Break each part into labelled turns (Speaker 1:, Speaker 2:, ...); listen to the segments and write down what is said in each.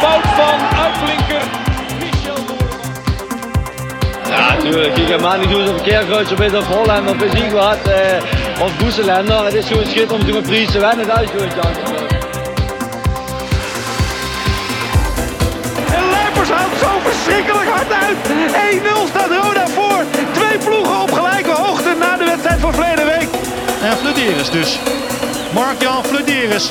Speaker 1: Fout van uitblinker Michel.
Speaker 2: Ja, natuurlijk. Ik ga maar niet doen of Keerkruis of of Holland of wat. Eh, of Boeselender. Het is gewoon schitterend om te een prijs te winnen. Dat is gewoon chance.
Speaker 1: Houdt zo verschrikkelijk hard uit. 1-0 staat Roda voor. Twee ploegen op gelijke hoogte na de wedstrijd van verleden week.
Speaker 3: En Flederis dus. Mark-Jan Flederis.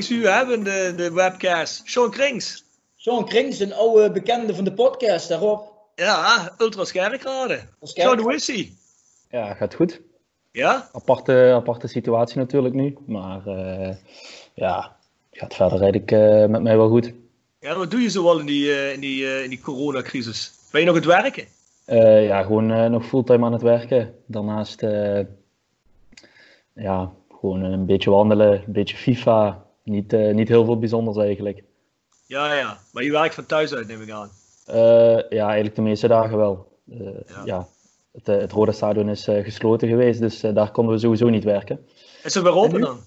Speaker 4: Eens u hebben de, de webcast. Sean Krings.
Speaker 2: Sean Krings, een oude bekende van de podcast daarop.
Speaker 4: Ja, ultra.
Speaker 2: Scherp.
Speaker 4: Sean, hoe is hij?
Speaker 5: Ja, gaat goed.
Speaker 4: Ja?
Speaker 5: Aparte, aparte situatie natuurlijk nu. Maar eh, ja, gaat verder eigenlijk eh, met mij wel goed.
Speaker 4: Ja, wat doe je zo wel in die, eh, in die, in die coronacrisis? Ben je nog aan het werken?
Speaker 5: Eh, ja, gewoon eh, nog fulltime aan het werken. Daarnaast eh, ja, gewoon een beetje wandelen, een beetje FIFA. Niet, eh, niet heel veel bijzonders eigenlijk.
Speaker 4: Ja, ja. Maar je werkt van thuis uit, neem ik aan.
Speaker 5: Eh, ja, eigenlijk de meeste dagen wel. Eh,
Speaker 4: Ja.
Speaker 5: ja. Het, het Rode Stadion is eh, gesloten geweest, dus daar konden we sowieso niet werken.
Speaker 4: Is het weer open dan?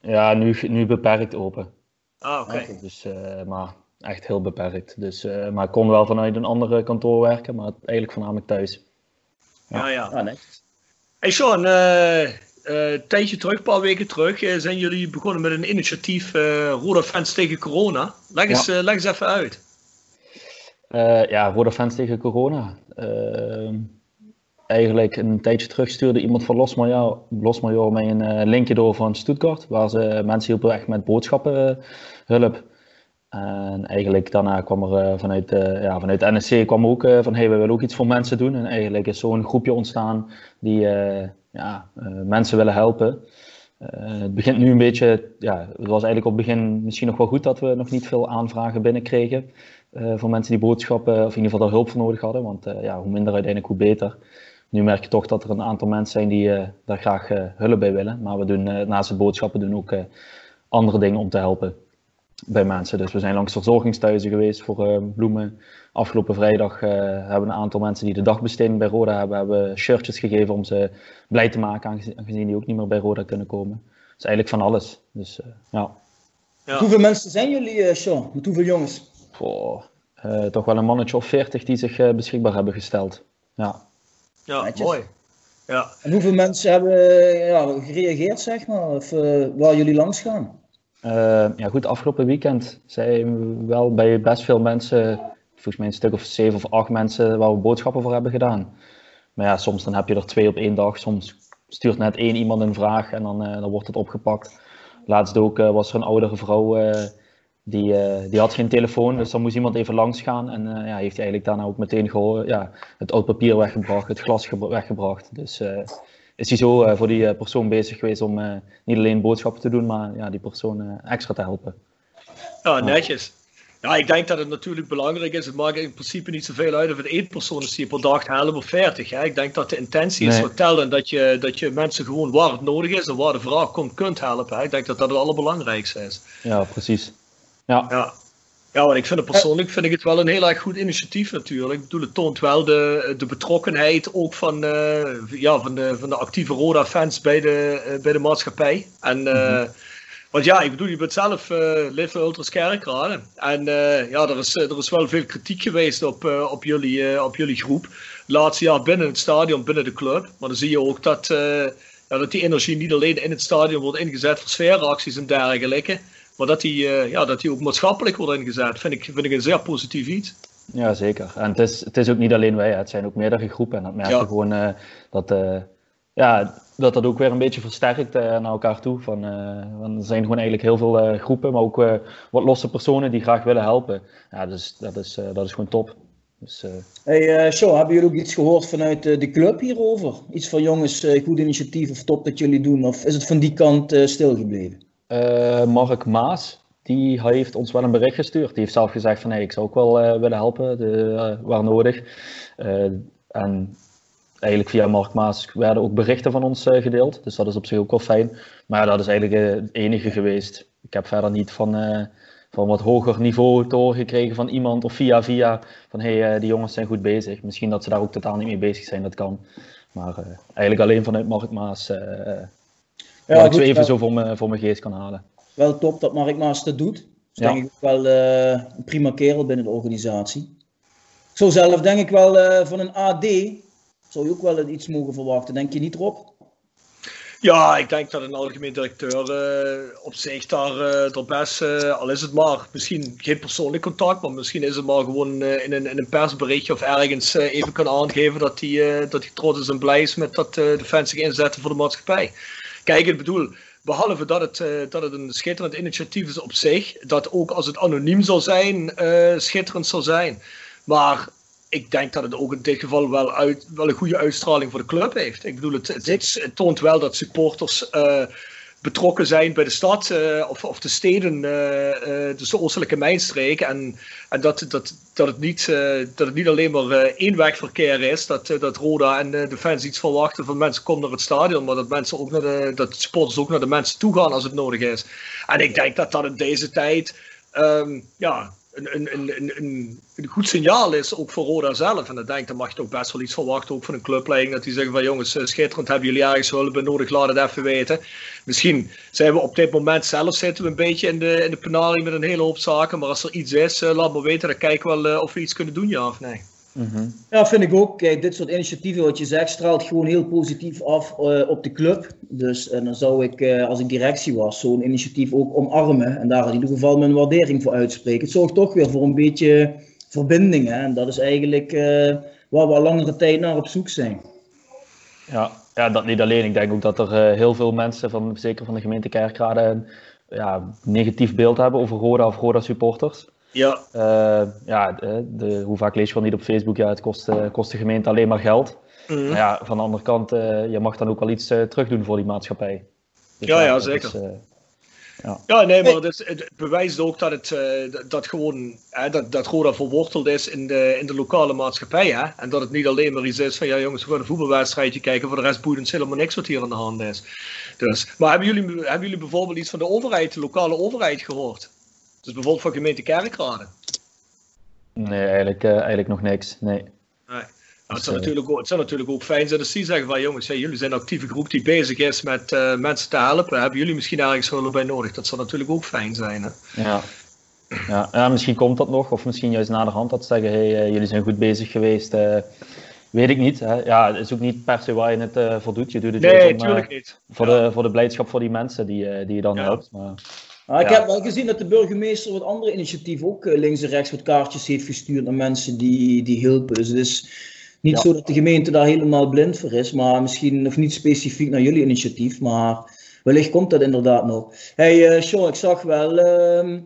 Speaker 5: Ja, nu, nu beperkt open.
Speaker 4: Ah, oké.
Speaker 5: Dus, eh, maar echt heel beperkt. Dus, eh, maar ik kon wel vanuit een andere kantoor werken, maar eigenlijk voornamelijk thuis.
Speaker 4: Ja, ja.
Speaker 2: Ah, netjes.
Speaker 4: Hey Sean, een tijdje terug, een paar weken terug, eh, zijn jullie begonnen met een initiatief eh Roda Fans tegen Corona. Leg eens, eh, leg eens even uit.
Speaker 5: Eh, ja, Rode Fans tegen corona. Eigenlijk een tijdje terug stuurde iemand van Los Major, Los Major mij een eh, linkje door van Stuttgart, waar ze mensen hielpen echt met boodschappenhulp. En eigenlijk daarna kwam er eh, vanuit, eh, ja, vanuit de NSC kwam ook eh, van hey, we willen ook iets voor mensen doen. En eigenlijk is zo'n groepje ontstaan die eh, ja, eh, mensen willen helpen. Eh, het begint nu een beetje, ja, het was eigenlijk op het begin misschien nog wel goed dat we nog niet veel aanvragen binnenkregen eh van mensen die boodschappen, of in ieder geval daar hulp voor nodig hadden. Want ja, hoe minder uiteindelijk, hoe beter. Nu merk je toch dat er een aantal mensen zijn die daar graag hulp bij willen. Maar we doen naast het boodschappen doen ook andere dingen om te helpen bij mensen. Dus we zijn langs verzorgingsthuizen geweest voor eh, bloemen. Afgelopen vrijdag eh, hebben we een aantal mensen die de dagbesteding bij Roda hebben, hebben shirtjes gegeven om ze blij te maken, aangezien, die ook niet meer bij Roda kunnen komen. Dus eigenlijk van alles. Dus eh, ja,
Speaker 4: Ja.
Speaker 2: Hoeveel mensen zijn jullie, eh, Sean? Met hoeveel jongens?
Speaker 5: Goh, eh, toch wel een mannetje of veertig die zich eh, beschikbaar hebben gesteld. Ja.
Speaker 4: Ja,
Speaker 2: Netjes.
Speaker 4: mooi. Ja.
Speaker 2: En hoeveel mensen hebben ja, gereageerd, zeg maar? Of waar jullie langs gaan?
Speaker 5: Eh, ja, goed, afgelopen weekend zijn we wel bij best veel mensen, volgens mij een stuk of zeven of acht mensen, waar we boodschappen voor hebben gedaan. Maar ja, soms dan heb je er twee op één dag, soms stuurt net één iemand een vraag en dan, eh, dan wordt het opgepakt. Laatst ook eh, was er een oudere vrouw, die, die had geen telefoon, dus dan moest iemand even langs gaan. En ja, heeft hij eigenlijk daarna ook meteen gehoord, ja, het oud papier weggebracht, het glas gebra- weggebracht. Dus is hij zo eh, voor die eh, persoon bezig geweest om eh, niet alleen boodschappen te doen, maar ja, die persoon extra te helpen.
Speaker 4: ja, netjes. Ja, ik denk dat het natuurlijk belangrijk is. Het maakt in principe niet zoveel uit of het één persoon is die je per dag helpt of 40. Hè. Ik denk dat de intentie is
Speaker 5: Nee.
Speaker 4: wat telt en dat je, dat je mensen gewoon waar het nodig is en waar de vraag komt kunt helpen. Hè. Ik denk dat dat het allerbelangrijkste is.
Speaker 5: Ja, precies. Ja,
Speaker 4: Ja. Ja, want ik vind het persoonlijk vind ik het wel een heel erg goed initiatief natuurlijk. Ik bedoel, het toont wel de, de betrokkenheid ook van, eh, ja, van, de, van de actieve Roda-fans bij de, eh, bij de maatschappij. En eh, Want ja, ik bedoel, je bent zelf lid van Ultras Kerkrade. En ja, er is, er is wel veel kritiek geweest op, op, jullie, op jullie groep. Laatste jaar binnen het stadion, binnen de club. Maar dan zie je ook dat, ja, dat die energie niet alleen in het stadion wordt ingezet voor sfeeracties en dergelijke. Maar dat die, ja, dat die ook maatschappelijk wordt ingezet. Vind ik, vind ik een zeer positief iets.
Speaker 5: Ja, zeker. En het is, het is ook niet alleen wij, het zijn ook meerdere groepen. En dat merk je gewoon dat ja, dat dat ook weer een beetje versterkt uh, naar elkaar toe. Van, uh, er zijn gewoon eigenlijk heel veel uh, groepen, maar ook wat losse personen die graag willen helpen. Ja, dus dat is, dat is gewoon top. Dus,
Speaker 6: hey, Show, hebben jullie ook iets gehoord vanuit de club hierover? Iets van jongens, goed initiatief of top dat jullie doen? Of is het van die kant stilgebleven?
Speaker 5: Mark Maas, die heeft ons wel een bericht gestuurd. Die heeft zelf gezegd van hey, ik zou ook wel willen helpen de, waar nodig. en eigenlijk via Mark Maas werden ook berichten van ons uh, gedeeld. Dus dat is op zich ook wel fijn. Maar dat is eigenlijk uh, het enige geweest. Ik heb verder niet van, uh, van wat hoger niveau horen gekregen van iemand of via via van hey, die jongens zijn goed bezig. Misschien dat ze daar ook totaal niet mee bezig zijn, dat kan. Maar eigenlijk alleen vanuit Mark Maas ja, waar ik zo even zo voor, me, voor mijn geest kan halen.
Speaker 6: Wel top dat Mark Maas dat doet. Dus ja. denk ik wel een prima kerel binnen de organisatie. Zo zelf denk ik wel van een AD zou je ook wel iets mogen verwachten, denk je niet, Rob?
Speaker 4: Ja, ik denk dat een algemeen directeur uh, op zich daar, uh, best, uh, al is het maar misschien geen persoonlijk contact, maar misschien is het maar gewoon in, een, in een persberichtje of ergens even kan aangeven dat hij dat trots is en blij is met dat de fans zich inzetten voor de maatschappij. Kijk, ik bedoel, behalve dat het, dat het een schitterend initiatief is op zich, dat ook als het anoniem zal zijn, schitterend zal zijn. Maar ik denk dat het ook in dit geval wel, uit, wel een goede uitstraling voor de club heeft. Ik bedoel, het, het, toont wel dat supporters uh, betrokken zijn bij de stad uh, of, of de steden, uh, de oostelijke mijnstreek. En, en dat, dat, dat, het niet, dat het niet alleen maar eenwegverkeer is, dat, dat Roda en de fans iets verwachten van mensen komen naar het stadion, maar dat, mensen ook naar de, dat supporters ook naar de mensen toe gaan als het nodig is. En ik denk dat dat in deze tijd um, ja, een, een, een, een, een goed signaal is, ook voor Roda zelf. En ik denk, dan mag je ook best wel iets verwachten, ook van een clubleiding, dat die zeggen van jongens, eh, schitterend, hebben jullie ergens hulp nodig, laat het even weten. Misschien zijn we op dit moment zelf zitten we een beetje in de, in de penarie met een hele hoop zaken, maar als er iets is, uh, laat me weten, dan kijken we wel uh, of we iets kunnen doen, ja of nee.
Speaker 6: Mhm. Ja, vind ik ook. Kijk, dit soort initiatieven, wat je zegt, straalt gewoon heel positief af uh, op de club. Dus en dan zou ik, uh, als ik directie was, zo'n initiatief ook omarmen. En daar in ieder geval mijn waardering voor uitspreken. Het zorgt toch weer voor een beetje verbinding. Hè? En dat is eigenlijk uh, waar we al langere tijd naar op zoek zijn.
Speaker 5: Ja, ja, dat niet alleen. Ik denk ook dat er heel veel mensen, van, zeker van de gemeente Kerkrade, een ja, negatief beeld hebben over Roda of Roda supporters.
Speaker 4: Ja.
Speaker 5: Uh, ja, de, hoe vaak lees je wel niet op Facebook, ja, het kost, uh, kost de gemeente alleen maar geld. Mm. Maar ja, van de andere kant, uh, je mag dan ook wel iets terugdoen voor die maatschappij.
Speaker 4: Dus ja, ja, zeker. Is, ja. ja, nee, maar het, het, bewijst ook dat het dat gewoon hè, dat, dat Roda verworteld is in de, in de lokale maatschappij. Hè? En dat het niet alleen maar iets is van ja jongens, we gaan een voetbalwedstrijdje kijken, voor de rest boeit ons helemaal niks wat hier aan de hand is. Dus, maar hebben jullie, hebben jullie bijvoorbeeld iets van de overheid, de lokale overheid gehoord? Dus bijvoorbeeld van gemeente Kerkrade?
Speaker 5: Nee, eigenlijk, uh, eigenlijk nog niks. Nee. nee.
Speaker 4: Nou, het, zou natuurlijk ook, het zou natuurlijk ook fijn zijn als die zeggen van jongens, hey, jullie zijn een actieve groep die bezig is met uh, mensen te helpen. Hebben jullie misschien ergens hulp bij nodig? Dat zou natuurlijk ook fijn zijn. Hè?
Speaker 5: Ja. Ja, ja, misschien komt dat nog, of misschien juist na de hand dat ze zeggen: hey, uh, jullie zijn goed bezig geweest. Uh, weet ik niet. Hè? Ja, het is ook niet per se waar je het uh, voor doet. Je doet het
Speaker 4: nee, natuurlijk niet.
Speaker 5: Voor, ja. de, voor de blijdschap voor die mensen die, die je dan ja. helpt. Maar...
Speaker 6: Ik heb wel gezien dat de burgemeester wat andere initiatieven ook eh, links en rechts wat kaartjes heeft gestuurd naar mensen die, die hielpen. Dus het is niet zo dat de gemeente daar helemaal blind voor is, maar misschien nog niet specifiek naar jullie initiatief, maar wellicht komt dat inderdaad nog. Hey uh, Sean, ik zag wel uh,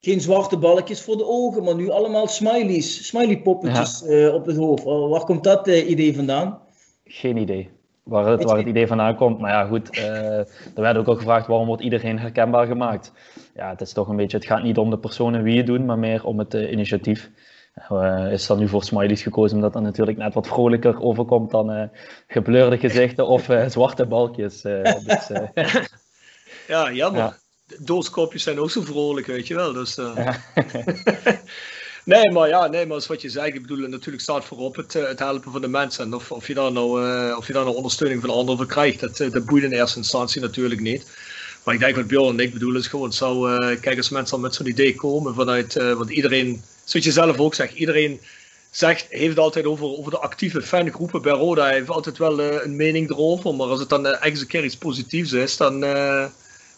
Speaker 6: geen zwarte balkjes voor de ogen, maar nu allemaal smileys, smiley poppetjes uh, op het hoofd. waar komt dat idee vandaan?
Speaker 5: Geen idee waar het, waar het idee vandaan komt. Maar ja, goed, uh, er werd ook al gevraagd waarom wordt iedereen herkenbaar gemaakt. Ja, het is toch een beetje, het gaat niet om de personen wie het doen, maar meer om het uh, initiatief. Uh, is dan nu voor smileys gekozen, omdat dat natuurlijk net wat vrolijker overkomt dan gebleurde gezichten of zwarte balkjes. Dus,
Speaker 4: ja, jammer. Ja. Dooskopjes zijn ook zo vrolijk, weet je wel. Dus, ja. Nee, maar ja, nee, maar wat je zegt, ik bedoel, natuurlijk staat voorop het, eh, het helpen van de mensen. En of, of, je daar nou, uh, of je daar nou ondersteuning van anderen voor krijgt, dat, eh, dat boeit in eerste instantie natuurlijk niet. Maar ik denk wat Bjorn en ik bedoelen is gewoon zo, kijk als mensen al met zo'n idee komen vanuit, uh, want iedereen, zoals je zelf ook zegt, iedereen zegt, heeft altijd over, over de actieve fangroepen bij Roda, hij heeft altijd wel een mening erover, maar als het dan eens een keer iets positiefs is, dan,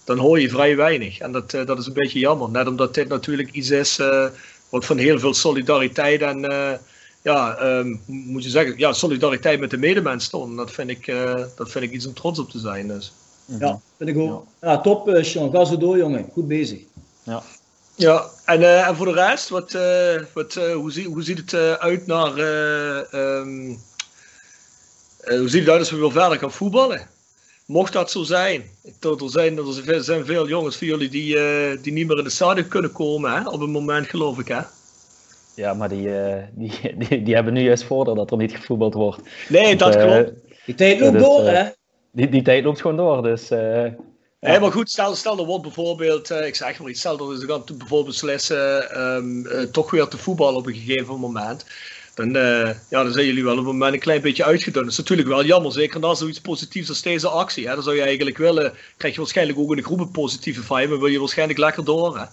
Speaker 4: dan hoor je vrij weinig. En dat, dat is een beetje jammer, net omdat dit natuurlijk iets is wat van heel veel solidariteit en ja, um, moet je zeggen, ja, solidariteit met de medemens stond. Dat vind ik, dat vind ik iets om trots op te zijn. Dus.
Speaker 6: Ja, vind ik ook. Ja, top, uh, Sean. Ga zo door, jongen. Goed bezig.
Speaker 5: Ja.
Speaker 4: Ja, en, uh, en voor de rest, wat, uh, wat, hoe, zie, hoe ziet het uit naar. Um, hoe ziet het uit als we weer verder gaan voetballen? Mocht dat zo zijn, er zijn, er zijn veel jongens van jullie die, die niet meer in de stadion kunnen komen, hè? op het moment geloof ik. Hè?
Speaker 5: Ja, maar die, die, die, die, hebben nu juist voordeel dat er niet gevoetbald wordt.
Speaker 4: Nee, dat klopt.
Speaker 6: Die tijd loopt door, hè?
Speaker 5: die, die tijd loopt gewoon door. Dus, uh,
Speaker 4: ja. maar goed, stel, stel er wordt bijvoorbeeld, uh, ik zeg maar iets, stel dat ze gaan bijvoorbeeld beslissen um, uh, toch weer te voetballen op een gegeven moment. Dan, ja, dan zijn jullie wel op een moment een klein beetje uitgedund. Dat is natuurlijk wel jammer, zeker na zoiets positiefs als deze actie. Hè. Dan zou je eigenlijk willen, krijg je waarschijnlijk ook in de groep een positieve vibe, maar wil je waarschijnlijk lekker door. Hè?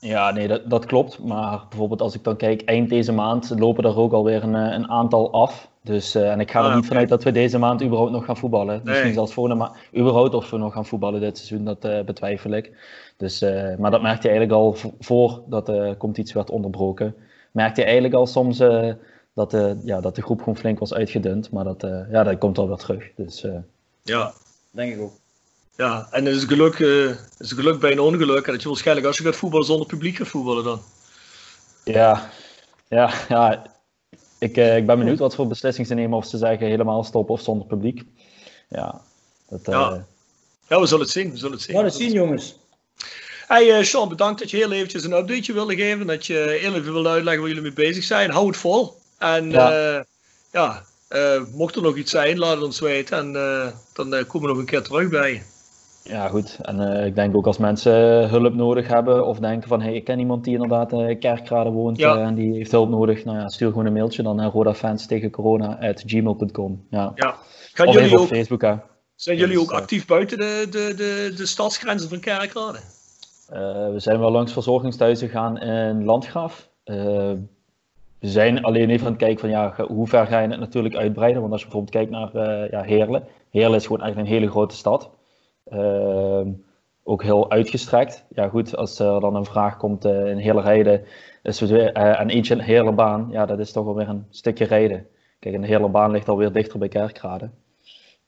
Speaker 5: Ja, nee, dat, dat klopt. Maar bijvoorbeeld als ik dan kijk, eind deze maand lopen er ook alweer een, een aantal af. Dus, uh, en ik ga er ah, niet vanuit dat we deze maand überhaupt nog gaan voetballen. Nee. Misschien zelfs volgende maand. Überhaupt of we nog gaan voetballen dit seizoen, dat uh, betwijfel ik. Dus, uh, maar dat merkte je eigenlijk al voor dat de competitie werd onderbroken. Merkte je eigenlijk al soms dat, de, ja, dat de groep gewoon flink was uitgedund. Maar dat, ja, dat komt al weer terug. Dus,
Speaker 4: ja,
Speaker 6: denk ik ook.
Speaker 4: Ja, en het is geluk, uh, is geluk bij een ongeluk. En dat je waarschijnlijk als je gaat voetballen zonder publiek gaat voetballen dan.
Speaker 5: Ja, ja, ja. Ik, uh, ik ben benieuwd wat voor beslissing ze nemen. Of ze zeggen helemaal stoppen of zonder publiek. Ja, dat, uh...
Speaker 4: ja. ja, we zullen het zien. We zullen het zien.
Speaker 6: We gaan het zien, jongens.
Speaker 4: Hey Sean, bedankt dat je heel eventjes een updateje wilde geven. Dat je heel even wilde uitleggen waar jullie mee bezig zijn. Hou het vol. En ja, ja mocht er nog iets zijn, laat het ons weten. En dan komen we nog een keer terug bij je.
Speaker 5: Ja, goed. En uh, ik denk ook als mensen hulp nodig hebben of denken van hey, ik ken iemand die inderdaad in uh, Kerkrade woont ja. uh, en die heeft hulp nodig, nou ja, stuur gewoon een mailtje dan naar rodafans tegen corona at gmail.com. Ja.
Speaker 4: ja.
Speaker 5: Gaan of jullie ook, Facebook, hè.
Speaker 4: Zijn jullie ook actief buiten de, de, de, de stadsgrenzen van Kerkrade?
Speaker 5: we zijn wel langs verzorgingsthuizen gegaan in Landgraaf. We zijn alleen even aan het kijken van ja, hoe ver ga je het natuurlijk uitbreiden. Want als je bijvoorbeeld kijkt naar ja, Heerlen. Heerlen is gewoon eigenlijk een hele grote stad. Ehm, ook heel uitgestrekt. Ja, goed, als er dan een vraag komt uh, in hele rijden, is het weer, uh, en eentje een hele baan, ja, dat is toch alweer een stukje rijden. Kijk, een hele baan ligt alweer dichter bij Kerkrade.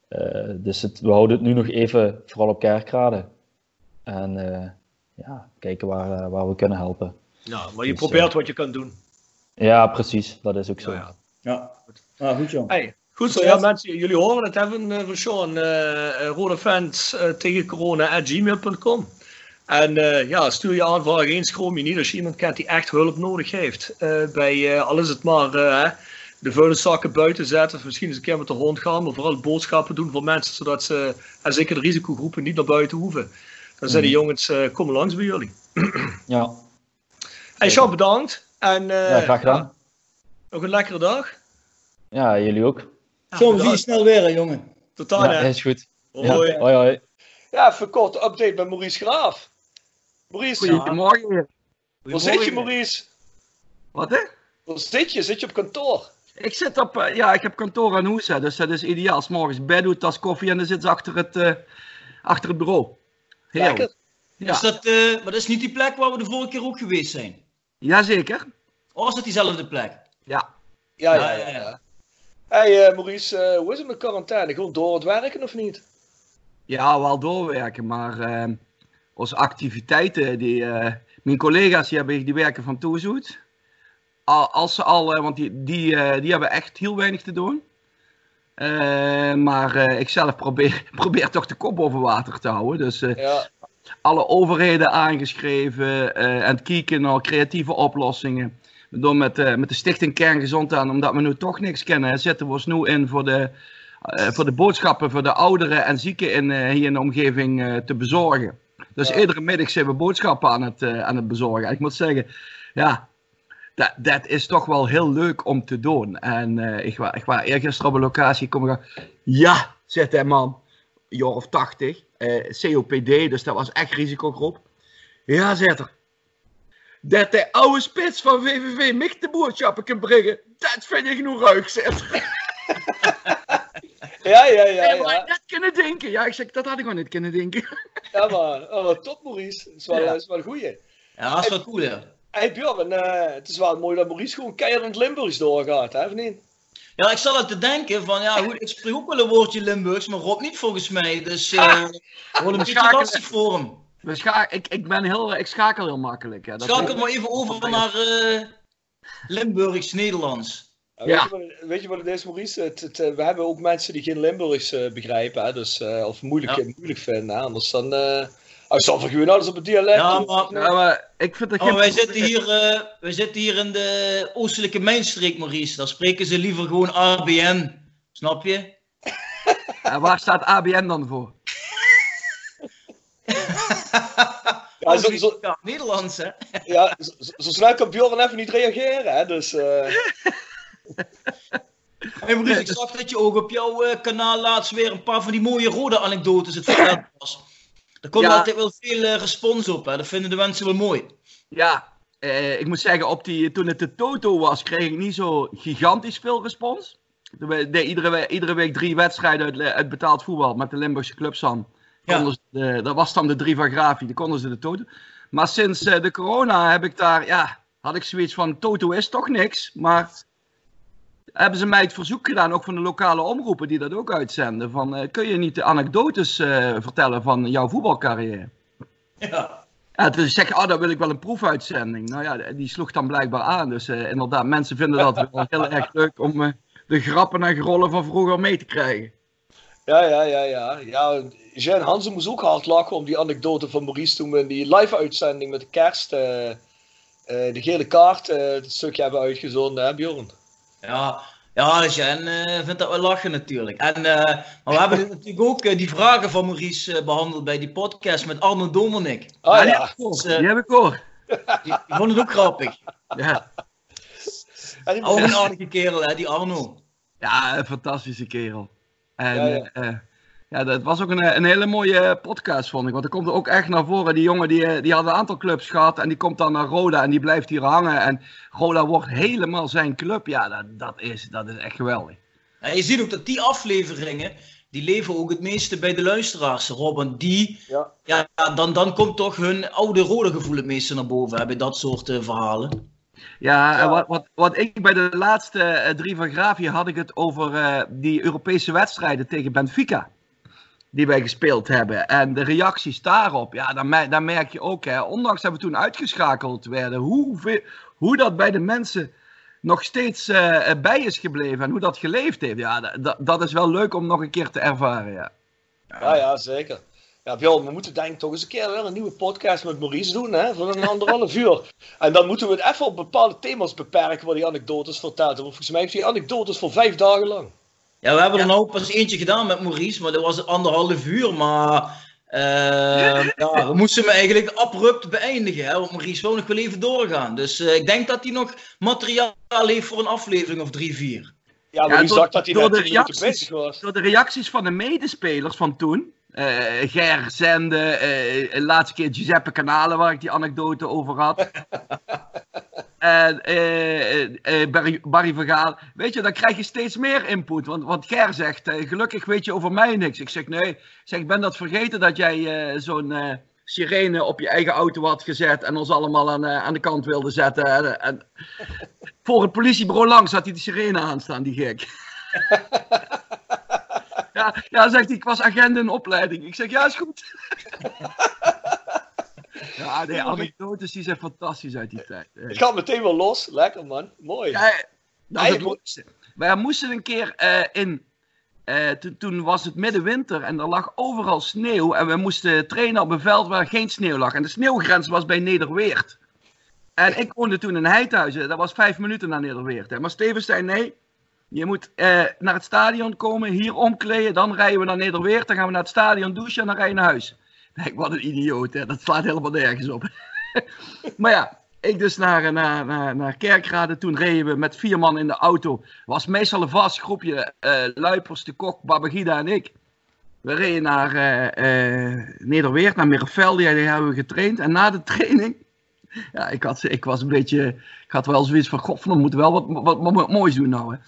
Speaker 5: Uh, dus het, we houden het nu nog even vooral op Kerkrade. En ja, kijken waar, waar we kunnen helpen.
Speaker 4: Ja, maar je dus, probeert wat je kan doen.
Speaker 5: Ja, precies. Dat is ook zo.
Speaker 6: Ja, ja. ja. goed John.
Speaker 4: Hey, Goed zo, ja mensen, jullie horen het even uh, van Sean. Uh, Rode fans uh, tegen corona at gmail.com. En ja, stuur je aanvraag eens, schroom je niet als je iemand kent die echt hulp nodig heeft. bij, al is het maar de vuilniszakken buiten zetten, of misschien eens een keer met de hond gaan, maar vooral boodschappen doen voor mensen, zodat ze, en zeker de risicogroepen, niet naar buiten hoeven. Dan zijn die mhm. jongens, komen langs bij jullie.
Speaker 5: ja.
Speaker 4: En Sean, bedankt. En,
Speaker 5: ja, graag gedaan.
Speaker 4: nog een lekkere dag.
Speaker 5: Ja, jullie ook.
Speaker 6: Zo, zie je snel weer, jongen.
Speaker 4: Totaal,
Speaker 5: ja, is goed.
Speaker 4: Hoi.
Speaker 5: Ja, hoi, hoi.
Speaker 4: Ja, even kort update bij Maurice Graaf. Maurice.
Speaker 7: Goedemorgen.
Speaker 4: Waar zit je, Maurice?
Speaker 7: Wat, hè?
Speaker 4: Waar zit je? Zit je op kantoor?
Speaker 7: Ik zit op, uh, ja, ik heb kantoor aan Hoesa, dus dat is ideaal. S morgens bed doet, tas koffie en dan zit ze achter het, uh, achter het bureau.
Speaker 4: Heel. Lekker.
Speaker 6: Ja. Is dat, uh, maar dat is niet die plek waar we de vorige keer ook geweest zijn?
Speaker 7: Jazeker.
Speaker 6: Of is dat diezelfde plek?
Speaker 7: Ja.
Speaker 4: Ja, ja, ja. ja. Hey uh, Maurice, uh, hoe is het met quarantaine? Gewoon door het werken of niet?
Speaker 7: Ja, wel doorwerken, maar uh, onze activiteiten, die, mijn collega's die, hebben, die werken van toezoet. Als ze al, want die, die, die hebben echt heel weinig te doen. maar ik zelf probeer, probeer toch de kop boven water te houden. Dus ja. Alle overheden aangeschreven en het kijken naar creatieve oplossingen door met, uh, met de Stichting Kerngezondheid, omdat we nu toch niks kennen, zetten we ons nu in voor de, uh, voor de boodschappen voor de ouderen en zieken in, uh, hier in de omgeving te bezorgen. Dus ja. iedere middag zijn we boodschappen aan het, aan het bezorgen. En ik moet zeggen, ja, dat, dat is toch wel heel leuk om te doen. En ik, wa, ik was eergisteren op een locatie, kom ik ja, zegt hij man, jaar of 80. eh, COPD, dus dat was echt risicogroep. Ja, zegt er. Dat de oude spits van VVV Mick de boodschappen kan brengen, dat vind ik genoeg ruig, zegt er.
Speaker 4: Ja, ja, ja.
Speaker 7: Ja, maar
Speaker 4: Ja,
Speaker 7: net kunnen denken. Ja, ik zeg, dat had ik gewoon niet kunnen denken.
Speaker 4: ja maar oh, top Maurice. Dat is wel,
Speaker 7: Ja.
Speaker 4: dat is wel een goeie.
Speaker 6: Ja, dat is wel cool, ja.
Speaker 4: Hey Björn, eh, het is wel mooi dat Maurice gewoon keihard in het Limburgs doorgaat, hè, of niet?
Speaker 6: Ja, ik zat te denken van, ja, goed, ik spreek ook wel een woordje Limburgs, maar Rob niet volgens mij. Dus eh wordt een beetje lastig voor hem.
Speaker 7: We scha ik, ik, ben heel, ik schakel heel makkelijk. Ja. Dat
Speaker 6: Schakel maar even over naar eh Limburgs-Nederlands.
Speaker 4: Ja.
Speaker 7: Ja.
Speaker 4: Weet, je wat, weet je wat het is, Maurice? Het, het, eh, we hebben ook mensen die geen Limburgs eh, begrijpen, hè, dus, eh, of moeilijk,
Speaker 6: Ja.
Speaker 4: moeilijk vinden. Hè? Anders dan. eh als je gewoon alles op het dialect.
Speaker 6: Ja, maar-
Speaker 4: nee.
Speaker 7: Ja, maar ik vind dat
Speaker 6: Oh,
Speaker 7: geen
Speaker 6: wij, zitten hier, eh, wij zitten hier in de oostelijke mijnstreek, Maurice. Daar spreken ze liever gewoon ABN. Snap je?
Speaker 7: Ja, waar staat ABN dan voor?
Speaker 4: Ja, zo, zo,
Speaker 6: Ja, Nederlands, hè?
Speaker 4: ja, zo, zo- snel kan Bjorn even niet reageren, hè? Dus. eh,
Speaker 6: Hey Maurice, ik zag dat je ook op jouw eh, kanaal laatst weer een paar van die mooie rode anekdotes het was. Daar komt
Speaker 7: Ja.
Speaker 6: altijd wel veel eh, respons op, hè? Dat vinden de mensen wel mooi.
Speaker 7: Ja, eh, ik moet zeggen, op die, toen het de Toto was, kreeg ik niet zo gigantisch veel respons. De- iedere, iedere week drie wedstrijden uit, uit betaald voetbal met de Limburgse clubs aan.
Speaker 6: Ja.
Speaker 7: De- dat was dan de drie van Grafi, dan konden ze de Toto. Maar sinds eh, de corona heb ik daar, ja, had ik zoiets van, Toto is toch niks. Maar hebben ze mij het verzoek gedaan, ook van de lokale omroepen die dat ook uitzenden. Van, eh, kun je niet de anekdotes eh, vertellen van jouw voetbalcarrière?
Speaker 6: Ja.
Speaker 7: Ja, toen zeg je, oh, dan wil ik wel een proefuitzending. Nou ja, die sloeg dan blijkbaar aan. Dus eh, inderdaad, mensen vinden dat wel heel erg leuk om de grappen en grollen van vroeger mee te krijgen.
Speaker 4: ja, ja, ja, ja. ja Jean Hansen moest ook hard lachen om die anekdote van Maurice toen we in die live-uitzending met de kerst. de gele kaart, het stukje hebben uitgezonden, hè, Bjorn?
Speaker 6: Ja, ja dus Jen eh, vindt dat wel lachen natuurlijk. En, eh, maar we hebben natuurlijk ook eh, die vragen van Maurice eh, behandeld bij die podcast met Arno Dominik.
Speaker 4: Ah
Speaker 7: Ja,
Speaker 4: ja.
Speaker 6: Dus,
Speaker 7: Die heb ik hoor.
Speaker 6: die, die vond het ook grappig.
Speaker 7: Ja,
Speaker 4: En
Speaker 6: Ook een aardige kerel, hè, die Arno.
Speaker 7: ja een fantastische kerel. En
Speaker 4: Ja, ja.
Speaker 7: Eh, eh, ja, dat was ook een, een hele mooie podcast, vond ik. Want er komt er ook echt naar voren. Die jongen die, eh, die had een aantal clubs gehad. En die komt dan naar Roda en die blijft hier hangen. En Roda wordt helemaal zijn club. Ja, dat, dat, is, dat is echt geweldig.
Speaker 6: En je ziet ook dat die afleveringen, die leven ook het meeste bij de luisteraars, Rob. En die,
Speaker 4: Ja.
Speaker 6: ja, dan, dan komt toch hun oude rode gevoel het meeste naar boven, hè, bij dat soort eh, verhalen.
Speaker 7: Ja, wat, wat, wat ik bij de laatste eh, drie van Graafje had ik het over eh, die Europese wedstrijden tegen Benfica. Die wij gespeeld hebben. En de reacties daarop, ja, dan, dan merk je ook, hè, ondanks dat we toen uitgeschakeld werden, hoe, hoe dat bij de mensen nog steeds eh, bij is gebleven en hoe dat geleefd heeft. Ja, dat- is wel leuk om nog een keer te ervaren. Ja.
Speaker 4: Ja, ja, zeker. Ja, Bjorn, we moeten denk ik toch eens een keer weer een nieuwe podcast met Maurice doen, hè? Voor een anderhalf uur. En dan moeten we het even op bepaalde thema's beperken waar die anekdotes vertelt. Want volgens mij heeft die anekdotes voor vijf dagen lang.
Speaker 6: Ja, we hebben er nou pas eentje gedaan met Maurice, maar dat was anderhalf uur. Maar eh, ja, we moesten hem eigenlijk abrupt beëindigen, hè, want Maurice wil nog wel even doorgaan. Dus eh, ik denk dat hij nog materiaal heeft voor een aflevering of drie, vier.
Speaker 4: Ja, Maurice
Speaker 7: door-
Speaker 4: dacht dat hij
Speaker 7: de reacties-
Speaker 4: bezig was.
Speaker 7: Door de reacties van de medespelers van toen. eh Ger, Zende, eh, de laatste keer Giuseppe Canale, waar ik die anekdote over had. en eh, eh, eh, Barry, Barry van Gaal. Weet je, dan krijg je steeds meer input. Want, want Ger zegt, eh, gelukkig weet je over mij niks. Ik zeg, nee, ik, zeg, ik ben dat vergeten dat jij eh, zo'n eh, sirene op je eigen auto had gezet. En ons allemaal aan, eh, aan de kant wilde zetten. En, en voor het politiebureau langs had hij de sirene aanstaan, die gek. Ja, ja, zegt hij, ik was agent in opleiding. Ik zeg, ja, is goed. ja, de anekdotes die zijn fantastisch uit die tijd.
Speaker 4: Het gaat meteen wel los. Lekker, man. Mooi.
Speaker 7: Ja, dat is het. Wij moesten een keer eh, in. Eh, toen- was het middenwinter en er lag overal sneeuw. En we moesten trainen op een veld waar geen sneeuw lag. En de sneeuwgrens was bij Nederweert. En ik woonde toen in Heidhuizen. Dat was vijf minuten naar Nederweert. Hè. Maar Steven zei: nee, je moet eh, naar het stadion komen, hier omkleden. Dan rijden we naar Nederweert. Dan gaan we naar het stadion douchen en dan rij je naar huis. Ik wat een idioot, hè. dat slaat helemaal nergens op. maar ja, ik dus naar, naar, naar, naar Kerkrade. Toen reden we met vier man in de auto. Was meestal een vast groepje. eh Luipers, de Kok, Babagida en ik. We reden naar uh, uh, Nederweert, naar Mervelde. Die hebben we getraind. En na de training, ja, ik, had, ik was een beetje, ik had wel zoiets van, god, we moeten wel wat, wat, wat, moois doen nou. Hè.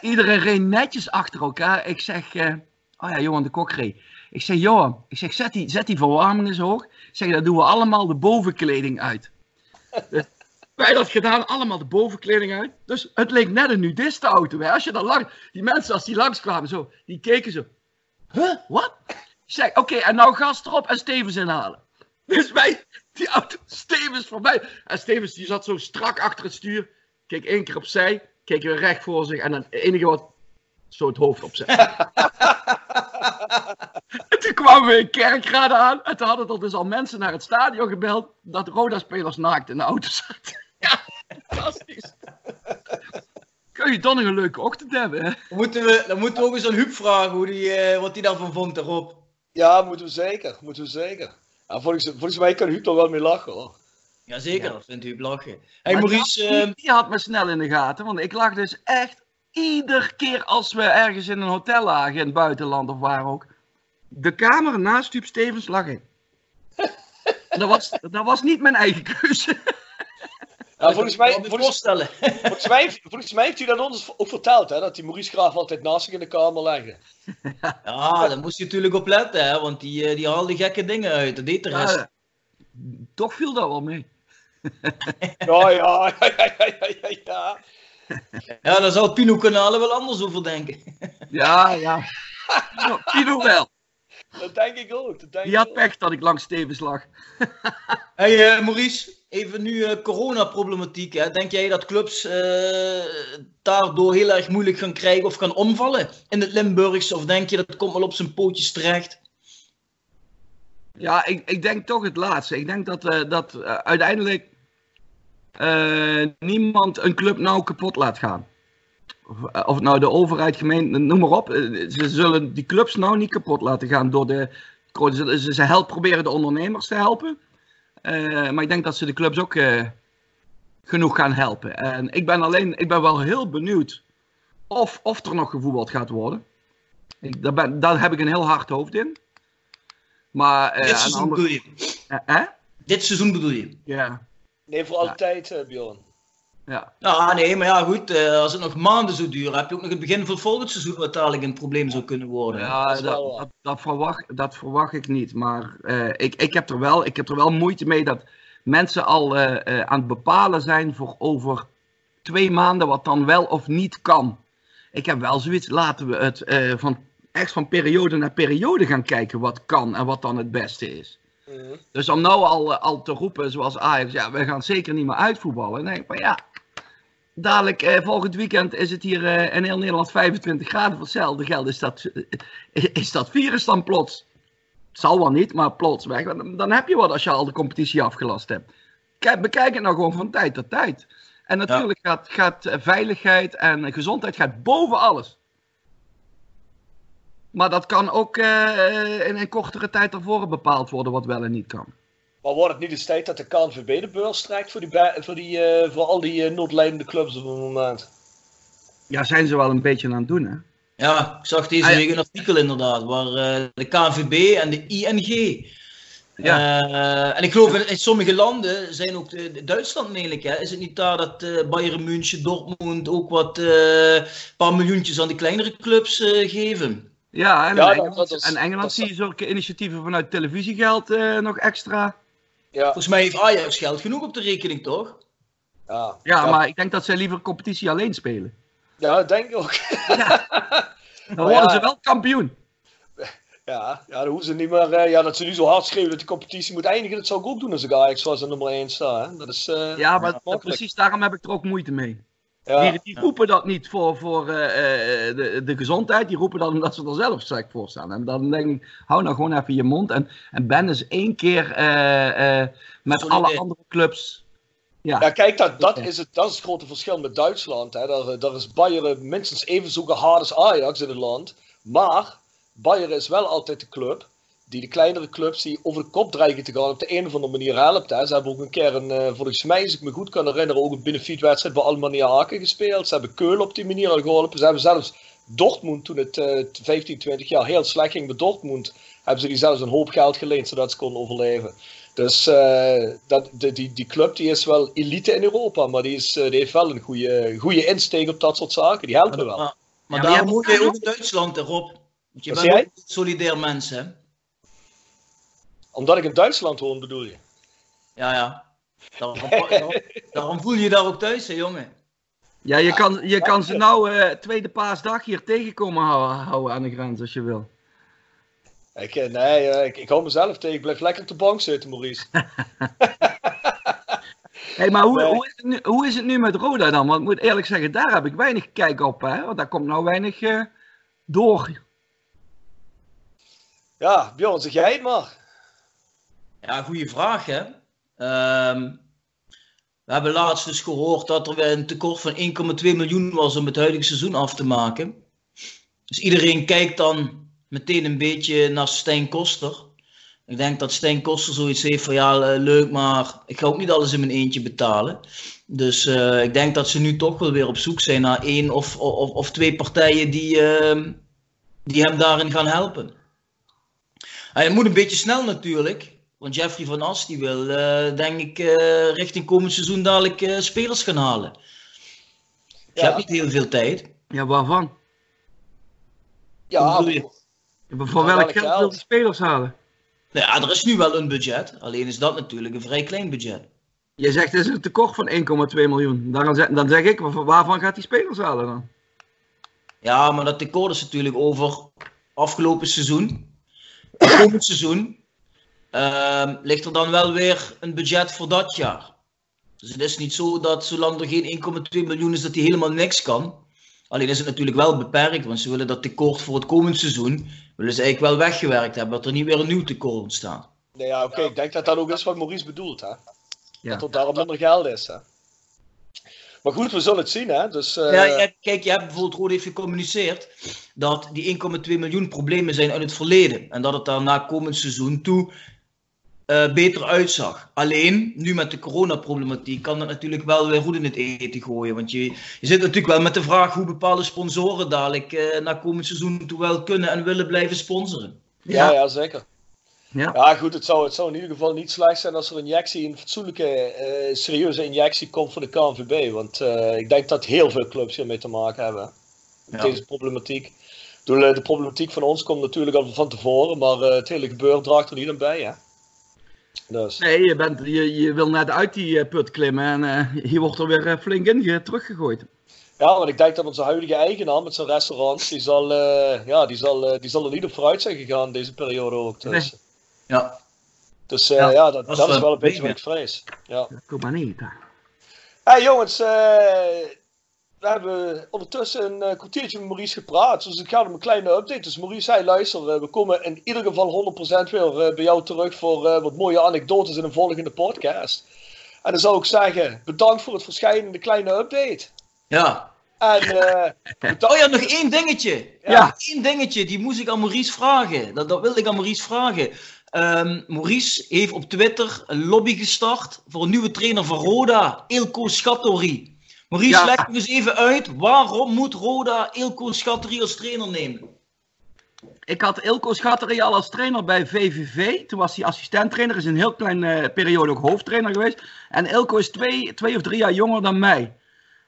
Speaker 7: Iedereen reed netjes achter elkaar. Ik zeg, uh, oh ja, Johan de Kok reed. Ik zeg, Johan, ik zeg, zet die, zet die verwarming eens hoog. Ik zeg, dan doen we allemaal de bovenkleding uit. Wij dat gedaan, allemaal de bovenkleding uit. Dus het leek net een nudistenauto. Hè. Als je dan lang, die mensen als die langskwamen, zo, die keken zo. Huh, wat? Zeg, oké, en nou gas erop en Stevens inhalen. Dus wij, die auto, Stevens voorbij. En Stevens die zat zo strak achter het stuur. Keek één keer opzij, keek weer recht voor zich. En dan enige wat, zo het hoofd opzij. en toen kwamen we in Kerkrade aan. En toen hadden er dus al mensen naar het stadion gebeld. Dat Roda-spelers naakt in de auto zaten. Ja, fantastisch. Kun je dan nog een leuke ochtend hebben, hè?
Speaker 6: Dan moeten we, dan moeten we ook eens aan Huub vragen hoe die, uh, wat hij daarvan vond daarop.
Speaker 4: Ja, moeten we zeker. Moeten we zeker. Ja, volgens, volgens mij kan Huub er wel mee lachen, hoor.
Speaker 6: Jazeker, ja. dat vindt Huub lachen.
Speaker 7: Hey, maar Maurice... Die, uh... die had me snel in de gaten, want ik lag dus echt iedere keer als we ergens in een hotel lagen, in het buitenland of waar ook. De kamer naast Huub Stevens lag ik. dat, was, dat was niet mijn eigen keuze.
Speaker 4: Ja, volgens, mij, volgens, volgens, mij, volgens mij heeft u dat ons ook verteld, hè, dat die Maurice Graaf altijd naast zich in de kamer legde.
Speaker 6: Ja, daar moest je natuurlijk op letten, hè, want die, die haalde gekke dingen uit. Dat deed de rest. Ja,
Speaker 7: toch viel dat wel mee.
Speaker 4: Ja, ja, ja, ja, ja, ja.
Speaker 6: Ja, daar zou Pino Kanalen wel anders over denken.
Speaker 7: Ja, ja. Pino wel.
Speaker 4: Dat denk ik ook. Dat denk
Speaker 7: Die had pech dat ik langs Stevens lag.
Speaker 6: hey, uh, Maurice, even nu uh, coronaproblematiek. Hè. Denk jij dat clubs uh, daardoor heel erg moeilijk gaan krijgen of gaan omvallen in het Limburgse? Of denk je dat het komt wel op zijn pootjes terecht?
Speaker 7: Ja, ik, ik denk toch het laatste. Ik denk dat, uh, dat uiteindelijk niemand een club nou kapot laat gaan. Of, of het nou de overheid, gemeente, noem maar op. Ze zullen die clubs nou niet kapot laten gaan door de... Ze, ze helpen, proberen de ondernemers te helpen. Uh, maar ik denk dat ze de clubs ook uh, genoeg gaan helpen. En ik ben alleen, ik ben wel heel benieuwd of, of er nog gevoetbald gaat worden. Ik, daar, ben, daar heb ik een heel hard hoofd in. Maar, uh,
Speaker 6: Dit seizoen andere... bedoel je?
Speaker 7: Eh?
Speaker 6: Dit seizoen bedoel je?
Speaker 7: Ja.
Speaker 4: Nee, voor altijd, ja. Bjorn.
Speaker 7: Ja.
Speaker 6: ja, nee, maar ja, goed. als het nog maanden zo duurt, heb je ook nog het begin van het volgende seizoen wat dadelijk een probleem zou kunnen worden.
Speaker 7: Ja, dat, dat, dat, dat verwacht, dat verwacht ik niet. Maar uh, ik, ik, heb er wel, ik heb er wel moeite mee dat mensen al uh, uh, aan het bepalen zijn voor over twee maanden wat dan wel of niet kan. Ik heb wel zoiets, laten we het van, echt van periode naar periode gaan kijken wat kan en wat dan het beste is. Mm. Dus om nou al, al te roepen, zoals Ajax, ja, we gaan zeker niet meer uitvoetballen. Dan denk ik van ja, dadelijk eh, volgend weekend is het hier eh, in heel Nederland 25 graden. Voor hetzelfde geld is dat, uh, is dat virus dan plots. Het zal wel niet, maar plots weg. Dan, dan, heb je wat als je al de competitie afgelast hebt. Kijk, bekijk het nou gewoon van tijd tot tijd. En natuurlijk ja. gaat, gaat veiligheid en gezondheid gaat boven alles. Maar dat kan ook in een kortere tijd daarvoor bepaald worden wat wel en niet kan.
Speaker 4: Maar wordt het niet eens tijd dat de KNVB de beurs trekt voor, die, voor, die, uh, voor al die uh, noodlijdende clubs op het moment?
Speaker 7: Ja, zijn ze wel een beetje aan het doen, hè?
Speaker 6: Ja, ik zag deze week een artikel inderdaad, waar uh, de KNVB en de ING. Ja. en ik geloof in, in, sommige landen zijn ook de, Duitsland eigenlijk, hè? is het niet daar dat Bayern München, Dortmund ook wat een paar miljoentjes aan de kleinere clubs geven?
Speaker 7: Ja, en, ja, Engeland, dat is, en Engeland zie je zulke initiatieven vanuit televisiegeld nog extra
Speaker 6: ja. Volgens mij heeft Ajax geld genoeg op de rekening, toch?
Speaker 4: Ja,
Speaker 7: ja, maar ik denk dat zij liever competitie alleen spelen.
Speaker 4: Ja, dat denk ik ook. Ja.
Speaker 7: Dan worden ja. ze wel kampioen.
Speaker 4: Ja, ja, dan hoeven ze niet meer. Uh, ja, dat ze nu zo hard schreeuwen dat de competitie moet eindigen, dat zou ik ook doen als ik Ajax was en nummer 1 sta. Hè? Dat is, uh,
Speaker 7: ja, maar ja, precies daarom heb ik er ook moeite mee. Ja. Die, die roepen dat niet voor, voor uh, de, de gezondheid, die roepen dat omdat ze er zelf slecht voor staan. En dan denk ik, hou nou gewoon even je mond en, en ben eens één keer uh, uh, met alle andere clubs.
Speaker 4: Ja, ja kijk, dat, dat, is het, dat is het grote verschil met Duitsland. Hè. Daar, daar is Bayern minstens even zo gehaald als Ajax in het land. Maar Bayern is wel altijd de club die de kleinere clubs die over de kop dreigen te gaan op de een of andere manier helpt. Hè. Ze hebben ook een keer, een, uh, volgens mij, als ik me goed kan herinneren, ook een benefietwedstrijd bij Almania Aken gespeeld. Ze hebben Keulen op die manier al geholpen. Ze hebben zelfs Dortmund, toen het uh, 15, 20 jaar heel slecht ging bij Dortmund, hebben ze die zelfs een hoop geld geleend zodat ze konden overleven. Dus uh, dat, de, die, die club die is wel elite in Europa, maar die, is, uh, die heeft wel een goede, goede insteek op dat soort zaken. Die helpen wel.
Speaker 6: Maar, maar ja, daarom moet je ook in Duitsland erop. Want je
Speaker 4: Wat
Speaker 6: bent
Speaker 4: zei
Speaker 6: ook solidair mens, hè?
Speaker 4: Omdat ik in Duitsland woon, bedoel je?
Speaker 6: Ja, ja. Daarom, daarom, daarom voel je je daar ook thuis, hè, jongen?
Speaker 7: Ja, je kan, je kan ze nou uh, tweede paasdag hier tegenkomen houden, houden aan de grens als je wil.
Speaker 4: Ik, eh, nee, uh, ik, ik hou mezelf tegen. Ik blijf lekker op de bank zitten, Maurice.
Speaker 7: hey, maar hoe, nee. hoe, is het nu, hoe is het nu met Roda dan? Want ik moet eerlijk zeggen, daar heb ik weinig kijk op. Hè? Want daar komt nou weinig uh, door.
Speaker 4: Ja, Bjorn, zeg jij het maar.
Speaker 6: Ja, goede vraag, hè. Um, we hebben laatst dus gehoord dat er een tekort van 1,2 miljoen was om het huidige seizoen af te maken. Dus iedereen kijkt dan meteen een beetje naar Stijn Koster. Ik denk dat Stijn Koster zoiets heeft van ja, leuk, maar ik ga ook niet alles in mijn eentje betalen. Dus uh, ik denk dat ze nu toch wel weer op zoek zijn naar één of, of, of twee partijen die, uh, die hem daarin gaan helpen. Hij moet een beetje snel natuurlijk. Want Jeffrey van As die wil, uh, denk ik, uh, richting komend seizoen dadelijk uh, spelers gaan halen. Je ja. hebt niet heel veel tijd.
Speaker 7: Ja, waarvan?
Speaker 4: Ja,
Speaker 7: je? voor welk geld wil je spelers halen?
Speaker 6: Nou ja, er is nu wel een budget. Alleen is dat natuurlijk een vrij klein budget.
Speaker 7: Je zegt het is een tekort van 1,2 miljoen. Dan zeg, dan zeg ik, waarvan gaat hij spelers halen dan?
Speaker 6: Ja, maar dat tekort is natuurlijk over afgelopen seizoen. Komend seizoen uh, ligt er dan wel weer een budget voor dat jaar. Dus het is niet zo dat zolang er geen 1,2 miljoen is, dat hij helemaal niks kan. Alleen is het natuurlijk wel beperkt, want ze willen dat tekort voor het komend seizoen, willen ze eigenlijk wel weggewerkt hebben, dat er niet weer een nieuw tekort ontstaat.
Speaker 4: Nee, ja, oké, okay. ik denk dat dat ook is wat Maurice bedoelt, hè. Ja. Dat er daarom minder geld is, hè. Maar goed, we zullen het zien, hè. Dus, uh...
Speaker 6: ja, kijk, je hebt bijvoorbeeld Rode heeft gecommuniceerd dat die 1,2 miljoen problemen zijn uit het verleden. En dat het daar na komend seizoen toe uh, beter uitzag. Alleen, nu met de coronaproblematiek kan dat natuurlijk wel weer goed in het eten gooien. Want je, je zit natuurlijk wel met de vraag hoe bepaalde sponsoren dadelijk uh, na komend seizoen toe wel kunnen en willen blijven sponsoren.
Speaker 4: Ja, ja, ja zeker. Ja. ja, goed, het zou, het zou in ieder geval niet slecht zijn als er een injectie, een fatsoenlijke, uh, serieuze injectie komt voor de KNVB. Want ik denk dat heel veel clubs hiermee te maken hebben. Met ja. deze problematiek. De, de problematiek van ons komt natuurlijk al van tevoren, maar het hele gebeuren draagt er niet aan bij, hè.
Speaker 7: Dus. Nee, je, bent, je, je wil net uit die uh, put klimmen en uh, hier wordt er weer uh, flink in teruggegooid.
Speaker 4: Ja, want ik denk dat onze huidige eigenaar met zijn restaurant, die zal, ja, die, zal, die zal er niet op vooruit zijn gegaan deze periode ook. Dus.
Speaker 6: Nee. Ja.
Speaker 4: Dus ja, ja, dat, dat, dat is wel een beetje wat ik vrees. Ja.
Speaker 7: Kom maar niet.
Speaker 4: Hé hey, jongens, we hebben ondertussen een uh, kwartiertje met Maurice gepraat. Dus ik ga hem een kleine update. Dus Maurice zei, luister, uh, we komen in ieder geval 100% weer uh, bij jou terug voor wat mooie anekdotes in een volgende podcast. En dan zou ik zeggen, bedankt voor het verschijnen in de kleine update.
Speaker 6: Ja.
Speaker 4: En,
Speaker 6: oh ja, nog één dingetje.
Speaker 7: Ja. ja.
Speaker 6: Eén dingetje, die moest ik aan Maurice vragen. Dat, dat wilde ik aan Maurice vragen. Um, Maurice heeft op Twitter een lobby gestart voor een nieuwe trainer van Roda, Ilko Schattori. Maurice, ja. leg eens even uit. Waarom moet Roda Ilko Schatterie als trainer nemen?
Speaker 7: Ik had Ilko Schatterie al als trainer bij VVV. Toen was hij assistenttrainer. Is een heel kleine uh, periode ook hoofdtrainer geweest. En Ilko is twee, twee of drie jaar jonger dan mij.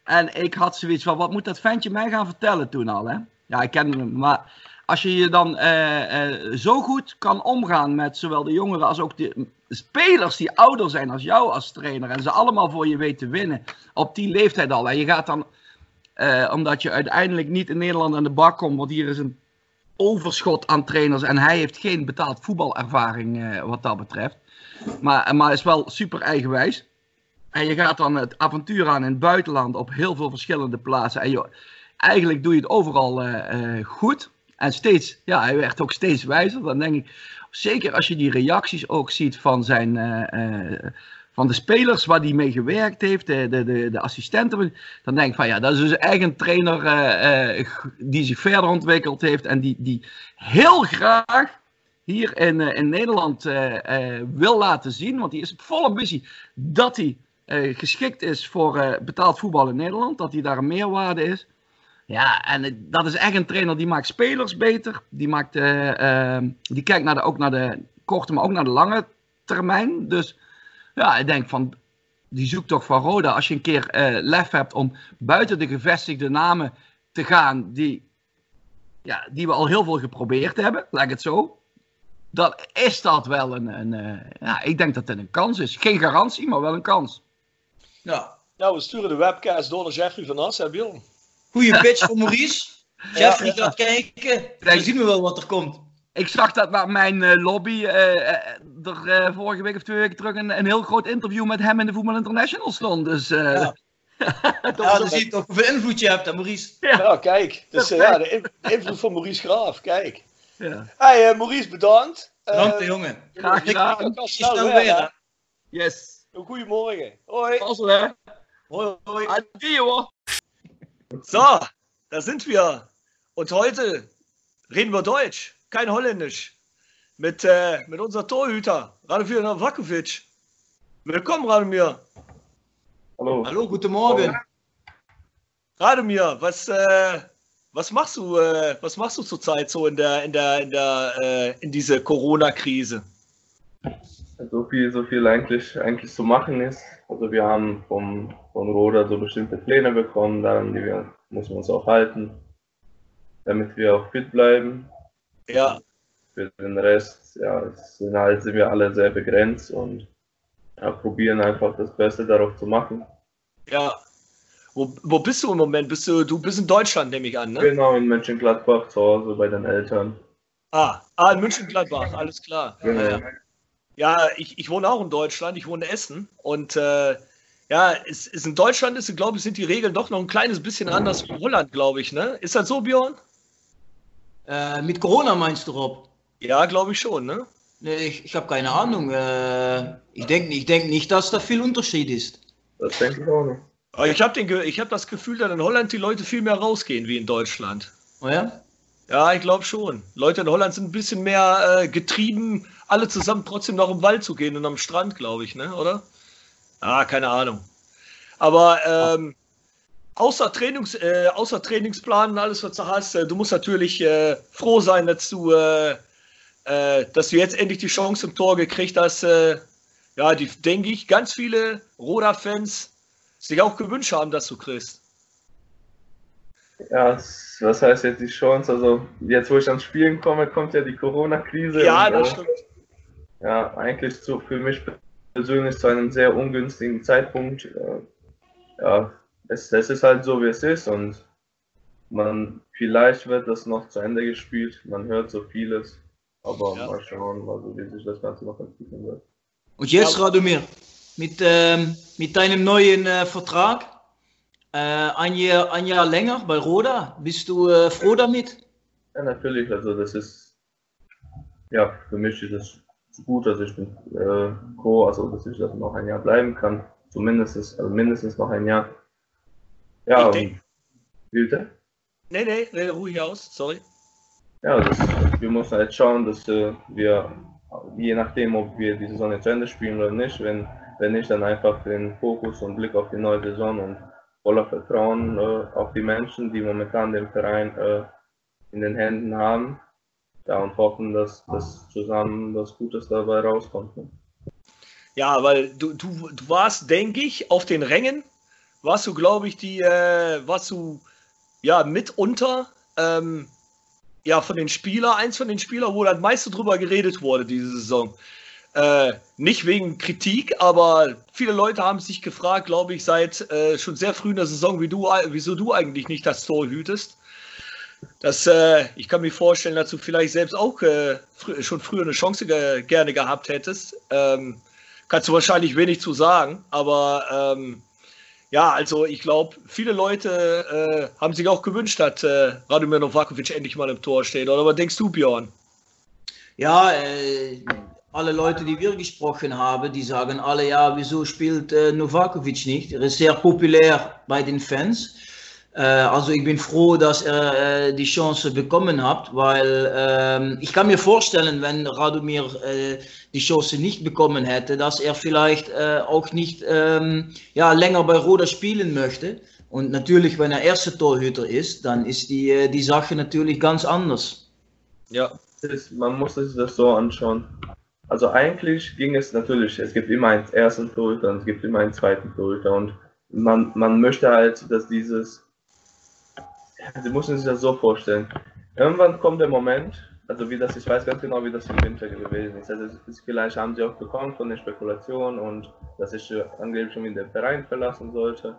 Speaker 7: En ik had zoiets van, wat moet dat ventje mij gaan vertellen toen al, hè? Ja, ik kende hem, maar als je je dan uh, uh, zo goed kan omgaan met zowel de jongeren als ook de spelers die ouder zijn als jou als trainer en ze allemaal voor je weet te winnen op die leeftijd al. En je gaat dan, uh, omdat je uiteindelijk niet in Nederland aan de bak komt, want hier is een overschot aan trainers en hij heeft geen betaald voetbalervaring wat dat betreft. Maar, maar is wel super eigenwijs. En je gaat dan het avontuur aan in het buitenland op heel veel verschillende plaatsen. En je, eigenlijk doe je het overal goed. En steeds, ja, hij werd ook steeds wijzer. Dan denk ik, zeker als je die reacties ook ziet van zijn. Uh, uh, van de spelers waar hij mee gewerkt heeft, de, de, de, assistenten, dan denk ik van ja, dat is dus een trainer uh, die zich verder ontwikkeld heeft en die, die heel graag hier in, in Nederland wil laten zien. Want die is vol ambitie dat hij geschikt is voor betaald voetbal in Nederland. Dat hij daar een meerwaarde is. Ja, en dat is echt een trainer die maakt spelers beter. Die, maakt, die kijkt naar de, ook naar de korte, maar ook naar de lange termijn. Dus ja, ik denk van die zoektocht van Roda, als je een keer uh, lef hebt om buiten de gevestigde namen te gaan, die, ja, die we al heel veel geprobeerd hebben, laat ik het zo. Dan is dat wel een, een uh, ja, ik denk dat het een kans is. Geen garantie, maar wel een kans.
Speaker 4: Ja, nou, we sturen de webcast door naar Jeffrey van As, hè Bjorn?
Speaker 8: Goeie pitch voor Maurice. Jeffrey gaat kijken, dan zien we wel wat er komt.
Speaker 7: Ik zag dat waar mijn uh, lobby uh, er uh, vorige week of twee weken terug een, een, heel groot interview met hem in de Voetbal International stond. Dus, ja.
Speaker 8: ja, dan zie je toch hoeveel invloed je hebt, hè, Maurice.
Speaker 4: Ja, ja kijk. Dus ja, de invloed van Maurice Graaf, kijk. Ja. Hey, Maurice, bedankt.
Speaker 8: Bedankt, jongen.
Speaker 7: Graag gedaan.
Speaker 8: snel weer, weer
Speaker 7: Yes.
Speaker 4: Goedemorgen. Hoi.
Speaker 7: Passel, hè.
Speaker 8: Hoi, hoi.
Speaker 7: Adieu.
Speaker 4: So, da sind wir. Und heute reden wir Deutsch. kein Holländisch. Mit, äh, mit unser Torhüter, Radomir Novakovic. Willkommen, Radomir.
Speaker 9: Hallo.
Speaker 8: Hallo, guten Morgen.
Speaker 4: Radomir, was, äh, was machst du, äh, was machst du zurzeit so in der, in der, in der, äh, in diese Corona-Krise?
Speaker 9: So viel, so viel eigentlich, eigentlich zu machen ist. Also wir haben vom, von Roda so bestimmte Pläne bekommen, daran die wir, müssen wir uns auch halten, damit wir auch fit bleiben.
Speaker 4: Ja.
Speaker 9: Für den Rest, ja, sind halt sind wir alle sehr begrenzt und ja, probieren einfach das Beste darauf zu machen.
Speaker 4: Ja. Wo, wo bist du im Moment? Bist du, du bist in Deutschland, nehme ich an, ne?
Speaker 9: Genau, in Mönchengladbach zu Hause bei den Eltern.
Speaker 4: Ah, ah in Mönchengladbach, alles klar.
Speaker 9: Genau.
Speaker 4: Ja, ja ich, ich wohne auch in Deutschland, ich wohne in Essen und äh, ja, es ist in Deutschland ist, glaube ich, sind die Regeln doch noch ein kleines bisschen anders wie in Holland, glaube ich, ne? Ist das so, Björn?
Speaker 8: Äh, mit Corona meinst du, Rob?
Speaker 4: Ja, glaube ich schon, ne?
Speaker 8: Nee, ich, ich habe keine Ahnung. Äh, ich denke ich denk nicht, dass da viel Unterschied ist.
Speaker 9: Das denke ich auch nicht.
Speaker 4: Aber ich habe hab das Gefühl, dass in Holland die Leute viel mehr rausgehen wie in Deutschland.
Speaker 8: Oh ja?
Speaker 4: Ja, ich glaube schon. Leute in Holland sind ein bisschen mehr äh, getrieben, alle zusammen trotzdem noch im Wald zu gehen und am Strand, glaube ich, ne? Oder? Ah, keine Ahnung. Aber ähm, außer, Trainings, äh, außer Trainingsplan und alles, was du hast, äh, du musst natürlich äh, froh sein, dass du, äh, äh, dass du jetzt endlich die Chance im Tor gekriegt hast. Äh, ja, die, denke ich, ganz viele Roda-Fans sich auch gewünscht haben, dass du kriegst.
Speaker 9: Ja, was heißt jetzt die Chance? Also, jetzt, wo ich ans Spielen komme, kommt ja die Corona-Krise.
Speaker 4: Ja, und, das stimmt.
Speaker 9: Ja, eigentlich zu, für mich persönlich zu einem sehr ungünstigen Zeitpunkt. ja, es, es ist halt so, wie es ist und man, vielleicht wird das noch zu Ende gespielt, man hört so vieles, aber ja. mal schauen, also, wie sich das Ganze noch entwickeln wird.
Speaker 8: Und jetzt, Radomir, mit, ähm, mit deinem neuen äh, Vertrag, äh, ein, Jahr, ein Jahr länger bei Roda, bist du äh, froh damit?
Speaker 9: Ja, natürlich, also das ist, ja, für mich ist es gut, also ich bin äh, froh, also dass ich das noch ein Jahr bleiben kann, zumindest also mindestens noch ein Jahr. Ja,
Speaker 4: ich denk...
Speaker 9: Bitte?
Speaker 4: Nee, nee, rede ruhig aus, sorry.
Speaker 9: Ja, das, wir müssen halt schauen, dass äh, wir, je nachdem, ob wir die Saison jetzt zu Ende spielen oder nicht, wenn, wenn nicht, dann einfach den Fokus und Blick auf die neue Saison und voller Vertrauen äh, auf die Menschen, die momentan den Verein äh, in den Händen haben. Ja, und hoffen, dass, dass zusammen was Gutes dabei rauskommt. Ne?
Speaker 4: Ja, weil du, du, du warst, denke ich, auf den Rängen warst du, glaube ich, die, äh, warst du ja mitunter ähm, ja von den Spielern, eins von den Spielern, wo das meiste drüber geredet wurde diese Saison. Äh, nicht wegen Kritik, aber viele Leute haben sich gefragt, glaube ich, seit äh, schon sehr früh in der Saison, wie du, wieso du eigentlich nicht das Tor hütest. Das, äh, ich kann mir vorstellen, dass du vielleicht selbst auch äh, fr schon früher eine Chance ge gerne gehabt hättest. Ähm, kannst du wahrscheinlich wenig zu sagen, aber ähm, ja, also ich glaube, viele Leute äh, haben sich auch gewünscht, dass äh, Radomir Novakovic endlich mal im Tor steht. Oder was denkst du, Björn?
Speaker 8: Ja, äh, alle Leute, die wir gesprochen haben, die sagen alle, ja, wieso spielt äh, Novakovic nicht? Er ist sehr populär bei den Fans. Äh, also ich bin froh, dass er äh, die Chance bekommen hat, weil ähm, ich kann mir vorstellen, wenn Radomir äh, die Chance nicht bekommen hätte, dass er vielleicht auch nicht ähm, ja, länger bei Roda spielen möchte. Und natürlich, wenn er erste Torhüter ist, dann ist die, die Sache natürlich ganz anders.
Speaker 9: Ja. Ist, man muss sich das so anschauen. Also eigentlich ging es natürlich, es gibt immer einen ersten Torhüter und es gibt immer einen zweiten Torhüter und man, man möchte halt, dass dieses Sie müssen sich das so vorstellen. Irgendwann kommt der Moment, also wie das, ich weiß ganz genau, wie das im Winter gewesen ist. Also vielleicht haben sie auch bekommen von der Spekulation und dass ich angeblich schon wieder den Verein verlassen sollte.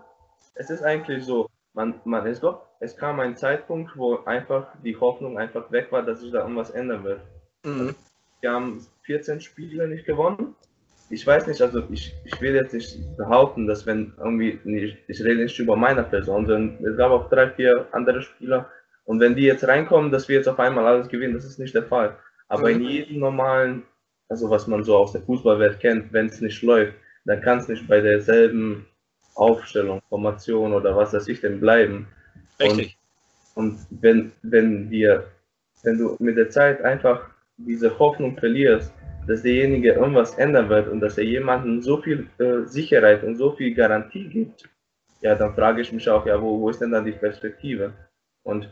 Speaker 9: Es ist eigentlich so, man, man ist doch, es kam ein Zeitpunkt, wo einfach die Hoffnung einfach weg war, dass sich da irgendwas ändern wird. Mhm. Wir haben 14 Spiele nicht gewonnen ich weiß nicht, also ich, ich will jetzt nicht behaupten, dass wenn irgendwie, ich, ich rede nicht über meine Person, sondern es gab auch drei, vier andere Spieler und wenn die jetzt reinkommen, dass wir jetzt auf einmal alles gewinnen, das ist nicht der Fall. Aber mhm. in jedem normalen, also was man so aus der Fußballwelt kennt, wenn es nicht läuft, dann kann es nicht bei derselben Aufstellung, Formation oder was weiß ich denn bleiben. Richtig. Und, und wenn, wenn wir, wenn du mit der Zeit einfach diese Hoffnung verlierst, dass derjenige irgendwas ändern wird und dass er jemandem so viel äh, Sicherheit und so viel Garantie gibt, ja, dann frage ich mich auch, ja, wo, wo ist denn dann die Perspektive? Und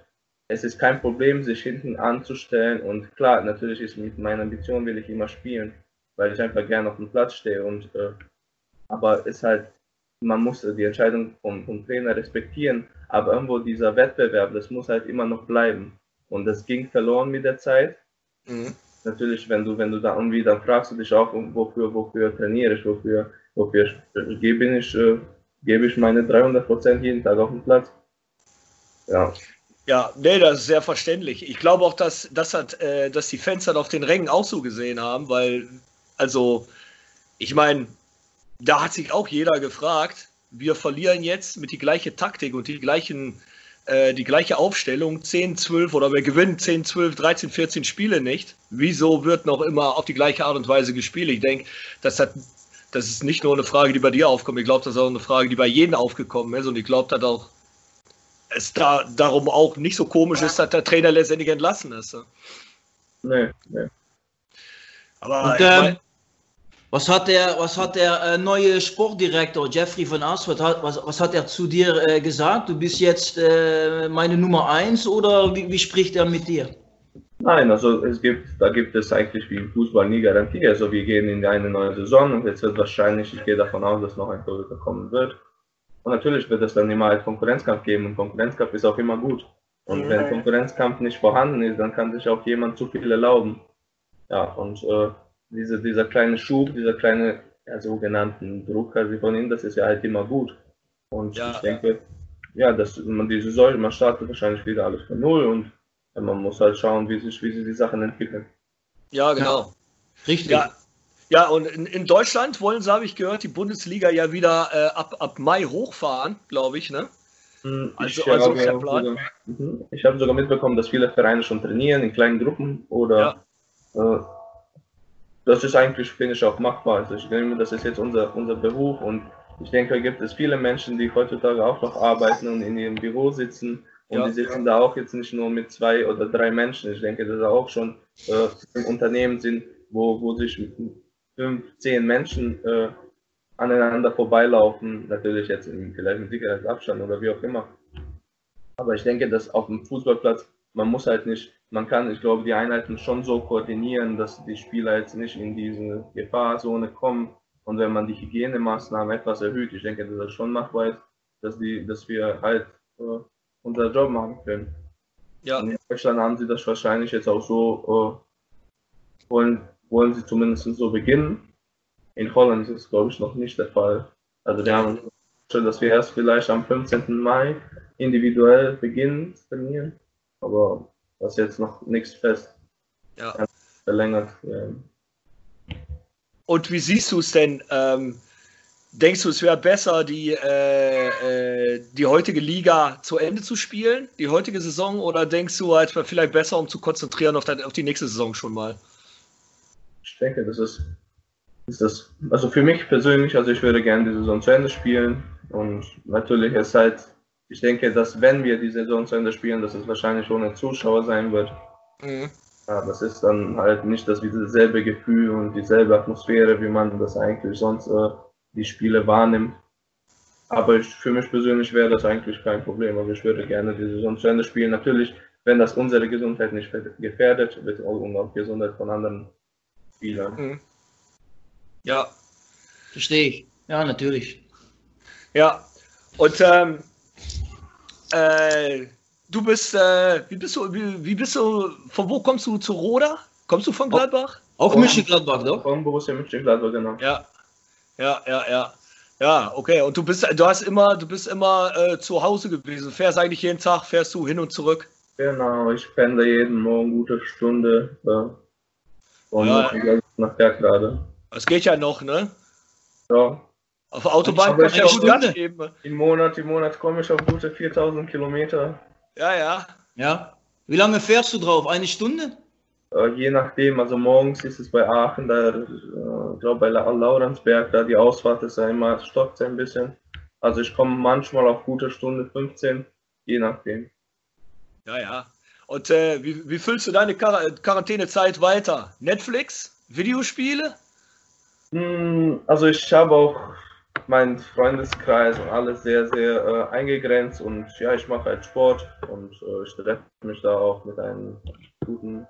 Speaker 9: es ist kein Problem, sich hinten anzustellen und klar, natürlich ist mit meiner Ambition will ich immer spielen, weil ich einfach gerne auf dem Platz stehe und äh, aber ist halt, man muss die Entscheidung vom, vom Trainer respektieren, aber irgendwo dieser Wettbewerb, das muss halt immer noch bleiben und das ging verloren mit der Zeit. Mhm natürlich, wenn du, wenn du da irgendwie, dann fragst du dich auch, wofür, wofür trainiere ich, wofür, wofür gebe ich, äh, gebe ich meine 300 Prozent jeden Tag auf den Platz.
Speaker 4: Ja. Ja, nee, das ist sehr verständlich. Ich glaube auch, dass, das hat, äh, dass die Fans dann auf den Rängen auch so gesehen haben, weil, also, ich meine, da hat sich auch jeder gefragt, wir verlieren jetzt mit die gleiche Taktik und die gleichen äh, die gleiche Aufstellung, 10, 12 oder wir gewinnen 10, 12, 13, 14 Spiele nicht. Wieso wird noch immer auf die gleiche Art und Weise gespielt? Ich denke, das hat das ist nicht nur eine Frage, die bei dir aufkommt. Ich glaube, das ist auch eine Frage, die bei jedem aufgekommen ist. Und ich glaube, dass auch es da darum auch nicht so komisch ist, dass der Trainer letztendlich entlassen ist.
Speaker 9: Nee, nee.
Speaker 8: Aber und, ähm, was hat der, was hat der äh, neue Sportdirektor Jeffrey von Asford, was, was hat er zu dir äh, gesagt? Du bist jetzt äh, meine Nummer eins oder wie, wie, spricht er mit dir?
Speaker 9: Nein, also es gibt, da gibt es eigentlich wie im Fußball nie Garantie. Also wir gehen in eine neue Saison und jetzt wird wahrscheinlich, ich gehe davon aus, dass noch ein Torhüter kommen wird. Und natürlich wird es dann immer einen Konkurrenzkampf geben und Konkurrenzkampf ist auch immer gut. Und wenn Konkurrenzkampf nicht vorhanden ist, dann kann sich auch jemand zu viel erlauben. Ja, und äh, diese, dieser kleine Schub, dieser kleine ja, sogenannten Druck also von ihm, das ist ja halt immer gut. Und ja. ich denke, ja, dass man diese Säule, man startet wahrscheinlich wieder alles von Null und ja, man muss halt schauen, wie sich, wie sich die Sachen entwickeln.
Speaker 4: Ja, genau. Ja. Richtig. Ja, ja und in, in, Deutschland wollen sie, habe ich gehört, die Bundesliga ja wieder äh, ab, ab Mai hochfahren, glaube ich, ne?
Speaker 9: Hm, also, ich also habe sogar, mhm. hab sogar mitbekommen, dass viele Vereine schon trainieren in kleinen Gruppen oder ja. äh, das ist eigentlich, finde ich, auch machbar. Also ich denke, das ist jetzt unser, unser Beruf und ich denke, da gibt es viele Menschen, die heutzutage auch noch arbeiten und in ihrem Büro sitzen und ja, die sitzen ja. da auch jetzt nicht nur mit zwei oder drei Menschen. Ich denke, dass da auch schon äh, im Unternehmen sind, wo, wo sich fünf, zehn Menschen äh, aneinander vorbeilaufen. Natürlich jetzt in, vielleicht mit Sicherheitsabstand oder wie auch immer. Aber ich denke, dass auf dem Fußballplatz, man muss halt nicht man kann, ich glaube, die Einheiten schon so koordinieren, dass die Spieler jetzt nicht in diese Gefahrzone kommen. Und wenn man die Hygienemaßnahmen etwas erhöht, ich denke, dass das schon machbar ist, dass, die, dass wir halt äh, unser Job machen können. Ja. Und in Deutschland haben sie das wahrscheinlich jetzt auch so, äh, wollen, wollen sie zumindest so beginnen. In Holland ist es, glaube ich, noch nicht der Fall. Also wir haben schon, dass wir erst vielleicht am 15. Mai individuell beginnen zu trainieren. Aber das ist jetzt noch nichts fest. Ja. Verlängert.
Speaker 4: Und wie siehst du es denn? Ähm, denkst du, es wäre besser, die, äh, äh, die heutige Liga zu Ende zu spielen, die heutige Saison, oder denkst du, es wäre vielleicht besser, um zu konzentrieren auf, auf, die nächste Saison schon mal?
Speaker 9: Ich denke, das ist, ist das, also für mich persönlich, also ich würde gerne die Saison zu Ende spielen und natürlich ist halt ich denke, dass wenn wir die Saison zu Ende spielen, dass es wahrscheinlich ohne Zuschauer sein wird.
Speaker 4: Mhm.
Speaker 9: Ja, das ist dann halt nicht das dieselbe Gefühl und dieselbe Atmosphäre, wie man das eigentlich sonst äh, die Spiele wahrnimmt. Aber ich, für mich persönlich wäre das eigentlich kein Problem. Also ich würde gerne die Saison zu Ende spielen. Natürlich, wenn das unsere Gesundheit nicht gefährdet, wird auch, und auch Gesundheit von anderen Spielern.
Speaker 4: Mhm. Ja,
Speaker 8: verstehe ich. Ja, natürlich.
Speaker 4: Ja, und ähm, äh, du bist, äh, wie bist du, wie, wie, bist du, von wo kommst du zu Roda? Kommst du von Gladbach?
Speaker 8: Auch Mönchengladbach, doch?
Speaker 9: Von Borussia Mönchengladbach, genau.
Speaker 4: Ja, ja, ja, ja. Ja, okay. Und du bist, du hast immer, du bist immer äh, zu Hause gewesen. Fährst eigentlich jeden Tag, fährst du hin und zurück?
Speaker 9: Genau, ich pendle jeden Morgen gute Stunde ja. von
Speaker 4: Ja.
Speaker 9: nach Bergrade.
Speaker 4: Das geht ja noch, ne?
Speaker 9: Ja.
Speaker 4: Auf Autobahn ja
Speaker 9: ich-
Speaker 4: gut Gas geben.
Speaker 9: Im Monat, im Monat komme ich auf gute 4000 Kilometer.
Speaker 4: Ja, ja.
Speaker 8: Ja. Wie lange fährst du drauf? Eine Stunde?
Speaker 9: Äh, je nachdem, also morgens ist es bei Aachen, da, äh, ich glaube bei La Laurensberg, da die Ausfahrt ist ja immer, stockt ein bisschen. Also ich komme manchmal auf gute Stunde 15, je nachdem.
Speaker 4: Ja, ja. Und äh, wie, wie füllst du deine Quar Quarantänezeit weiter? Netflix? Videospiele?
Speaker 9: Hm, Also ich habe auch meinen Freundeskreis und alles sehr, sehr äh, eingegrenzt und ja, ich mache halt Sport und äh, ich treffe mich da auch mit einem guten,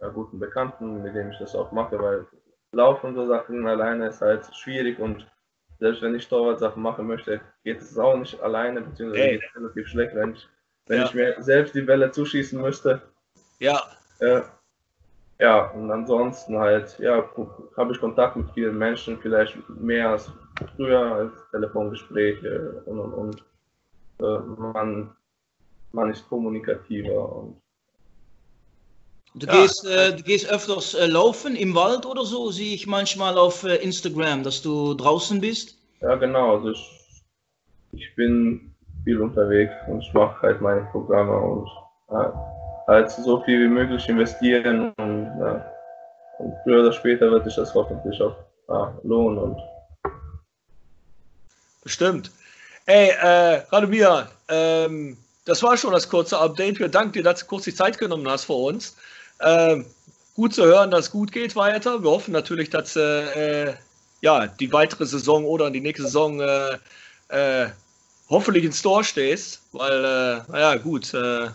Speaker 9: ja, guten Bekannten, mit dem ich das auch mache, weil Laufen und so Sachen alleine ist halt schwierig und selbst wenn ich Torwart-Sachen machen möchte, geht es auch nicht alleine, beziehungsweise es relativ schlecht, wenn ich, wenn
Speaker 4: Ja.
Speaker 9: ich mir selbst die Bälle zuschießen müsste.
Speaker 4: Ja.
Speaker 9: Äh, ja, und ansonsten halt, ja, habe ich Kontakt mit vielen Menschen, vielleicht mehr als früher, als Telefongespräche und und und. Äh, man, man ist kommunikativer und
Speaker 8: Du,
Speaker 4: Ja.
Speaker 8: gehst, äh, du gehst öfters äh, laufen im Wald oder so, sehe ich manchmal auf äh, Instagram, dass du draußen bist.
Speaker 9: ja genau, also ich, ich bin viel unterwegs und ich mache halt meine Programme und ja, halt so viel wie möglich investieren und, ja, und früher oder später wird sich das hoffentlich auch ja, lohnen und
Speaker 4: Bestimmt. Ey, äh, Radomir, ähm, das war schon das kurze Update. Wir danken dir, dass du kurz die Zeit genommen hast für uns. Ähm, gut zu hören, dass es gut geht weiter. Wir hoffen natürlich, dass äh, äh, ja, die weitere Saison oder die nächste Saison äh, äh, hoffentlich ins Tor stehst, weil, äh, naja, gut, äh,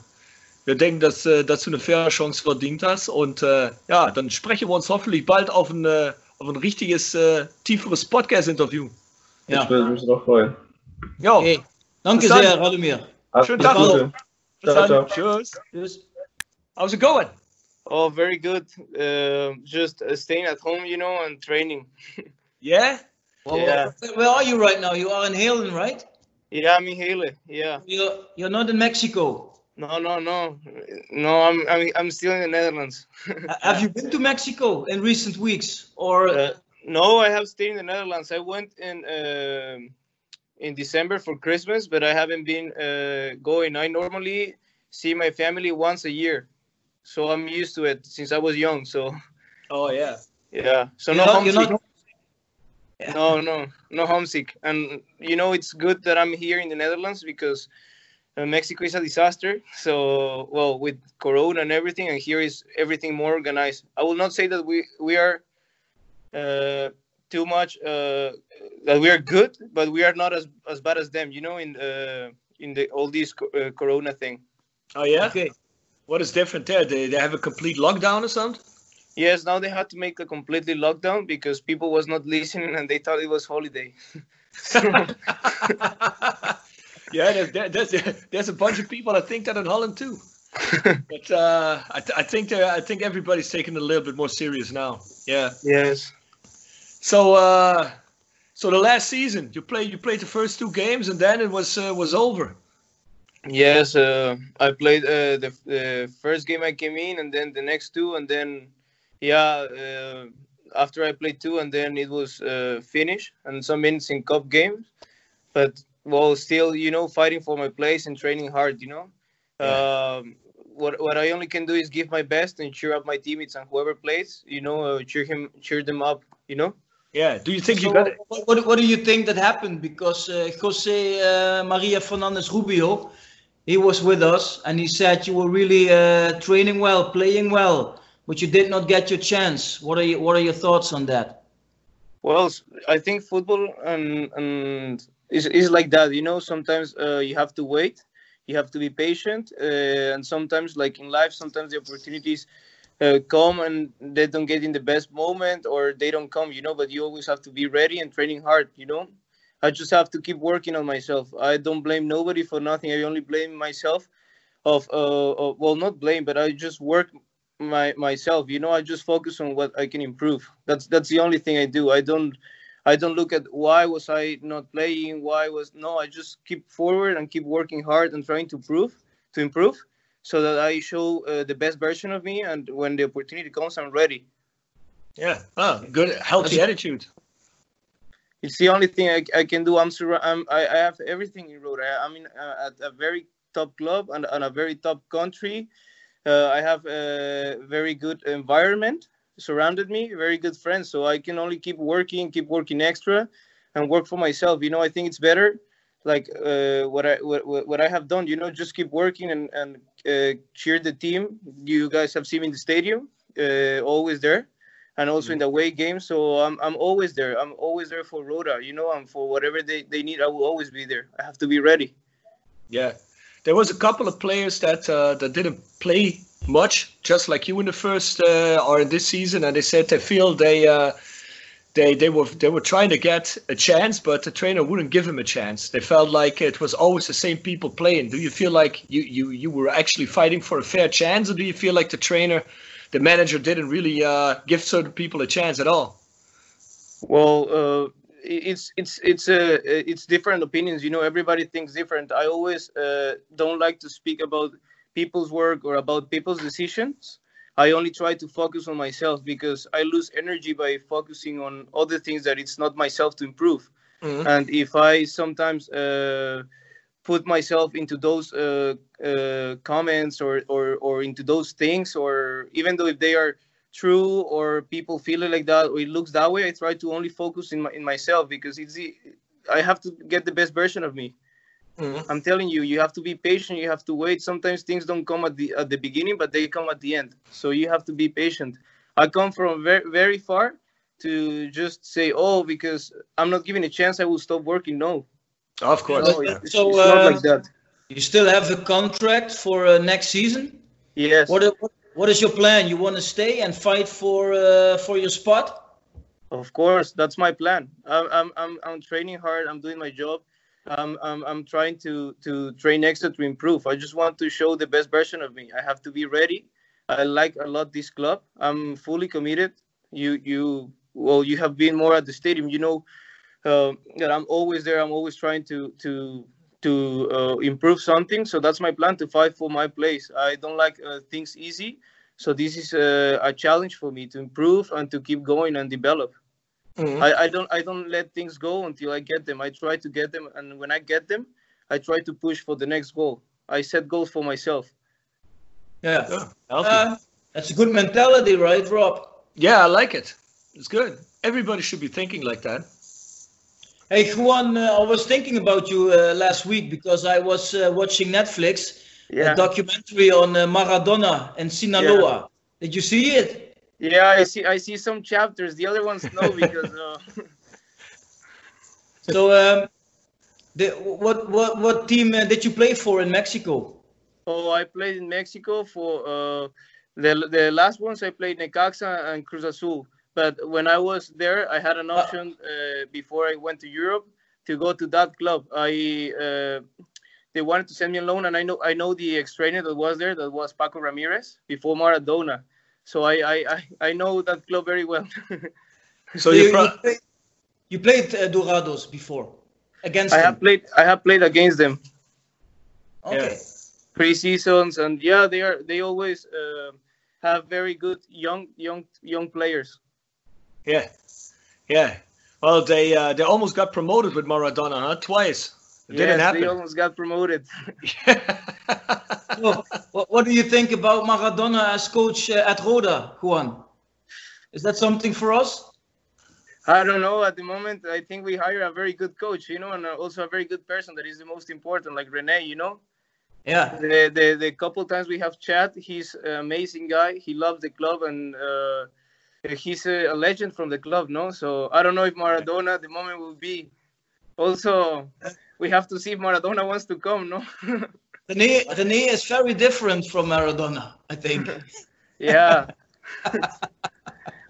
Speaker 4: wir denken, dass, äh, dass du eine faire Chance verdient hast und äh, ja, dann sprechen wir uns hoffentlich bald auf ein, äh, auf ein richtiges, äh, tieferes Podcast-Interview.
Speaker 8: Ja.
Speaker 9: ich würde mich drauf freuen.
Speaker 4: Jo.
Speaker 8: Hey, danke sehr, Radomir.
Speaker 4: Schönen Tag
Speaker 9: Gute.
Speaker 4: noch. Bis
Speaker 9: Ciao,
Speaker 4: dann.
Speaker 9: ciao.
Speaker 4: Tschüss.
Speaker 8: Tschüss.
Speaker 4: How's it going?
Speaker 10: Oh, very good. Uh, just uh, staying at home, you know, and training.
Speaker 4: Yeah?
Speaker 8: Well,
Speaker 10: Yeah.
Speaker 8: where- are you right now? You are in Halen, right?
Speaker 10: Yeah, I'm in Hele. Yeah.
Speaker 8: You're, you're not in Mexico.
Speaker 10: No, no, no, no. I'm I'm I'm still in the Netherlands.
Speaker 8: Have you been to Mexico in recent weeks? Or
Speaker 10: Uh, no, I have stayed in the Netherlands. I went in um in December for Christmas, but I haven't been uh, going. I normally see my family once a year, so I'm used to it since I was young. So
Speaker 4: Oh, yeah.
Speaker 10: yeah, so
Speaker 8: You're
Speaker 10: no
Speaker 8: not-
Speaker 10: homesick.
Speaker 8: not-
Speaker 10: No, no, no homesick. And you know, it's good that I'm here in the Netherlands because uh, Mexico is a disaster. So, well, with Corona and everything, and here is everything more organized. I will not say that we we are uh, too much uh, that we are good, but we are not as as bad as them. You know, in uh, in the all these co- uh, Corona thing.
Speaker 4: Oh, yeah?
Speaker 8: Okay.
Speaker 4: What is different there? They, they have a complete lockdown or something?
Speaker 10: Yes, now they had to make a completely lockdown because people was not listening and they thought it was holiday.
Speaker 4: Yeah, there's, there's, there's a bunch of people that think that in Holland too. but uh, I, th- I think I think everybody's taking it a little bit more serious now. Yeah.
Speaker 10: Yes.
Speaker 4: So uh, so the last season you played you played the first two games and then it was uh, was over.
Speaker 10: Yes, uh, I played uh, the the first game I came in, and then the next two, and then yeah, uh, after I played two, and then it was uh, finished, and some minutes in cup games, but well, still, you know, fighting for my place and training hard, you know. Um, what what I only can do is give my best and cheer up my teammates and whoever plays, you know, uh, cheer him, cheer them up, you know.
Speaker 4: Yeah. Do you think
Speaker 6: so
Speaker 4: you got it?
Speaker 6: What, what, what do you think that happened? Because uh, Jose uh, Maria Fernandez Rubio, he was with us and he said you were really uh, training well, playing well, but you did not get your chance. What are you, What are your thoughts on that?
Speaker 10: Well, I think football and and is is like that. You know, sometimes uh, you have to wait, you have to be patient, uh, and sometimes, like in life, sometimes the opportunities uh, come and they don't get in the best moment or they don't come. You know, but you always have to be ready and training hard. You know, I just have to keep working on myself. I don't blame nobody for nothing. I only blame myself. Of, uh, of well, not blame, but I just work my myself you know i just focus on what i can improve that's that's the only thing i do i don't i don't look at why was i not playing why was no i just keep forward and keep working hard and trying to prove to improve so that i show uh, the best version of me and when the opportunity comes i'm ready.
Speaker 4: Yeah oh, good healthy that's attitude.
Speaker 10: It's the only thing i, I can do. I'm, sur- I'm I, I have everything in road. I, i'm in uh, at a very top club and, and a very top country. Uh, I have a very good environment surrounded me, very good friends. So I can only keep working, keep working extra, and work for myself. You know, I think it's better, like uh, what I what, what I have done. You know, just keep working and and uh, cheer the team. You guys have seen me in the stadium, uh, always there, and also in the away game. So I'm I'm always there. I'm always there for Roda. You know, and for whatever they they need, I will always be there. I have to be ready.
Speaker 4: Yeah, there was a couple of players that uh, that didn't play much, just like you in the first uh, or in this season, and they said they feel they uh, they they were they were trying to get a chance, but the trainer wouldn't give him a chance. They felt like it was always the same people playing. Do you feel like you you you were actually fighting for a fair chance, or do you feel like the trainer, the manager, didn't really uh, give certain people a chance at all?
Speaker 10: Well, uh, it's it's it's uh, it's different opinions. You know, everybody thinks different. I always uh, don't like to speak about people's work or about people's decisions. I only try to focus on myself because I lose energy by focusing on other things that it's not myself to improve. Mm-hmm. And if I sometimes uh, put myself into those uh, uh, comments or, or or into those things, or even though if they are true or people feel it like that or it looks that way, I try to only focus in my, in myself because it's the, I have to get the best version of me. Mm-hmm. I'm telling you, you have to be patient. You have to wait. Sometimes things don't come at the at the beginning, but they come at the end. So you have to be patient. I come from very very far to just say, oh, because I'm not given a chance, I will stop working. No,
Speaker 4: of course.
Speaker 10: No, it's, so it's uh, not like that.
Speaker 6: You still have the contract for uh, next season.
Speaker 10: Yes.
Speaker 6: What, what what is your plan? You want to stay and fight for uh, for your spot?
Speaker 10: Of course, that's my plan. I'm I'm I'm, I'm training hard. I'm doing my job. I'm, I'm, I'm trying to, to train extra to improve. I just want to show the best version of me. I have to be ready. I like a lot this club. I'm fully committed. You, you, well, you have been more at the stadium. You know uh, that I'm always there. I'm always trying to, to, to uh, improve something. So that's my plan to fight for my place. I don't like uh, things easy. So this is a, a challenge for me to improve and to keep going and develop. Mm-hmm. I, I don't I don't let things go until I get them. I try to get them, and when I get them, I try to push for the next goal. I set goals for myself.
Speaker 6: Yeah, uh, that's a good mentality, right, Rob?
Speaker 4: Yeah, I like it. It's good. Everybody should be thinking like that.
Speaker 6: Hey, Juan, uh, I was thinking about you uh, last week because I was uh, watching Netflix, yeah. a documentary on uh, Maradona and Sinaloa. Yeah. Did you see it?
Speaker 10: Yeah, I see. I see some chapters. The other ones no, because. Uh...
Speaker 6: so, um, the, what what what team uh, did you play for in Mexico?
Speaker 10: Oh, I played in Mexico for uh, the the last ones. I played Necaxa and Cruz Azul. But when I was there, I had an uh, option uh, before I went to Europe to go to that club. I uh, they wanted to send me a loan, and I know I know the ex trainer that was there. That was Paco Ramirez before Maradona so I I, I, I know that club very well.
Speaker 6: so you, you, played, you played uh, Dorados before against.
Speaker 10: I
Speaker 6: them.
Speaker 10: have played. I have played against them.
Speaker 6: Okay. Yeah.
Speaker 10: Pre seasons and yeah, they are. They always uh, have very good young young young players.
Speaker 4: Yeah, yeah. Well, they uh, they almost got promoted with Maradona, huh? Twice. It yes, didn't happen.
Speaker 10: they almost got promoted.
Speaker 6: so, what, what, do you think about Maradona as coach uh, at Roda, Juan? Is that something for us?
Speaker 10: I don't know. At the moment, I think we hire a very good coach, you know, and also a very good person that is the most important, like Rene, you know.
Speaker 6: Yeah.
Speaker 10: The the, the couple times we have chat, he's an amazing guy. He loves the club and uh, he's a, a legend from the club, no. So I don't know if Maradona at the moment will be. Also, we have to see if Maradona wants to come, no.
Speaker 6: Rene, Rene is very different from Maradona, I think.
Speaker 10: yeah.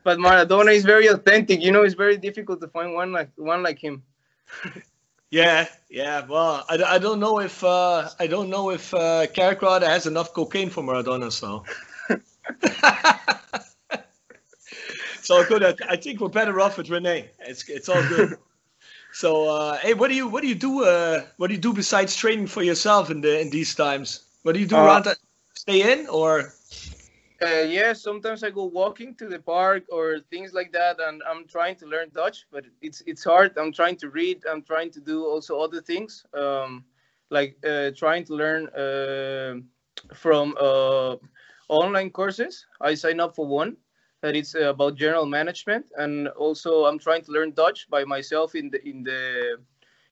Speaker 10: but Maradona is very authentic. You know, it's very difficult to find one like one like him.
Speaker 4: Yeah, yeah. Well, I, I don't know if uh, I don't know if uh, Kerkrade has enough cocaine for Maradona, so. so good. I, I think we're better off with Rene. It's it's all good. So, uh, hey, what do you what do you do? Uh, what do you do besides training for yourself in the in these times? What do you do
Speaker 10: Uh,
Speaker 4: around that? Stay in or?
Speaker 10: Uh, yeah, sometimes I go walking to the park or things like that, and I'm trying to learn Dutch, but it's it's hard. I'm trying to read. I'm trying to do also other things, um, like uh, trying to learn uh, from uh, online courses. I sign up for one that it's uh, about general management, and also I'm trying to learn Dutch by myself in the in the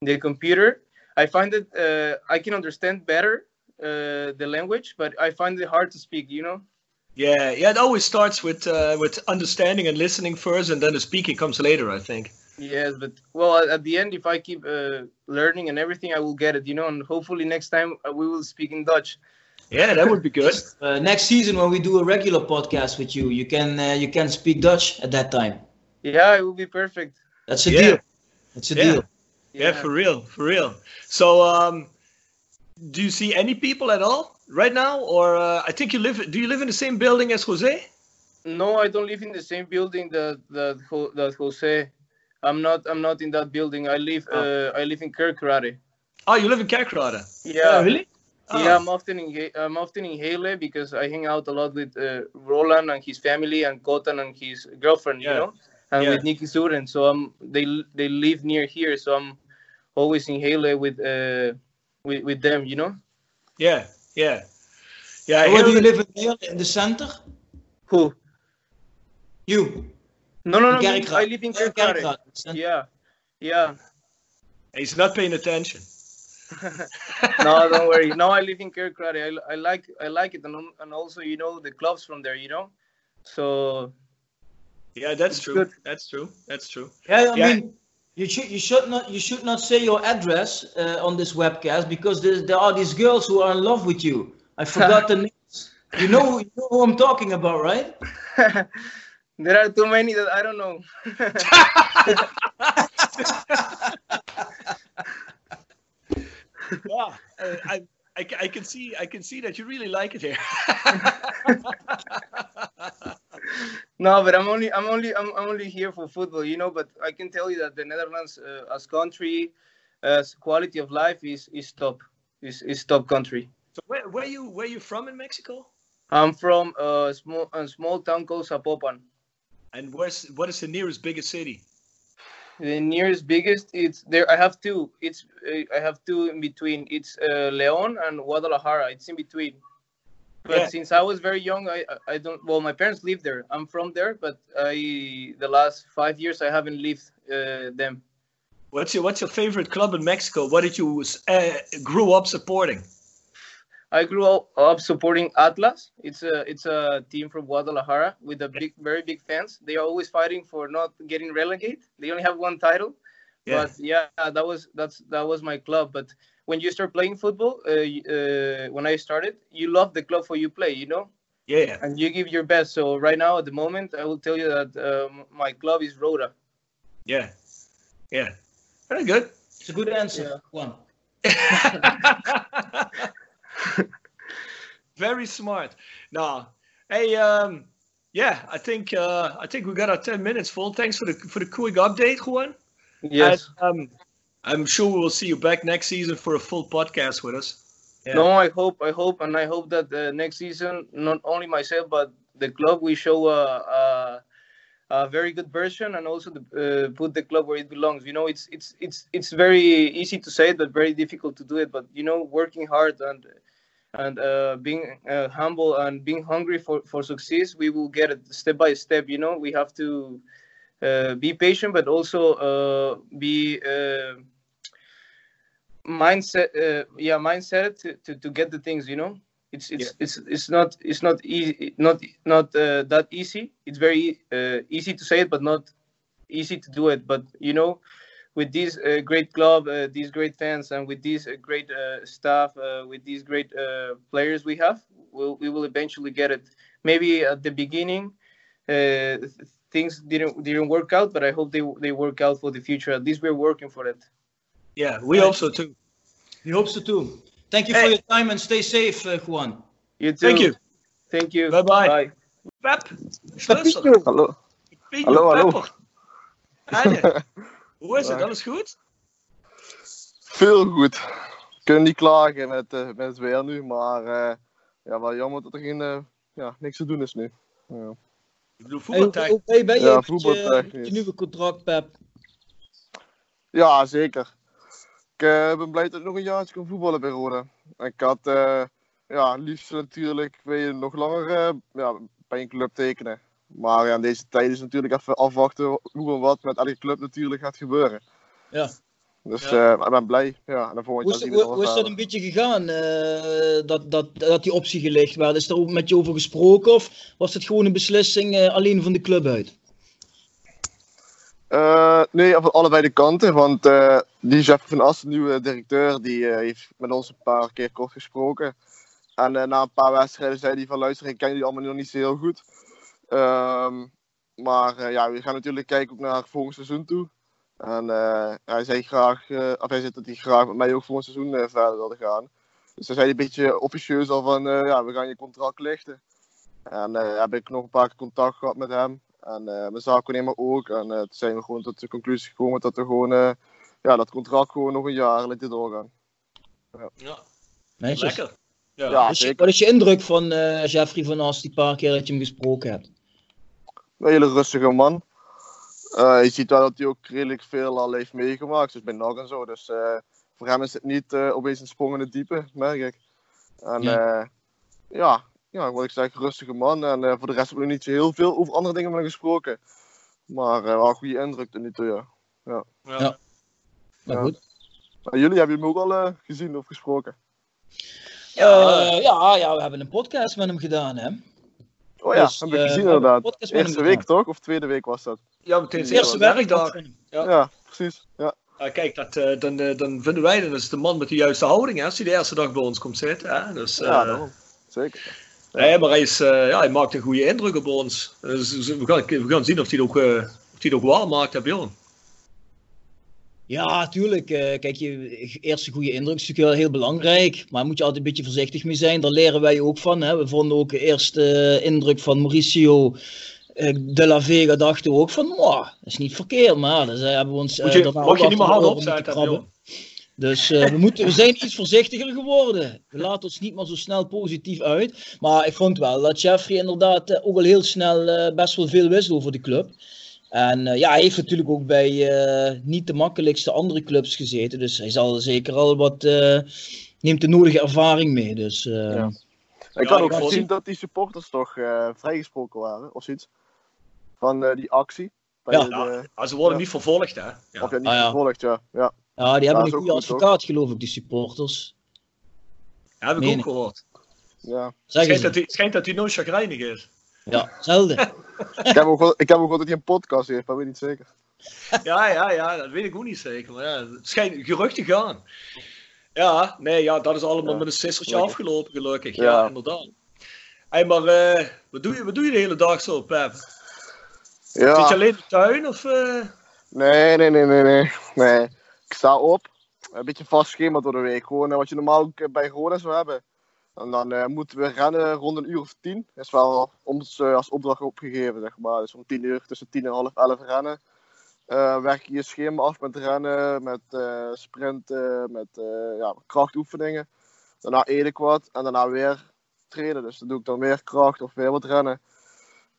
Speaker 10: in the computer. I find that uh, I can understand better uh, the language, but I find it hard to speak. You know.
Speaker 4: Yeah, yeah. It always starts with uh, with understanding and listening first, and then the speaking comes later. I think.
Speaker 10: Yes, but well, at- the end, if I keep uh, learning and everything, I will get it, you know. And hopefully, next time uh, we will speak in Dutch.
Speaker 4: Yeah, that would be good.
Speaker 6: Uh, next season, when we do a regular podcast with you, you can uh, you can speak Dutch at that time.
Speaker 10: Yeah, it would be perfect.
Speaker 6: That's a
Speaker 4: Yeah.
Speaker 6: deal. That's a
Speaker 4: Yeah.
Speaker 6: deal.
Speaker 4: Yeah, for real, for real. So, um, do you see any people at all right now, or uh, I think you live? Do you live in the same building as Jose?
Speaker 10: No, I don't live in the same building that that Ho- that Jose. I'm not. I'm not in that building. I live. Uh, I live in Kerkrade.
Speaker 4: Oh, you live in Kerkrade.
Speaker 10: Yeah.
Speaker 4: really?
Speaker 10: Yeah,
Speaker 4: Oh.
Speaker 10: I'm often in He- I'm often in Hele because I hang out a lot with uh, Roland and his family and Kotan and his girlfriend, you know, and
Speaker 4: Yeah.
Speaker 10: with Nikki Suren. So I'm they they live near here, so I'm always in Hele with uh with, with them, you know.
Speaker 4: Yeah, yeah, yeah.
Speaker 6: Where do you live in here? In the center?
Speaker 10: Who?
Speaker 6: You.
Speaker 10: No, no, no.
Speaker 6: In
Speaker 10: me,
Speaker 6: Kerkrade.
Speaker 10: I live in
Speaker 6: Oh,
Speaker 10: Kerkrade.
Speaker 6: Kerkrade.
Speaker 10: Yeah, yeah.
Speaker 4: He's not paying attention.
Speaker 10: No, don't worry. No, I live in Kerkrade. I, I like I like it, and and also you know the clubs from there, you know. So
Speaker 4: Yeah, that's true.
Speaker 10: good.
Speaker 4: That's true. That's true.
Speaker 6: Yeah, I
Speaker 4: Yeah.
Speaker 6: mean, you should you should not you should not say your address uh, on this webcast because there, there are these girls who are in love with you. I forgot the names. You know, you know who I'm talking about, right?
Speaker 10: there are too many that I don't know.
Speaker 4: yeah, I, I, I, can see, I can see that you really like it here.
Speaker 10: No, but I'm only I'm only I'm, I'm only here for football, you know. But I can tell you that the Netherlands, uh, as country, as quality of life is is top. Is is top country.
Speaker 4: so where, where you, where you from in Mexico?
Speaker 10: I'm from a small a small town called Zapopan.
Speaker 4: And where's, what is the nearest biggest city?
Speaker 10: The nearest biggest it's there. I have two. It's uh, I have two in between. It's uh, Leon and Guadalajara. It's in between. But
Speaker 4: Yeah.
Speaker 10: since I was very young, I I- I don't. Well, my parents live there. I'm from there, but I the last five years I haven't lived uh, them.
Speaker 4: What's your, what's your favorite club in Mexico? What did you uh, grew up supporting?
Speaker 10: I grew up, up supporting Atlas. It's a it's a team from Guadalajara with a big, very big fans. They are always fighting for not getting relegated. They only have one title,
Speaker 4: Yeah.
Speaker 10: but yeah, that was that's that was my club. But when you start playing football, uh, uh, when I started, you love the club for you play, you know,
Speaker 4: Yeah.
Speaker 10: and you give your best. So right now, at the moment, I will tell you that um, my club is Roda.
Speaker 4: Yeah. Yeah. Very good.
Speaker 6: It's a good answer. One.
Speaker 4: Very smart. Now, hey, um, yeah, I think uh, I think we got our ten minutes full. Thanks for the for the quick update, Juan.
Speaker 10: Yes.
Speaker 4: And, um, I'm sure we will see you back next season for a full podcast with us. Yeah.
Speaker 10: No, I hope, I hope, and I hope that uh, next season, not only myself but the club, we show a, a, a very good version, and also the, uh, put the club where it belongs. You know, it's it's it's it's very easy to say it, but very difficult to do it. But you know, working hard and and uh, being uh, humble and being hungry for for success, we will get it step by step. You know, we have to uh, be patient, but also uh, be uh, mindset. Uh, yeah, mindset to, to, to get the things. You know, it's it's it's it's not it's not easy not not uh, that easy. It's very uh, easy to say it, but not easy to do it. But you know, with this uh, great club, uh, these great fans, and with these uh, great uh, staff, uh, with these great uh, players we have, we'll, we will eventually get it. Maybe at the beginning, uh, things didn't didn't work out, but I hope they they work out for the future. At least we're working for it.
Speaker 4: Yeah, we hope so too.
Speaker 6: We hope so too. Thank you for your time and stay safe, uh, Juan.
Speaker 10: You too.
Speaker 4: Thank you.
Speaker 10: Thank you.
Speaker 4: Bye bye.
Speaker 10: Bye.
Speaker 4: Pep, Schlusser.
Speaker 11: Hallo.
Speaker 4: Pino,
Speaker 11: Hallo, hallo.
Speaker 4: Pepper. Hoe is het? Alles goed?
Speaker 11: Veel goed. Kunnen niet klagen met, eh, met het weer nu, maar eh, ja, wel jammer dat er geen, eh, ja, niks te doen is nu. Ja.
Speaker 4: Ik bedoel,
Speaker 6: hoe, ben je
Speaker 11: Ja,
Speaker 6: met je,
Speaker 11: voetbaltechnisch.
Speaker 6: met je nieuwe contract, Pep?
Speaker 11: Ja, zeker. Ik ben blij dat ik nog een jaartje kan voetballen bij Roda. Ik had eh, ja, liefst natuurlijk wil je nog langer eh, ja, bij een club tekenen. Maar ja, in deze tijd is natuurlijk even afwachten hoe en wat met elke club natuurlijk gaat gebeuren.
Speaker 6: Ja.
Speaker 11: Dus
Speaker 6: Ja.
Speaker 11: eh, ik ben blij. Ja, en
Speaker 6: Hoe is,
Speaker 11: zien we
Speaker 6: hoe,
Speaker 11: het
Speaker 6: hoe is dat een beetje gegaan, eh, dat, dat, dat die optie gelegd werd? Is er ook met je over gesproken of was het gewoon een beslissing eh, alleen van de club uit?
Speaker 11: Eh, nee, van allebei de kanten. Want eh, die Jeff van As, de nieuwe directeur, die eh, heeft met ons een paar keer kort gesproken. En na een paar wedstrijden zei hij van luister, ik ken jullie allemaal nog niet zo heel goed. Ehm, maar eh, ja, we gaan natuurlijk kijken ook naar volgend seizoen toe. En eh, hij zei graag, eh, of hij zei dat hij graag met mij ook volgend seizoen verder wilde gaan. Dus hij zei een beetje officieus al van, eh, ja, we gaan je contract lichten. En eh, heb ik nog een paar keer contact gehad met hem. En eh mijn zaakwaarnemer ook. En toen zijn we gewoon tot de conclusie gekomen dat we gewoon, eh, ja, dat contract gewoon nog een jaar laten doorgaan. Ja,
Speaker 4: Ja, lekker. Ja.
Speaker 11: Ja,
Speaker 6: Wat is je-
Speaker 11: zeker.
Speaker 6: wat is je indruk van eh, Jeffrey van As die paar keer dat je hem gesproken hebt?
Speaker 11: Een hele rustige man. Eh, je ziet wel dat hij ook redelijk veel al heeft meegemaakt, dus bij NAC en zo. Dus eh, voor hem is het niet eh, opeens een sprong in het diepe, merk ik. En
Speaker 6: Ja.
Speaker 11: ja, ja, ja wat ik zeg, rustige man. En voor de rest heb ik nog niet zo heel veel over andere dingen met hem gesproken. Maar eh, wel een goede indruk tot nu toe, ja. ja.
Speaker 6: Ja. Nou goed.
Speaker 11: En jullie hebben hem ook al eh, gezien of gesproken?
Speaker 6: Ja, ja, ja, we hebben een podcast met hem gedaan, hè?
Speaker 11: Oh ja,
Speaker 6: Dus,
Speaker 11: heb ik
Speaker 6: eh,
Speaker 11: gezien inderdaad. Eerste
Speaker 6: gedaan.
Speaker 11: week toch? Of tweede week was dat?
Speaker 4: Ja, meteen
Speaker 6: De
Speaker 4: de
Speaker 6: eerste werkdag.
Speaker 11: Ja,
Speaker 4: Ja.
Speaker 11: precies. Ja.
Speaker 4: Ah, kijk, dat, eh, dan, eh, dan vinden wij dat is de man met de juiste houding hè, als hij de eerste dag bij ons komt zitten. Hè? Dus, eh,
Speaker 11: Ja, daarom. Zeker.
Speaker 4: Nee, maar hij, is, ja, hij maakt een goede indruk op ons. Dus, we, gaan, we gaan zien of hij het ook, eh, of hij het ook waar maakt, hè, Bjorn.
Speaker 6: Ja, tuurlijk. eh, kijk, je eerste goede indruk is natuurlijk wel heel belangrijk. Maar daar moet je altijd een beetje voorzichtig mee zijn. Daar leren wij ook van. Hè. We vonden ook de eerste indruk van Mauricio eh, de la Vega. Dachten we ook van, wow, dat is niet verkeerd. Maar dus, eh, hebben we ons
Speaker 4: Moet je, mag je niet meer hard
Speaker 6: moeten
Speaker 4: opzetten.
Speaker 6: Dus eh, we, moeten, we zijn iets voorzichtiger geworden. We laten ons niet meer zo snel positief uit. Maar ik vond wel dat Jeffrey inderdaad eh, ook al heel snel eh, best wel veel wist over de club. En eh, ja, hij heeft natuurlijk ook bij eh, niet de makkelijkste andere clubs gezeten. Dus hij zal zeker al wat. eh, neemt de nodige ervaring mee. Dus, eh,
Speaker 11: Ja. Ik had
Speaker 4: ik
Speaker 11: ook gezien dat die supporters toch eh, vrijgesproken waren, of zoiets. Van eh, die actie. Bij
Speaker 6: Ja.
Speaker 11: de-
Speaker 4: Ja, ze worden
Speaker 11: ja.
Speaker 4: niet vervolgd, hè? Ja.
Speaker 11: Of ja, niet
Speaker 6: Ah, ja.
Speaker 11: vervolgd, ja. ja.
Speaker 6: ja, die hebben een goede
Speaker 11: toch?
Speaker 6: advocaat, geloof ik, die supporters.
Speaker 4: Ja, heb ik
Speaker 6: Nee,
Speaker 4: ook
Speaker 6: nee.
Speaker 4: gehoord.
Speaker 11: ja.
Speaker 4: Schijnt dat, hij, schijnt dat hij nooit chagrijnig is.
Speaker 6: Ja, zelden.
Speaker 11: ik, heb ook, ik heb ook dat hij een podcast heeft, maar weet niet zeker.
Speaker 4: Ja, ja, ja, dat weet ik ook niet zeker. Maar ja, het schijnt geruchten gaan. Ja, nee, ja, dat is allemaal
Speaker 11: Ja,
Speaker 4: met een sissertje afgelopen, gelukkig. Ja,
Speaker 11: Ja.
Speaker 4: inderdaad. Hey, maar eh, wat, doe je, wat doe je de hele dag zo, Pep? Zit je
Speaker 11: Ja.
Speaker 4: alleen in de tuin? Of, eh?
Speaker 11: Nee, nee, nee, nee, nee. Nee. Ik sta op. Een beetje vast schema door de week. Gewoon eh, wat je normaal bij Roda zou hebben. En dan eh, moeten we rennen rond een uur of tien. Dat is wel ons eh, als opdracht opgegeven, zeg maar. Dus om tien uur, tussen tien en half elf rennen. Eh, werk je je schema af met rennen, met eh, sprinten, met eh, ja, krachtoefeningen. Daarna wat en daarna weer trainen. Dus dan doe ik dan weer kracht of weer wat rennen.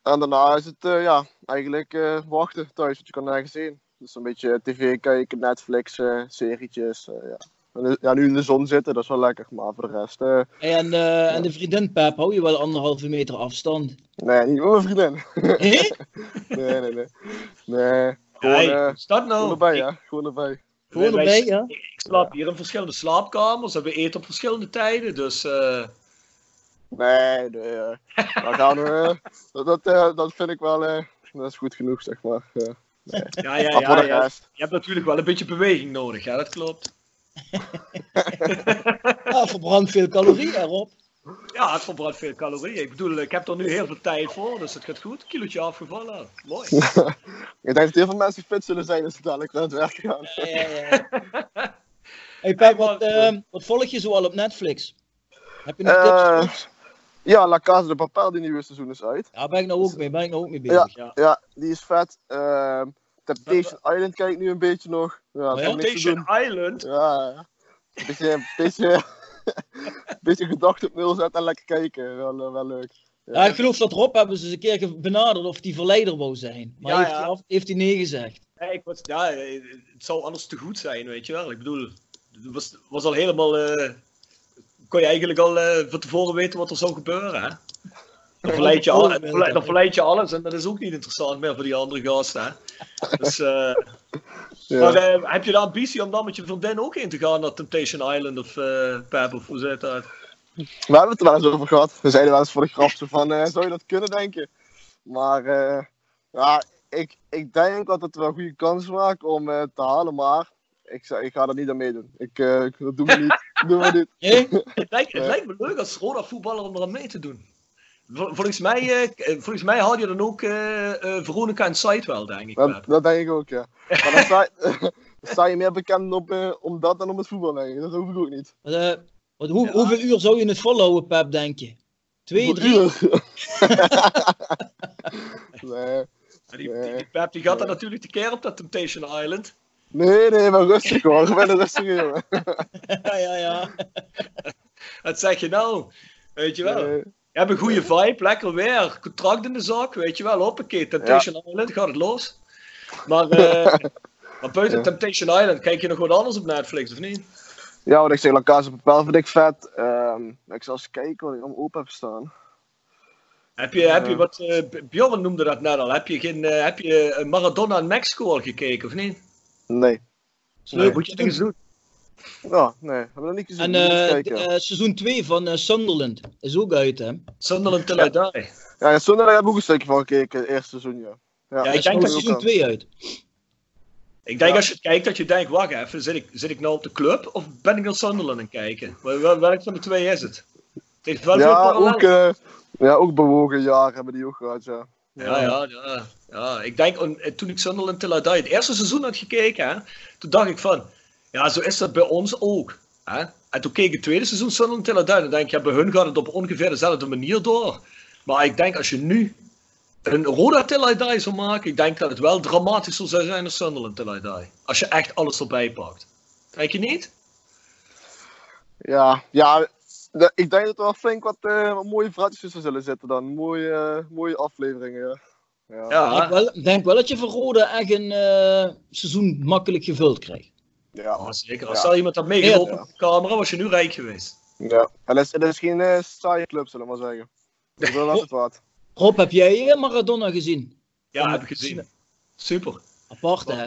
Speaker 11: En daarna is het eh, ja, eigenlijk eh, wachten thuis, want je kan nergens heen. Dus een beetje tv kijken, Netflix, eh, serietjes. eh, ja. Ja, nu in de zon zitten, dat is wel lekker. Maar voor de rest... eh,
Speaker 6: Hey, en, eh, en de vriendin Pep, hou je wel anderhalve meter afstand?
Speaker 11: nee, niet met mijn vriendin.
Speaker 6: Hé?
Speaker 11: nee, nee, nee. Nee, gewoon,
Speaker 4: Hey,
Speaker 11: eh,
Speaker 4: dat nou?
Speaker 11: gewoon erbij, ja. Gewoon erbij.
Speaker 6: Gewoon erbij, ja?
Speaker 4: Ik slaap hier in verschillende slaapkamers en we eten op verschillende tijden. Dus eh,
Speaker 11: Nee, nee. eh, daar gaan we, eh, dat, dat, eh, dat vind ik wel... eh, dat is goed genoeg, zeg maar. eh. nee.
Speaker 4: ja, ja,
Speaker 11: voor
Speaker 4: ja, ja. Je hebt natuurlijk wel een beetje beweging nodig, ja, dat klopt.
Speaker 6: Ja, verbrandt veel calorieën erop.
Speaker 4: Ja, het verbrandt veel calorieën. Ik bedoel, ik heb er nu heel veel tijd voor, dus het gaat goed. Kilootje afgevallen. Mooi.
Speaker 11: ik denk dat heel veel mensen fit zullen zijn als ze dadelijk naar het werk gaan.
Speaker 6: Hey Pep, wat, eh, wat volg je zo al op Netflix? Heb je nog
Speaker 11: Eh,
Speaker 6: tips?
Speaker 11: ja, La Casa de Papel, die nieuwe seizoen is uit.
Speaker 6: Ja, ben ik nou ook mee, ben ik nou ook mee
Speaker 11: Ja,
Speaker 6: bezig.
Speaker 11: ja. die is vet. Ehm, Temptation Island kijk ik nu een beetje nog. Ja,
Speaker 4: Temptation. Island?
Speaker 11: Ja. Een beetje, een beetje, beetje gedachten op nul zetten en lekker kijken. Wel, eh, wel leuk.
Speaker 6: Ja, ik geloof dat Rob hebben ze eens een keer benaderd of die verleider wou zijn. Maar
Speaker 4: Ja,
Speaker 6: heeft,
Speaker 4: ja.
Speaker 6: Hij heeft hij nee gezegd.
Speaker 4: Nee, ik was, ja, het zou anders te goed zijn, weet je wel. Ik bedoel, het was, was al helemaal. eh, kon je eigenlijk al eh, van tevoren weten wat er zou gebeuren, hè? Dan verleid, je al, dan verleid- dan verleid je alles en dat is ook niet interessant meer voor die andere gasten, hè? Dus, eh,
Speaker 11: Ja.
Speaker 4: Maar eh, heb je de ambitie om dan met je vriendin ook in te gaan naar Temptation Island of Pep, of hoe zit dat?
Speaker 11: We hebben het er wel eens over gehad. We zeiden wel eens voor de grap van, zou je dat kunnen denken? Maar ja, ik, ik denk dat het wel een goede kans maakt om te halen, maar ik, ik ga er niet aan meedoen. Ik, ik- dat doen we niet. Dat doen we niet.
Speaker 4: Het lijkt, het lijkt me leuk als Roda voetballer om eraan mee te doen. Vol- Volgens mij, eh, eh, volgens mij haal je dan ook eh, eh, Veronica en Sidewell, denk ik.
Speaker 11: Dat, dat denk ik ook, ja. Maar dan sta, je meer bekend op, eh, om dat dan om het voetbal, denk ik. Dat hoef ik ook niet.
Speaker 6: Wat, eh, wat, hoe, Hoeveel uur zou je het volhouden, Pep, denk je? Twee,
Speaker 11: Hoeveel
Speaker 6: drie?
Speaker 11: uur? nee.
Speaker 4: Die, die, die Pep die gaat dan natuurlijk de keer op dat Temptation Island.
Speaker 11: Nee, nee, maar rustig hoor. Ik ben een rustige jongen.
Speaker 6: ja, ja, ja.
Speaker 4: Wat zeg je nou? Weet je wel? Je hebt een goede vibe, lekker weer. Contract in de zak, weet je wel. Hoppakee, Temptation Island, gaat het los. Maar, eh, maar buiten
Speaker 11: Ja.
Speaker 4: Temptation Island, kijk je nog wat anders op Netflix, of niet?
Speaker 11: Ja, wat ik zeg, La Casa Papel vind ik vet. Ehm, ik zal eens kijken wat ik allemaal open heb staan.
Speaker 4: Heb je, heb je wat, eh, Bjorn noemde dat net al, heb je, geen, eh, heb je eh, Maradona in Mexico al gekeken, of niet?
Speaker 11: Nee.
Speaker 4: Nee, moet je het eens doen.
Speaker 11: Ja, nee, hebben we nog niet gezien.
Speaker 6: En eh, eh, seizoen 2 van eh, Sunderland is ook uit, hè?
Speaker 4: Sunderland Till I Die.
Speaker 11: Ja, ja Sunderland heb ik ook een stukje van gekeken, het eerste seizoen, ja. Ja,
Speaker 4: Ja, ik denk dat
Speaker 6: seizoen 2 uit.
Speaker 4: Ik denk als je het kijkt dat je denkt, wacht even, zit ik, zit ik nou op de club of ben ik naar Sunderland aan het kijken? Wel- wel- Welk van de twee is het? Het heeft wel veel
Speaker 11: Ja, ook, eh, ja, ook bewogen jaar hebben die ook gehad, ja.
Speaker 4: Ja, ja, ja, ja. Ik denk, toen ik Sunderland Till I Die het eerste seizoen had gekeken, hè, toen dacht ik van, ja, zo is dat bij ons ook. Hè? En toen keek ik het tweede seizoen Sunderland I Die, dan denk ik, ja, bij hun gaat het op ongeveer dezelfde manier door. Maar ik denk, als je nu een Roda Till I Die zou maken, ik denk dat het wel dramatischer zou zijn dan Sunderland Till I Die. Als je echt alles erbij pakt. Denk je niet?
Speaker 11: Ja, ja ik denk dat er wel flink wat, eh, wat mooie verhaaltjes tussen zullen zitten dan. Mooie, eh, mooie afleveringen, ja. Ja,
Speaker 6: Ik denk wel, denk wel dat je van Rode echt een eh, seizoen makkelijk gevuld krijgt.
Speaker 11: Ja,
Speaker 4: zeker. Als iemand had meegelopen
Speaker 6: Ja.
Speaker 4: op de camera, was je nu rijk geweest.
Speaker 11: ja. En het is, het is geen eh, saaie club, zullen we maar zeggen. Dat is wel altijd wat.
Speaker 6: Rob, heb jij eh, Maradona gezien?
Speaker 4: Ja, heb ik gezien. Super.
Speaker 6: Apart, hè?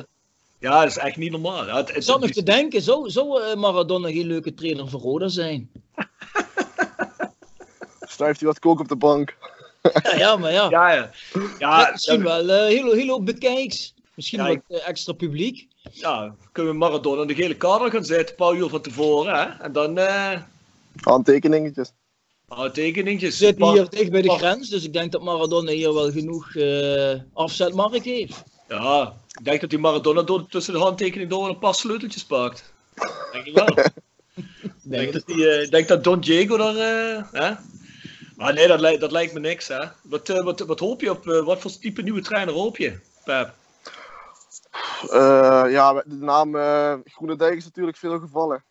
Speaker 4: Ja, dat is echt niet normaal. Ja, het,
Speaker 6: Ik
Speaker 4: het,
Speaker 6: zat nog te denken, zou, zou eh, Maradona geen leuke trainer voor Roda zijn?
Speaker 11: Snuift hij wat kook op de bank.
Speaker 6: Ja, ja maar ja.
Speaker 4: Ja, ja.
Speaker 6: Ja, misschien wel hele, hele hoop bekijks. Misschien
Speaker 4: Ja,
Speaker 6: wat eh, extra publiek.
Speaker 4: ja, kunnen we Maradona in de gele kader gaan zetten, een paar uur van tevoren. Hè? En dan eh
Speaker 11: Handtekeningetjes.
Speaker 4: tekeningetjes.
Speaker 6: We zitten hier dicht bij de grens, dus ik denk dat Maradona hier wel genoeg eh, afzetmarkt heeft.
Speaker 4: Ja, ik denk dat die Maradona door, tussen de handtekening door een paar sleuteltjes pakt. Denk ik wel. Ik denk, dat die, eh, denk dat Don Diego daar. eh, hè? Maar nee, dat, lijkt- dat lijkt me niks. Hè? Wat, wat, wat hoop je op? wat voor type nieuwe trainer hoop je, Pep?
Speaker 11: Eh, ja, de naam eh Groenendijk is natuurlijk veel gevallen.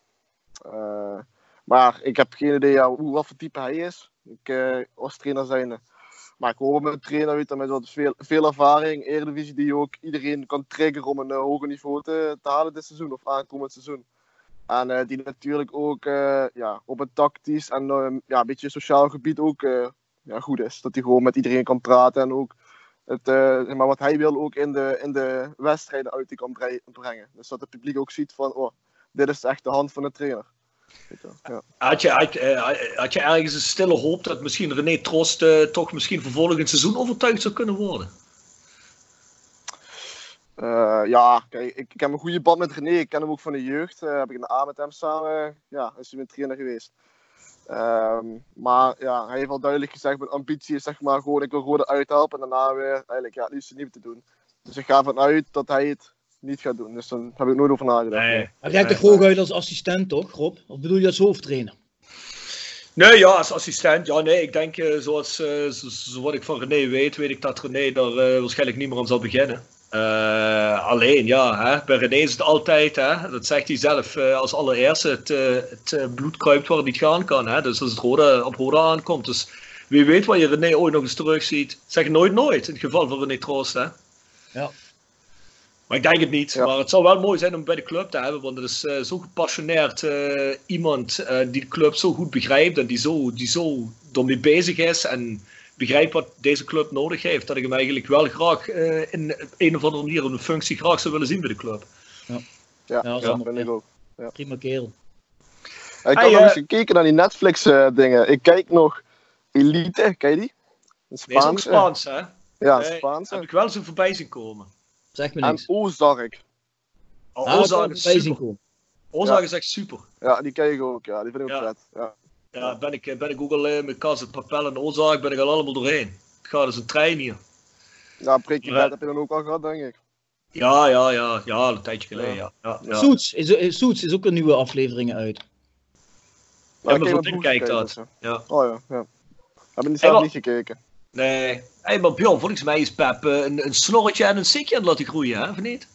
Speaker 11: Eh, maar ik heb geen idee hoe, wat voor type hij is. Ik als trainer zijnde. Maar ik hoop met een trainer weet, met wat veel, veel ervaring, Eredivisie, die ook iedereen kan triggeren om een hoger niveau te, te halen dit seizoen of aankomend seizoen. En die natuurlijk ook ja, op een tactisch en ja, beetje sociaal gebied ook ja, goed is. Dat hij gewoon met iedereen kan praten en ook het, eh, maar wat hij wil ook in de, in de wedstrijden uit die kan bre- brengen. Dus dat het publiek ook ziet van, oh, dit is echt de hand van de trainer. Ja.
Speaker 4: Had je, had, eh, had je ergens een stille hoop dat misschien René Trost eh, toch misschien voor volgend seizoen overtuigd zou kunnen worden?
Speaker 11: Ja, kijk, ik, ik heb een goede band met René. Ik ken hem ook van de jeugd. Heb ik in de A met hem samen, ja, is hij mijn trainer geweest. Ehm, maar ja, hij heeft al duidelijk gezegd, mijn ambitie is zeg maar gewoon, ik wil Rode uithelpen en daarna weer eigenlijk ja, het liefst niet te doen. Dus ik ga ervan uit dat hij het niet gaat doen. Dus daar heb ik nooit over nagedacht.
Speaker 4: Nee.
Speaker 6: Hij werkt toch hooguit als assistent, toch, Rob? Of bedoel je als hoofdtrainer?
Speaker 4: Nee, ja, als assistent. Ja, nee, ik denk, eh, zoals eh, zo, zo wat ik van René weet, weet ik dat René er eh, waarschijnlijk niet meer aan zal beginnen. Eh, alleen, ja, hè, bij René is het altijd, hè, dat zegt hij zelf eh, als allereerste, het, eh, het bloed kruipt waar het niet gaan kan. Hè, dus als het rode, op rode aankomt. Dus wie weet waar je René ooit nog eens terugziet. Zeg nooit nooit, in het geval van René Troost. Hè.
Speaker 6: Ja.
Speaker 4: Maar ik denk het niet. Maar het zou wel mooi zijn om bij de club te hebben. Want het is zo gepassioneerd eh, iemand eh, die de club zo goed begrijpt. En die zo, die zo ermee bezig is. En begrijpt wat deze club nodig heeft. Dat ik hem eigenlijk wel graag eh, in een of andere manier een functie graag zou willen zien bij de club.
Speaker 11: Ja,
Speaker 6: Ja,
Speaker 11: dat
Speaker 6: snap
Speaker 11: vind
Speaker 6: ik.
Speaker 11: ook. Ja.
Speaker 6: Prima kerel.
Speaker 11: Ik had
Speaker 4: Hey,
Speaker 11: nog
Speaker 4: eh,
Speaker 11: eens gekeken naar die Netflix eh, dingen. Ik kijk nog Elite, ken je die? Een
Speaker 4: Nee, is ook
Speaker 11: Spaanse.
Speaker 4: Spaans, hè?
Speaker 11: Ja,
Speaker 4: Nee,
Speaker 11: Spaanse.
Speaker 4: Heb ik wel zo voorbij zien komen.
Speaker 6: Zeg me
Speaker 11: En
Speaker 6: niks.
Speaker 11: Ozark.
Speaker 4: Oh,
Speaker 6: Ah,
Speaker 4: Ozark
Speaker 6: ik
Speaker 4: is super. Ozark
Speaker 11: Ja.
Speaker 4: is echt super.
Speaker 11: Ja, die kijk ik ook. Ja, die vind ik ook
Speaker 4: Ja.
Speaker 11: vet. Ja.
Speaker 4: Ja, ben ik, ben ik ook al eh, met Kas, het Papel en Ozark ben ik al allemaal doorheen. Het gaat als een trein hier.
Speaker 11: Ja. Bad heb je dan ook al gehad, denk ik.
Speaker 4: Ja, ja, ja, ja, een tijdje geleden, ja. ja, ja.
Speaker 6: Suits, is, is, Suits is ook een nieuwe aflevering uit.
Speaker 4: Ja,
Speaker 11: heb
Speaker 4: voor kijkt
Speaker 11: gekeken,
Speaker 4: dat.
Speaker 11: dus,
Speaker 4: Ja.
Speaker 11: Oh ja, ja. Heb ik niet
Speaker 4: Hey,
Speaker 11: zelf niet gekeken.
Speaker 4: Nee. Hey, maar Bjorn, volgens mij is Pep eh, een, een snorretje en een sikje aan het laten groeien, hè? Of niet?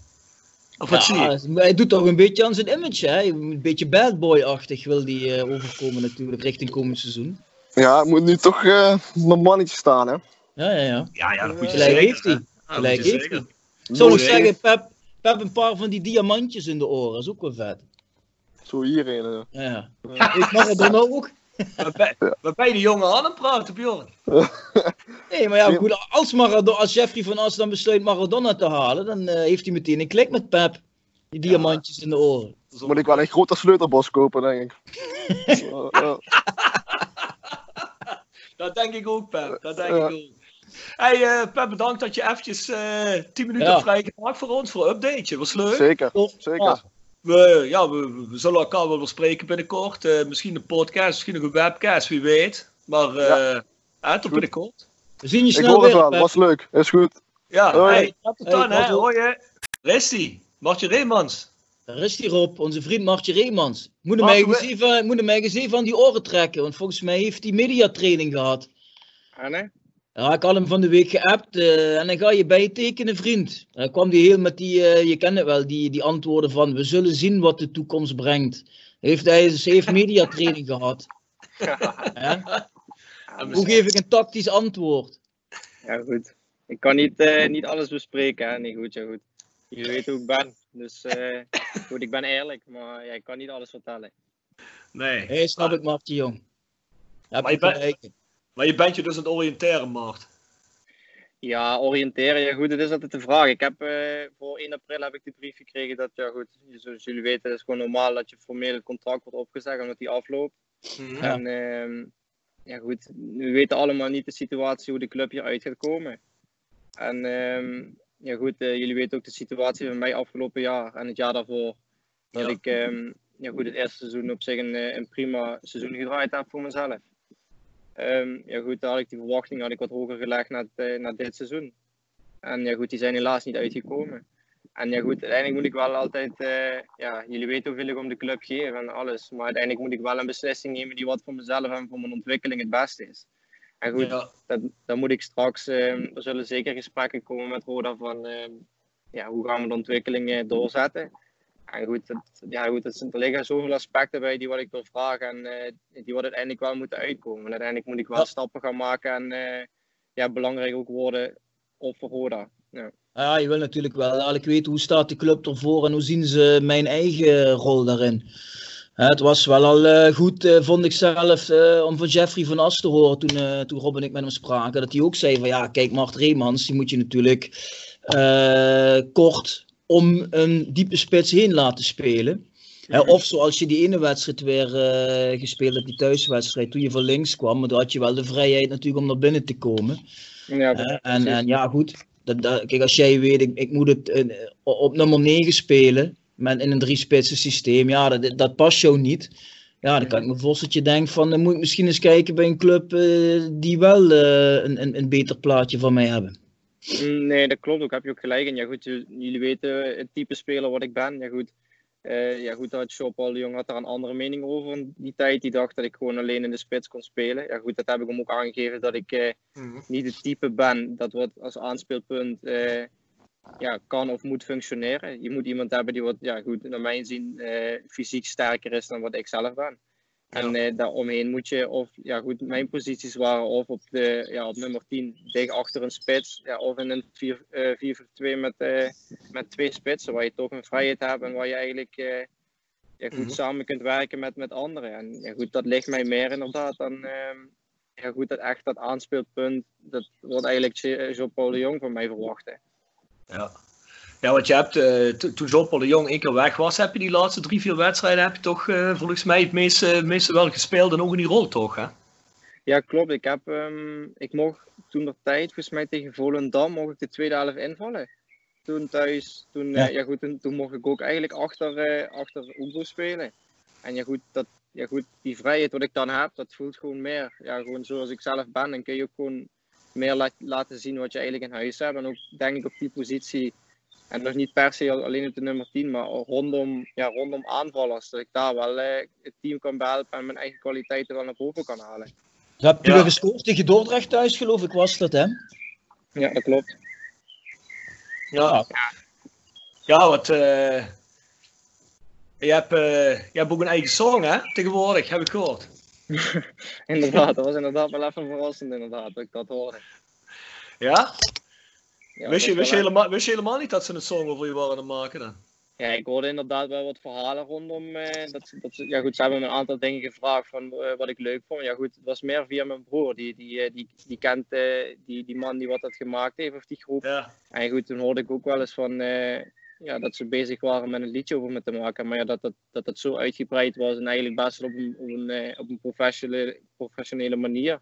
Speaker 4: Of wat zie je?
Speaker 6: Ja, maar hij doet toch een beetje aan zijn image, hè? Een beetje bad boy-achtig wil hij eh, overkomen natuurlijk richting komend seizoen.
Speaker 11: Ja, het moet nu toch eh mijn mannetje staan, hè?
Speaker 6: Ja, ja, ja.
Speaker 4: Ja, ja, dat moet je
Speaker 6: Gelijk heeft hij.
Speaker 4: Ja,
Speaker 6: Gelijk heeft
Speaker 4: zeker.
Speaker 6: hij. Ik zou nog zeggen, Pep, Pep een paar van die diamantjes in de oren, dat is ook wel vet.
Speaker 11: Zo hierheen. eh.
Speaker 6: Ja. Weet Maradona ook?
Speaker 4: Waar ben- je die jongen aan praten, Bjorn?
Speaker 6: Nee, maar ja, goed, als, Maradona, als Jeffrey van As dan besluit Maradona te halen, dan eh, heeft hij meteen een klik met Pep. Die diamantjes in de oren.
Speaker 11: Moet ik wel een groter sleutelbos kopen, denk ik.
Speaker 4: Dat denk ik ook, Pep. Dat denk
Speaker 11: Ja.
Speaker 4: ik ook. Hey, eh, Pep, bedankt dat je eventjes eh 10 minuten
Speaker 6: Ja.
Speaker 4: hebt vrijgemaakt voor ons, voor een updateje. Was leuk.
Speaker 11: Zeker, zeker.
Speaker 4: We, ja, we, zullen elkaar wel weer spreken binnenkort. Eh, misschien een podcast, misschien nog een webcast, wie weet. Maar eh ja. tot binnenkort.
Speaker 6: We zien je
Speaker 11: Ik
Speaker 6: snel
Speaker 11: hoor het wel,
Speaker 6: Pep.
Speaker 11: was leuk. Is goed.
Speaker 4: Ja,
Speaker 11: Hoi.
Speaker 4: hey, tot
Speaker 6: Hey,
Speaker 4: dan, hè. Hoi, hè. Resti, Martje Reemans.
Speaker 6: Daar is die Rob, onze vriend Martje Reemans. Moet hem, eens even, moet hem eens even aan die oren trekken, want volgens mij heeft hij mediatraining gehad.
Speaker 12: Ah, nee?
Speaker 6: Ja, ik had hem van de week geappt eh, en dan ga je bijtekenen, vriend. En dan kwam hij heel met die, eh, je kent het wel, die, die antwoorden van we zullen zien wat de toekomst brengt. Heeft hij, ze heeft mediatraining gehad. Hè? Hoe geef ik een tactisch antwoord?
Speaker 12: Ja, goed. Ik kan niet, eh, niet alles bespreken, hè. Nee, goed, ja, goed. Jullie weten hoe ik ben. Dus eh, goed, ik ben eerlijk, maar ja, ik kan niet alles vertellen.
Speaker 4: Nee.
Speaker 6: Hé, snap ik, Martje, jong. Heb
Speaker 4: Maar
Speaker 6: je
Speaker 4: je bent-
Speaker 6: gelijk.
Speaker 4: Maar je bent je dus aan het oriënteren, Mart.
Speaker 12: Ja, oriënteren, ja goed, het is altijd de vraag. Ik heb eh, voor 1 april heb ik de brief gekregen dat, ja goed, zoals jullie weten, het is gewoon normaal dat je formeel het contract wordt opgezegd omdat die afloopt.
Speaker 4: Mhm.
Speaker 12: En ehm, ja goed, we weten allemaal niet de situatie hoe de club hieruit gaat komen. En ehm, ja goed, eh, jullie weten ook de situatie van mij afgelopen jaar en het jaar daarvoor. Dat
Speaker 4: Ja.
Speaker 12: ik ehm, ja goed, het eerste seizoen op zich een, eh, een prima seizoen gedraaid heb voor mezelf. Ehm, ja goed, daar had ik die verwachting had ik wat hoger gelegd naar, eh, naar dit seizoen. En ja goed, die zijn helaas niet uitgekomen. En ja goed, uiteindelijk moet ik wel altijd, eh, ja, jullie weten hoeveel ik om de club geef en alles. Maar uiteindelijk moet ik wel een beslissing nemen die wat voor mezelf en voor mijn ontwikkeling het beste is. En goed,
Speaker 4: Ja.
Speaker 12: dat, dan moet ik straks, ehm, er zullen zeker gesprekken komen met Roda van, ehm, ja, hoe gaan we de ontwikkeling eh, doorzetten. En goed, het, ja, goed het, er liggen zoveel aspecten bij die wat ik wil vragen en eh, die wat uiteindelijk wel moeten uitkomen. En uiteindelijk moet ik wel stappen gaan maken en eh, ja, belangrijk ook worden op voor Roda. Ja.
Speaker 6: Ja, je wil natuurlijk wel eigenlijk weten hoe staat de club ervoor en hoe zien ze mijn eigen rol daarin. Het was wel al uh, goed, uh, vond ik zelf, uh, om van Jeffrey van As te horen toen, toen Rob en ik met hem spraken. Dat hij ook zei van ja, kijk Mart Reemans, die moet je natuurlijk kort om een diepe spits heen laten spelen. of zoals je die ene wedstrijd weer gespeeld hebt, die thuiswedstrijd, toen je van links kwam. Maar dan had je wel de vrijheid natuurlijk om naar binnen te komen. Ja, en, en ja, goed. Dat, dat, kijk, als jij weet, ik, ik moet het op nummer 9 spelen met, in een drie-spitsen systeem, ja, dat, dat past jou niet. Ja, dan kan ik me voorstellen dat je denkt van, dan moet ik misschien eens kijken bij een club uh, die wel een, een, een beter plaatje van mij hebben.
Speaker 12: Mm, nee, dat klopt ook. Heb je ook gelijk. En ja, goed, jullie weten het type speler wat ik ben. Ja, goed. Uh, ja, goed, dat al de Jong had daar een andere mening over in die tijd. Die dacht dat ik gewoon alleen in de spits kon spelen. Ja, goed, dat heb ik hem ook aangegeven dat ik mm. niet het type ben dat wat als aanspeelpunt ja, kan of moet functioneren. Je moet iemand hebben die wat, ja, goed, naar mijn zin, fysiek sterker is dan wat ik zelf ben. En uh, daaromheen moet je, of ja goed, mijn posities waren of op, de, ja, op nummer 10 dicht achter een spits, ja, of in een 4-4-2 uh, met, uh, met twee spitsen, waar je toch een vrijheid hebt en waar je eigenlijk ja, goed mm -hmm. samen kunt werken met, met anderen. En ja, goed, dat ligt mij meer inderdaad dan ehm, ja, goed, dat echt dat aanspeelpunt, dat wordt eigenlijk Jean-Paul de Jong van mij verwachten.
Speaker 4: Ja. Ja, want je hebt, uh, toen Jean-Paul de Jong één keer weg was, heb je die laatste drie, vier wedstrijden, heb je toch uh, volgens mij het meeste, meeste wel gespeeld en ook in die rol toch, hè?
Speaker 12: Ja, klopt. Ik, heb, um, ik mocht toen de tijd, volgens mij tegen Volendam, mocht ik de tweede helft invallen. Toen thuis, toen, ja. ja goed, toen, toen, mocht ik ook eigenlijk achter, achter Oebo spelen. En ja goed, dat, ja goed, die vrijheid wat ik dan heb, dat voelt gewoon meer. Ja, gewoon zoals ik zelf ben, dan kun je ook gewoon meer la laten zien wat je eigenlijk in huis hebt. En ook denk ik op die positie, en nog niet per se alleen op de nummer 10, maar rondom, ja, rondom aanvallers. Dat ik daar wel eh, het team kan behelpen en mijn eigen kwaliteiten wel naar boven kan halen.
Speaker 6: Je hebt ja. gescoord tegen Dordrecht thuis, geloof ik, was dat, hè?
Speaker 12: Ja, dat klopt.
Speaker 4: Ja, ja wat. Uh, je, hebt, uh, je hebt ook een eigen song, hè? Tegenwoordig, heb ik gehoord.
Speaker 12: inderdaad, dat was inderdaad wel even verrassend inderdaad, dat ik dat hoorde.
Speaker 4: Ja? Ja wist, je, wist, je helemaal, wist je helemaal niet dat ze een song over je waren aan het maken dan?
Speaker 12: Ja, ik hoorde inderdaad wel wat verhalen rondom. Eh, dat, dat, ja goed, ze hebben me een aantal dingen gevraagd van uh, wat ik leuk vond. Ja goed, het was meer via mijn broer. Die, die, uh, die, die kent uh, die, die man die wat dat gemaakt heeft, of die groep.
Speaker 4: Ja.
Speaker 12: En goed, toen hoorde ik ook wel eens van ja, dat ze bezig waren met een liedje over me te maken. Maar ja, dat, dat, dat het zo uitgebreid was en eigenlijk best wel op een, op een, eh, op een professionele, professionele manier.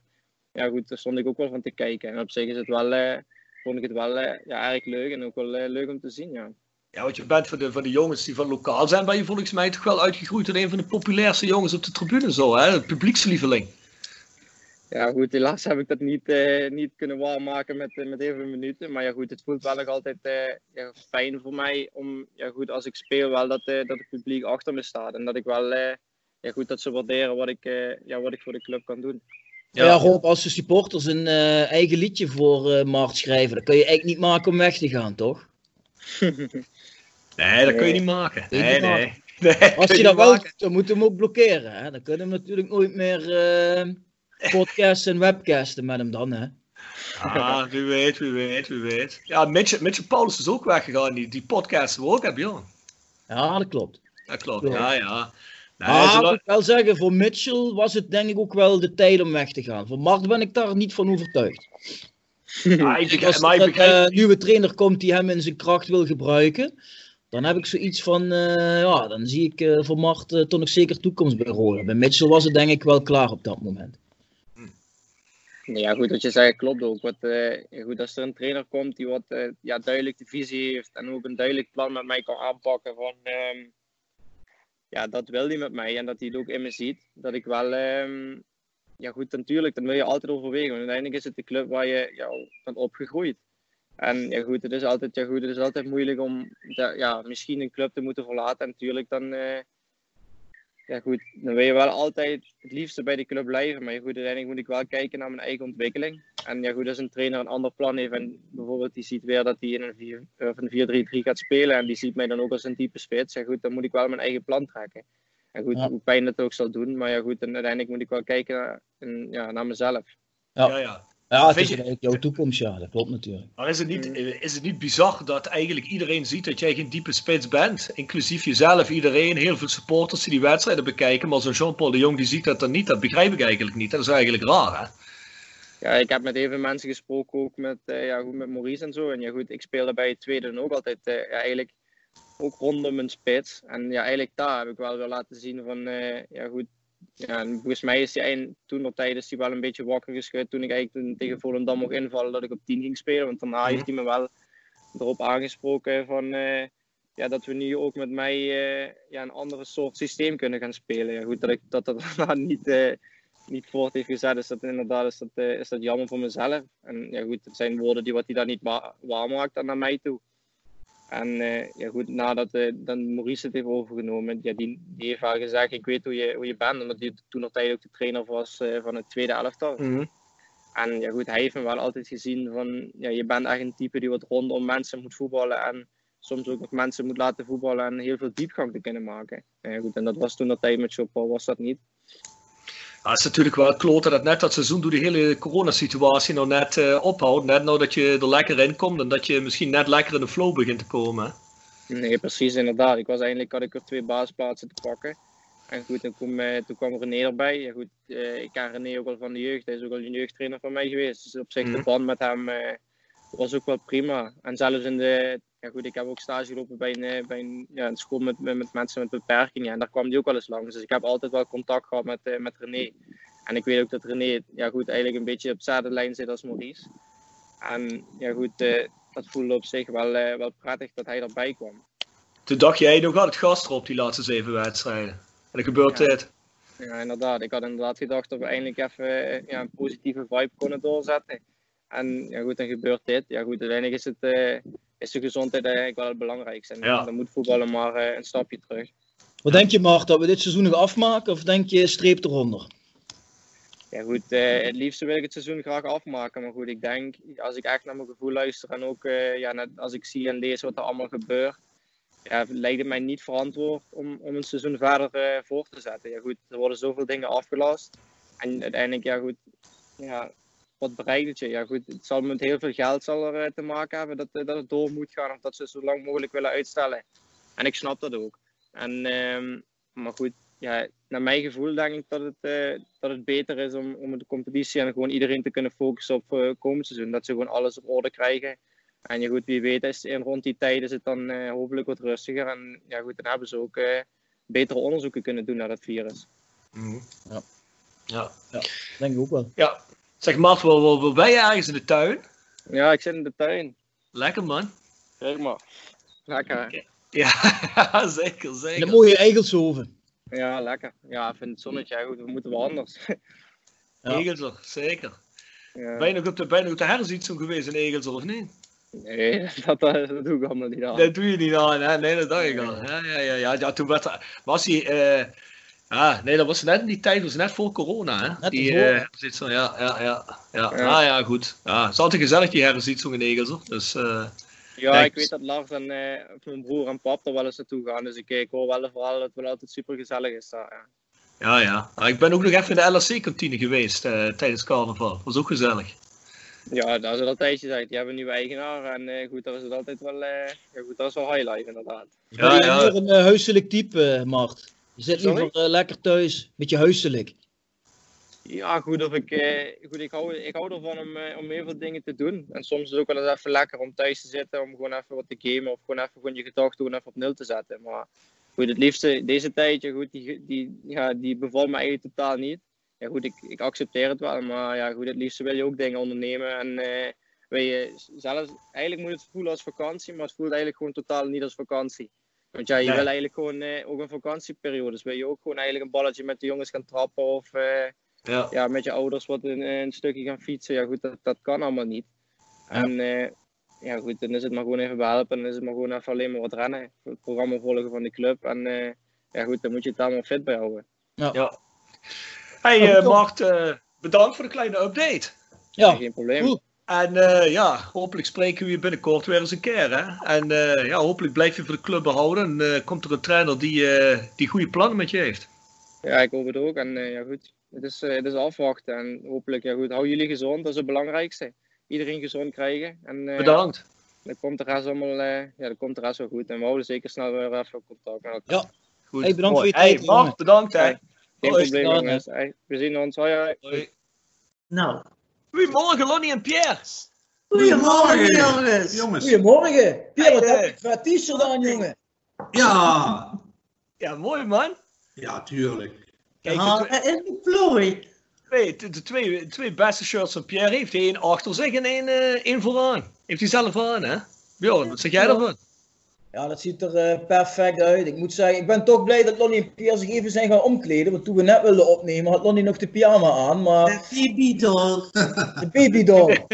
Speaker 12: Ja goed, daar stond ik ook wel van te kijken. En op zich is het wel, eh, vond ik het wel eh, ja, erg leuk en ook wel eh, leuk om te zien. Ja.
Speaker 4: Ja, want je bent voor de, voor de jongens die van lokaal zijn, ben je volgens mij toch wel uitgegroeid tot een van de populairste jongens op de tribune zo, hè? Het publiekslieveling.
Speaker 12: Ja, goed, helaas heb ik dat niet, uh, niet kunnen waarmaken met, uh, met even minuten. Maar ja, goed, het voelt wel nog altijd ja, fijn voor mij om, ja, goed, als ik speel, wel dat, dat het publiek achter me staat. En dat ik wel, ja, goed, dat ze waarderen wat ik, ja, wat ik voor de club kan doen.
Speaker 6: Ja, ja Rob, als de supporters een eigen liedje voor Mart schrijven, dan kun je eigenlijk niet maken om weg te gaan, toch?
Speaker 4: nee, dat kun je niet maken. Nee, nee. nee.
Speaker 6: Als je dat wel dan moet je hem ook blokkeren. Hè? Dan kunnen we natuurlijk nooit meer podcasten en webcasten met hem dan, hè?
Speaker 4: Ah, wie weet, wie weet, wie weet. Ja, Mitchell Paulus is ook weggegaan, die, die podcasten we ook hebben, joh.
Speaker 6: Ja, dat klopt.
Speaker 4: Dat klopt, ja, ja.
Speaker 6: Ah, ik wel zeggen, voor Mitchell was het denk ik ook wel de tijd om weg te gaan. Voor Mart ben ik daar niet van overtuigd.
Speaker 4: Ja, ik
Speaker 6: Als er een uh, nieuwe trainer komt die hem in zijn kracht wil gebruiken, dan heb ik zoiets van, uh, ja, dan zie ik uh, voor Mart toch nog zeker toekomst bij Roller. Bij Mitchell was het denk ik wel klaar op dat moment.
Speaker 12: Ja, goed, wat je zegt klopt ook. Wat, uh, goed, als er een trainer komt die wat uh, ja, duidelijk de visie heeft en ook een duidelijk plan met mij kan aanpakken van um, ja, dat wil hij met mij en dat hij het ook in me ziet. Dat ik wel, um, ja goed, natuurlijk, dan wil je altijd overwegen. Want uiteindelijk is het de club waar je ja, bent opgegroeid. En ja goed, het is altijd, ja, goed, het is altijd moeilijk om ja, misschien een club te moeten verlaten. En natuurlijk dan... Uh, ja goed, dan wil je wel altijd het liefste bij de club blijven. Maar goed, uiteindelijk moet ik wel kijken naar mijn eigen ontwikkeling. En ja goed, als een trainer een ander plan heeft en bijvoorbeeld die ziet weer dat hij in een 4-3-3 gaat spelen en die ziet mij dan ook als een type spits, ja goed, dan moet ik wel mijn eigen plan trekken. En goed, hoe pijn dat ook zal doen, maar ja goed, en uiteindelijk moet ik wel kijken naar, ja, naar mezelf.
Speaker 6: Ja. ja, ja. Ja, het is
Speaker 4: je-
Speaker 6: eigenlijk jouw toekomst, ja, dat klopt natuurlijk.
Speaker 4: Maar is het, niet, is het niet bizar dat eigenlijk iedereen ziet dat jij geen diepe spits bent? Inclusief jezelf, iedereen, heel veel supporters die die wedstrijden bekijken. Maar zo'n Jean-Paul de Jong die ziet dat dan niet. Dat begrijp ik eigenlijk niet. Dat is eigenlijk raar, hè?
Speaker 12: Ja, ik heb met heel veel mensen gesproken, ook met, eh, ja, goed, met Maurice en zo. En ja, goed, ik speelde bij het tweede dan ook altijd eh, ja, eigenlijk ook rondom een spits. En ja, eigenlijk daar heb ik wel weer laten zien van, eh, ja goed, ja, en volgens mij is hij eind, toen nog tijd is hij wel een beetje wakker geschud toen ik eigenlijk toen tegen Volendam mocht invallen dat ik op 10 ging spelen. Want daarna heeft hij me wel erop aangesproken van, eh, ja, dat we nu ook met mij eh, ja, een andere soort systeem kunnen gaan spelen. Ja, goed, dat ik dat, dat daarna niet, eh, niet voort heeft gezet, is dat inderdaad is dat, is dat jammer voor mezelf. En ja, goed, het zijn woorden die wat hij dan niet wa waarmaakt dan naar mij toe. En eh, ja, goed, nadat eh, dan Maurice het heeft overgenomen, ja, die, die heeft wel gezegd: Ik weet hoe je, hoe je bent, omdat hij toen nog tijd ook de trainer was eh, van het tweede elftal.
Speaker 4: Mhm.
Speaker 12: En ja, goed, hij heeft me wel altijd gezien van: ja, Je bent echt een type die wat rondom mensen moet voetballen en soms ook nog mensen moet laten voetballen en heel veel diepgang te kunnen maken. Ja, goed, en dat was toen dat tijd met Chopper, was dat niet.
Speaker 4: Ja, het is natuurlijk wel kloten dat net dat seizoen door die hele coronasituatie nou net eh, ophoudt. Net nou dat je er lekker in komt en dat je misschien net lekker in de flow begint te komen.
Speaker 12: Nee, precies, inderdaad. Ik was eigenlijk, had ik er twee basisplaatsen te pakken. En goed, toen kwam, eh, toen kwam René erbij. Ja, goed, eh, ik ken René ook al van de jeugd. Hij is ook al een jeugdtrainer van mij geweest. Dus op zich, de
Speaker 4: Mhm.
Speaker 12: band met hem was ook wel prima. En zelfs in de... Ja goed, ik heb ook stage gelopen bij een, eh, bij een, ja, een school met, met, met mensen met beperkingen. En daar kwam hij ook wel eens langs. Dus ik heb altijd wel contact gehad met, eh, met René. En ik weet ook dat René ja, goed, eigenlijk een beetje op dezelfde lijn zit als Maurice. En ja goed, eh, dat voelde op zich wel, wel prettig dat hij erbij kwam.
Speaker 4: Toen dacht jij nog aan het gas erop die laatste zeven wedstrijden. En dan gebeurt
Speaker 12: Ja.
Speaker 4: dit.
Speaker 12: Ja, inderdaad. Ik had inderdaad gedacht dat we eindelijk even ja, een positieve vibe konden doorzetten. En ja, goed, dan gebeurt dit. Ja, goed, uiteindelijk is, het, is de gezondheid eigenlijk wel het belangrijkste. En
Speaker 6: Ja.
Speaker 12: dan moet voetballen maar eh, een stapje terug.
Speaker 6: Wat denk je, Mart, dat we dit seizoen nog afmaken of denk je streep eronder?
Speaker 12: Ja, goed, eh, het liefste wil ik het seizoen graag afmaken. Maar goed, ik denk, als ik echt naar mijn gevoel luister en ook eh, ja, net als ik zie en lees wat er allemaal gebeurt, ja, lijkt het mij niet verantwoord om, om een seizoen verder eh, voor te zetten. Ja, goed, er worden zoveel dingen afgelast. En uiteindelijk, ja, goed, ja, wat bereikt het je? Ja, goed, het zal met heel veel geld zal er, eh, te maken hebben dat, eh, dat het door moet gaan of dat ze het zo lang mogelijk willen uitstellen. En ik snap dat ook. En, ehm, maar goed, ja, naar mijn gevoel denk ik dat het, eh, dat het beter is om, om de competitie en gewoon iedereen te kunnen focussen op eh, komend seizoen. Dat ze gewoon alles op orde krijgen. En ja, goed, wie weet is in rond die tijd is het dan eh, hopelijk wat rustiger. En ja, goed, dan hebben ze ook eh, betere onderzoeken kunnen doen naar dat virus.
Speaker 6: Ja.
Speaker 4: Ja.
Speaker 6: ja, denk ik ook wel.
Speaker 4: Ja. Zeg Mart, waar, waar, waar ben je ergens in de tuin?
Speaker 12: Ja, ik zit in de tuin.
Speaker 4: Lekker man.
Speaker 12: Zeg maar. Lekker.
Speaker 4: Ja, zeker, zeker.
Speaker 6: In een mooie Eigelshoven.
Speaker 12: Ja, lekker. Ja, ik vind het zonnetje. Ja, goed, we moeten wel anders.
Speaker 4: Egelser, zeker.
Speaker 12: Ja.
Speaker 4: Ben je nog op de, ben je nog op de geweest in Egelser of niet?
Speaker 12: Nee, dat, dat, doe ik allemaal niet aan.
Speaker 4: Dat doe je niet aan, hè? Nee, dat dacht ik al. Ja, ja, ja, ja, ja toen werd er- was hij... eh ja, nee, dat was net in die tijd, was net voor corona, hè?
Speaker 6: Net
Speaker 4: die, eh, ja, ja, ja. Ja,
Speaker 12: Ja.
Speaker 4: Ah, ja goed. Ja, het is altijd gezellig, die herzietsing in Egelser. Dus, eh,
Speaker 12: Ja, ik weet dat Lars en eh, mijn broer en pap er wel eens naartoe gaan. Dus ik, ik hoor wel vooral dat het wel altijd super gezellig is daar. Ja.
Speaker 4: Ja, ja. Ik ben ook nog even in de LSC-kantine geweest eh, tijdens carnaval. Was ook gezellig.
Speaker 12: Ja, daar is het altijd gezegd. Die hebben een nieuwe eigenaar. En eh, goed, dat is het altijd wel, eh, ja, goed, dat is wel highlight inderdaad.
Speaker 6: Ben je meer een eh, huiselijk type, Mart? Je zit liever eh, lekker thuis, beetje huiselijk.
Speaker 12: Ja, goed, of ik, eh, goed ik, hou, ik hou ervan om, eh, om heel veel dingen te doen. En soms is het ook wel eens even lekker om thuis te zitten, om gewoon even wat te gamen of gewoon even gewoon je gedachten even op nul te zetten. Maar goed, het liefste, deze tijd, ja, goed, die, die, ja, die bevalt me eigenlijk totaal niet. Ja goed, ik, ik accepteer het wel, maar ja goed, het liefste wil je ook dingen ondernemen. En eh, wil je zelfs, eigenlijk moet het voelen als vakantie, maar het voelt eigenlijk gewoon totaal niet als vakantie. Want ja, je
Speaker 4: Nee.
Speaker 12: wil eigenlijk gewoon eh, ook een vakantieperiode. Dus wil je ook gewoon eigenlijk een balletje met de jongens gaan trappen of eh,
Speaker 4: Ja.
Speaker 12: ja, met je ouders wat een, een stukje gaan fietsen. Ja goed, dat, dat kan allemaal niet. En eh, ja goed, dan is het maar gewoon even behelpen. Dan is het maar gewoon even alleen maar wat rennen. Het programma volgen van de club. En eh, ja goed, dan moet je het allemaal fit bij houden.
Speaker 4: Ja. Hey eh, Mart, eh, bedankt voor de kleine update.
Speaker 6: Ja,
Speaker 12: geen probleem.
Speaker 4: En eh, ja, hopelijk spreken we je binnenkort weer eens een keer. Hè? En eh, ja, hopelijk blijf je voor de club behouden. En eh, komt er een trainer die, eh, die goede plannen met je heeft.
Speaker 12: Ja, ik hoop het ook. En eh, ja goed, het is, eh, het is afwachten. En hopelijk, ja goed, hou jullie gezond, dat is het belangrijkste. Iedereen gezond krijgen. En, eh,
Speaker 4: Bedankt.
Speaker 12: Dan komt de rest allemaal, eh, ja, dan komt de rest wel goed. En we houden zeker snel weer even contact met elkaar.
Speaker 4: Ja, goed. Hey, bedankt voor je tijd, Hey, Bart, bedankt, hè.
Speaker 12: Geen
Speaker 4: Hoi.
Speaker 12: probleem, jongens. Hey, we zien ons. Hoi, hoi.
Speaker 13: Nou.
Speaker 4: Goedemorgen, Lonnie en Pierre.
Speaker 13: Goedemorgen, jongens.
Speaker 6: Jongens. Goedemorgen. Pierre, wat heb je voor een t-shirt aan, jongen?
Speaker 4: Ja. Ja, mooi man.
Speaker 14: Ja, tuurlijk.
Speaker 4: Kijk,
Speaker 13: Ja,
Speaker 4: de,
Speaker 13: en plooi.
Speaker 4: twee, de, de twee, twee beste shirts van Pierre heeft hij één achter zich en één, eh, één vooraan. Heeft hij zelf aan, hè? Bjorn, wat zeg jij daarvan?
Speaker 6: Ja, dat ziet er eh, perfect uit. Ik moet zeggen, ik ben toch blij dat Lonnie en Pierre zich even zijn gaan omkleden. Want toen we net wilden opnemen, had Lonnie nog de pyjama aan. Maar...
Speaker 13: De babydoll.
Speaker 6: De babydoll.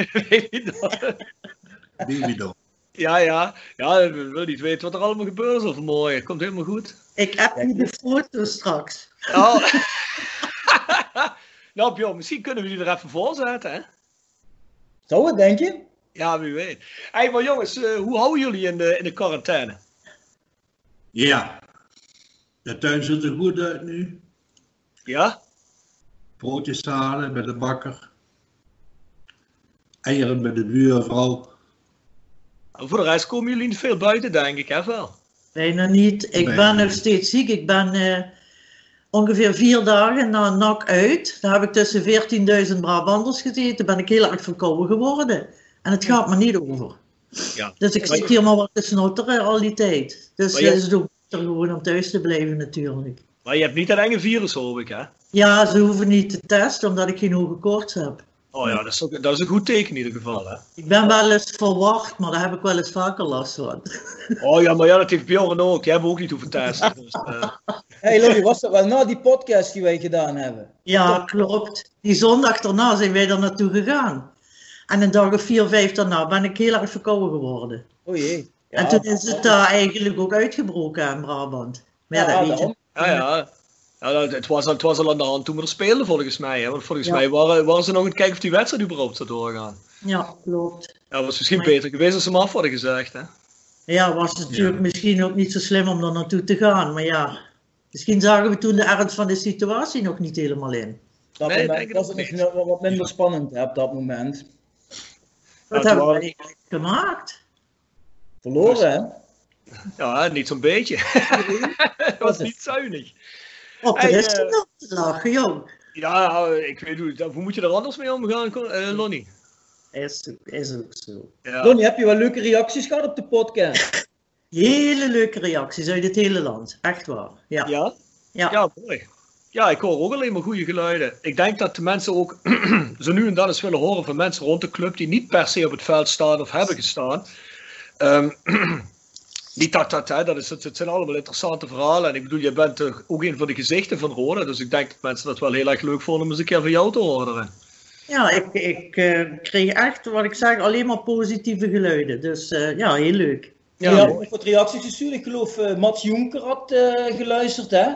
Speaker 14: Babydoll.
Speaker 4: Ja, ja. Ja, ik wil niet weten wat er allemaal gebeurd is vanmorgen. Komt helemaal goed.
Speaker 13: Ik heb nu de foto straks.
Speaker 4: Oh. nou, Bjorn, misschien kunnen we die er even voor zetten, hè?
Speaker 6: Zou het, denk je?
Speaker 4: Ja, wie weet. Hey, maar jongens, eh, hoe houden jullie in de, in de quarantaine?
Speaker 14: Ja. De tuin ziet er goed uit nu.
Speaker 4: Ja?
Speaker 14: Broodjes halen bij de bakker. Eieren bij de buurvrouw.
Speaker 4: En voor de rest komen jullie niet veel buiten, denk ik, hè? Wel?
Speaker 13: Bijna niet. Ik
Speaker 14: Nee.
Speaker 13: ben nog steeds ziek. Ik ben eh, ongeveer vier dagen na een nak uit. Daar heb ik tussen 14.000 Brabanders gezeten. Ben ik heel erg verkouden geworden. En het gaat me niet over.
Speaker 4: Ja.
Speaker 13: Dus ik zit hier maar wat te snotteren al die tijd. Dus
Speaker 4: je-
Speaker 13: het is ook beter gewoon om thuis te blijven natuurlijk.
Speaker 4: Maar je hebt niet dat enge virus, hoop ik, hè?
Speaker 13: Ja, ze hoeven niet te testen omdat ik geen hoge koorts heb.
Speaker 4: Oh ja, dat is, ook, dat is een goed teken in ieder geval, hè?
Speaker 13: Ik ben wel eens verwacht, maar daar heb ik wel eens vaker last van.
Speaker 4: Oh ja, maar ja, dat heeft Bjorn ook. Jij hebt ook niet hoeven testen. Dus, eh,
Speaker 6: hey, was dat wel na die podcast die wij gedaan hebben?
Speaker 13: Ja, klopt. Die zondag daarna zijn wij er naartoe gegaan. En een dag of vier, vijf daarna ben ik heel erg verkouden geworden.
Speaker 6: O jee. Ja,
Speaker 13: en toen is het daar eigenlijk ook uitgebroken in Brabant. Maar ja,
Speaker 6: Ja,
Speaker 13: dat weet je.
Speaker 4: ja, ja. ja dat- het, was, al- het was al aan de hand toen we er speelden, volgens mij. Hè? Want volgens
Speaker 13: Ja.
Speaker 4: mij waren, waren ze nog aan het kijken of die wedstrijd überhaupt zou doorgaan.
Speaker 13: Ja, klopt.
Speaker 4: Ja, het was misschien
Speaker 13: Maar-
Speaker 4: beter geweest als ze hem af hadden gezegd, hè?
Speaker 13: Ja, was het natuurlijk misschien ook niet zo slim om er naartoe te gaan. Maar ja, misschien zagen we toen de ernst van de situatie nog niet helemaal in.
Speaker 6: Dat
Speaker 4: Nee,
Speaker 6: moment
Speaker 4: denk ik
Speaker 6: was het nog wel wat minder spannend hè, op dat moment.
Speaker 13: Wat hebben we eigenlijk gemaakt?
Speaker 6: Verloren, hè?
Speaker 4: Ja, niet zo'n beetje. Het was niet zuinig.
Speaker 13: Op de rest
Speaker 4: eh,
Speaker 13: nog te lachen, joh.
Speaker 4: Ja, ik weet hoe, hoe moet je er anders mee omgaan, eh, Lonnie?
Speaker 13: Is, is ook zo.
Speaker 4: Ja.
Speaker 6: Lonnie, heb je wel leuke reacties gehad op de podcast?
Speaker 13: Hele leuke reacties uit het hele land. Echt waar. Ja.
Speaker 4: Ja?
Speaker 13: Ja.
Speaker 4: Ja, mooi. Ja, ik hoor ook alleen maar goede geluiden. Ik denk dat de mensen ook zo nu en dan eens willen horen van mensen rond de club die niet per se op het veld staan of hebben gestaan. Ehm, niet dat dat, hè, dat is, het, het zijn allemaal interessante verhalen. En ik bedoel, je bent ook een van de gezichten van Roda. Dus ik denk dat mensen dat wel heel erg leuk vonden om eens een keer van jou te horen.
Speaker 13: Ja, ik, ik eh, kreeg echt, wat ik zeg, alleen maar positieve geluiden. Dus eh, ja, heel leuk.
Speaker 6: Ja, ja wat reacties gestuurd. Ik geloof eh Mats Jonker had eh, geluisterd, hè?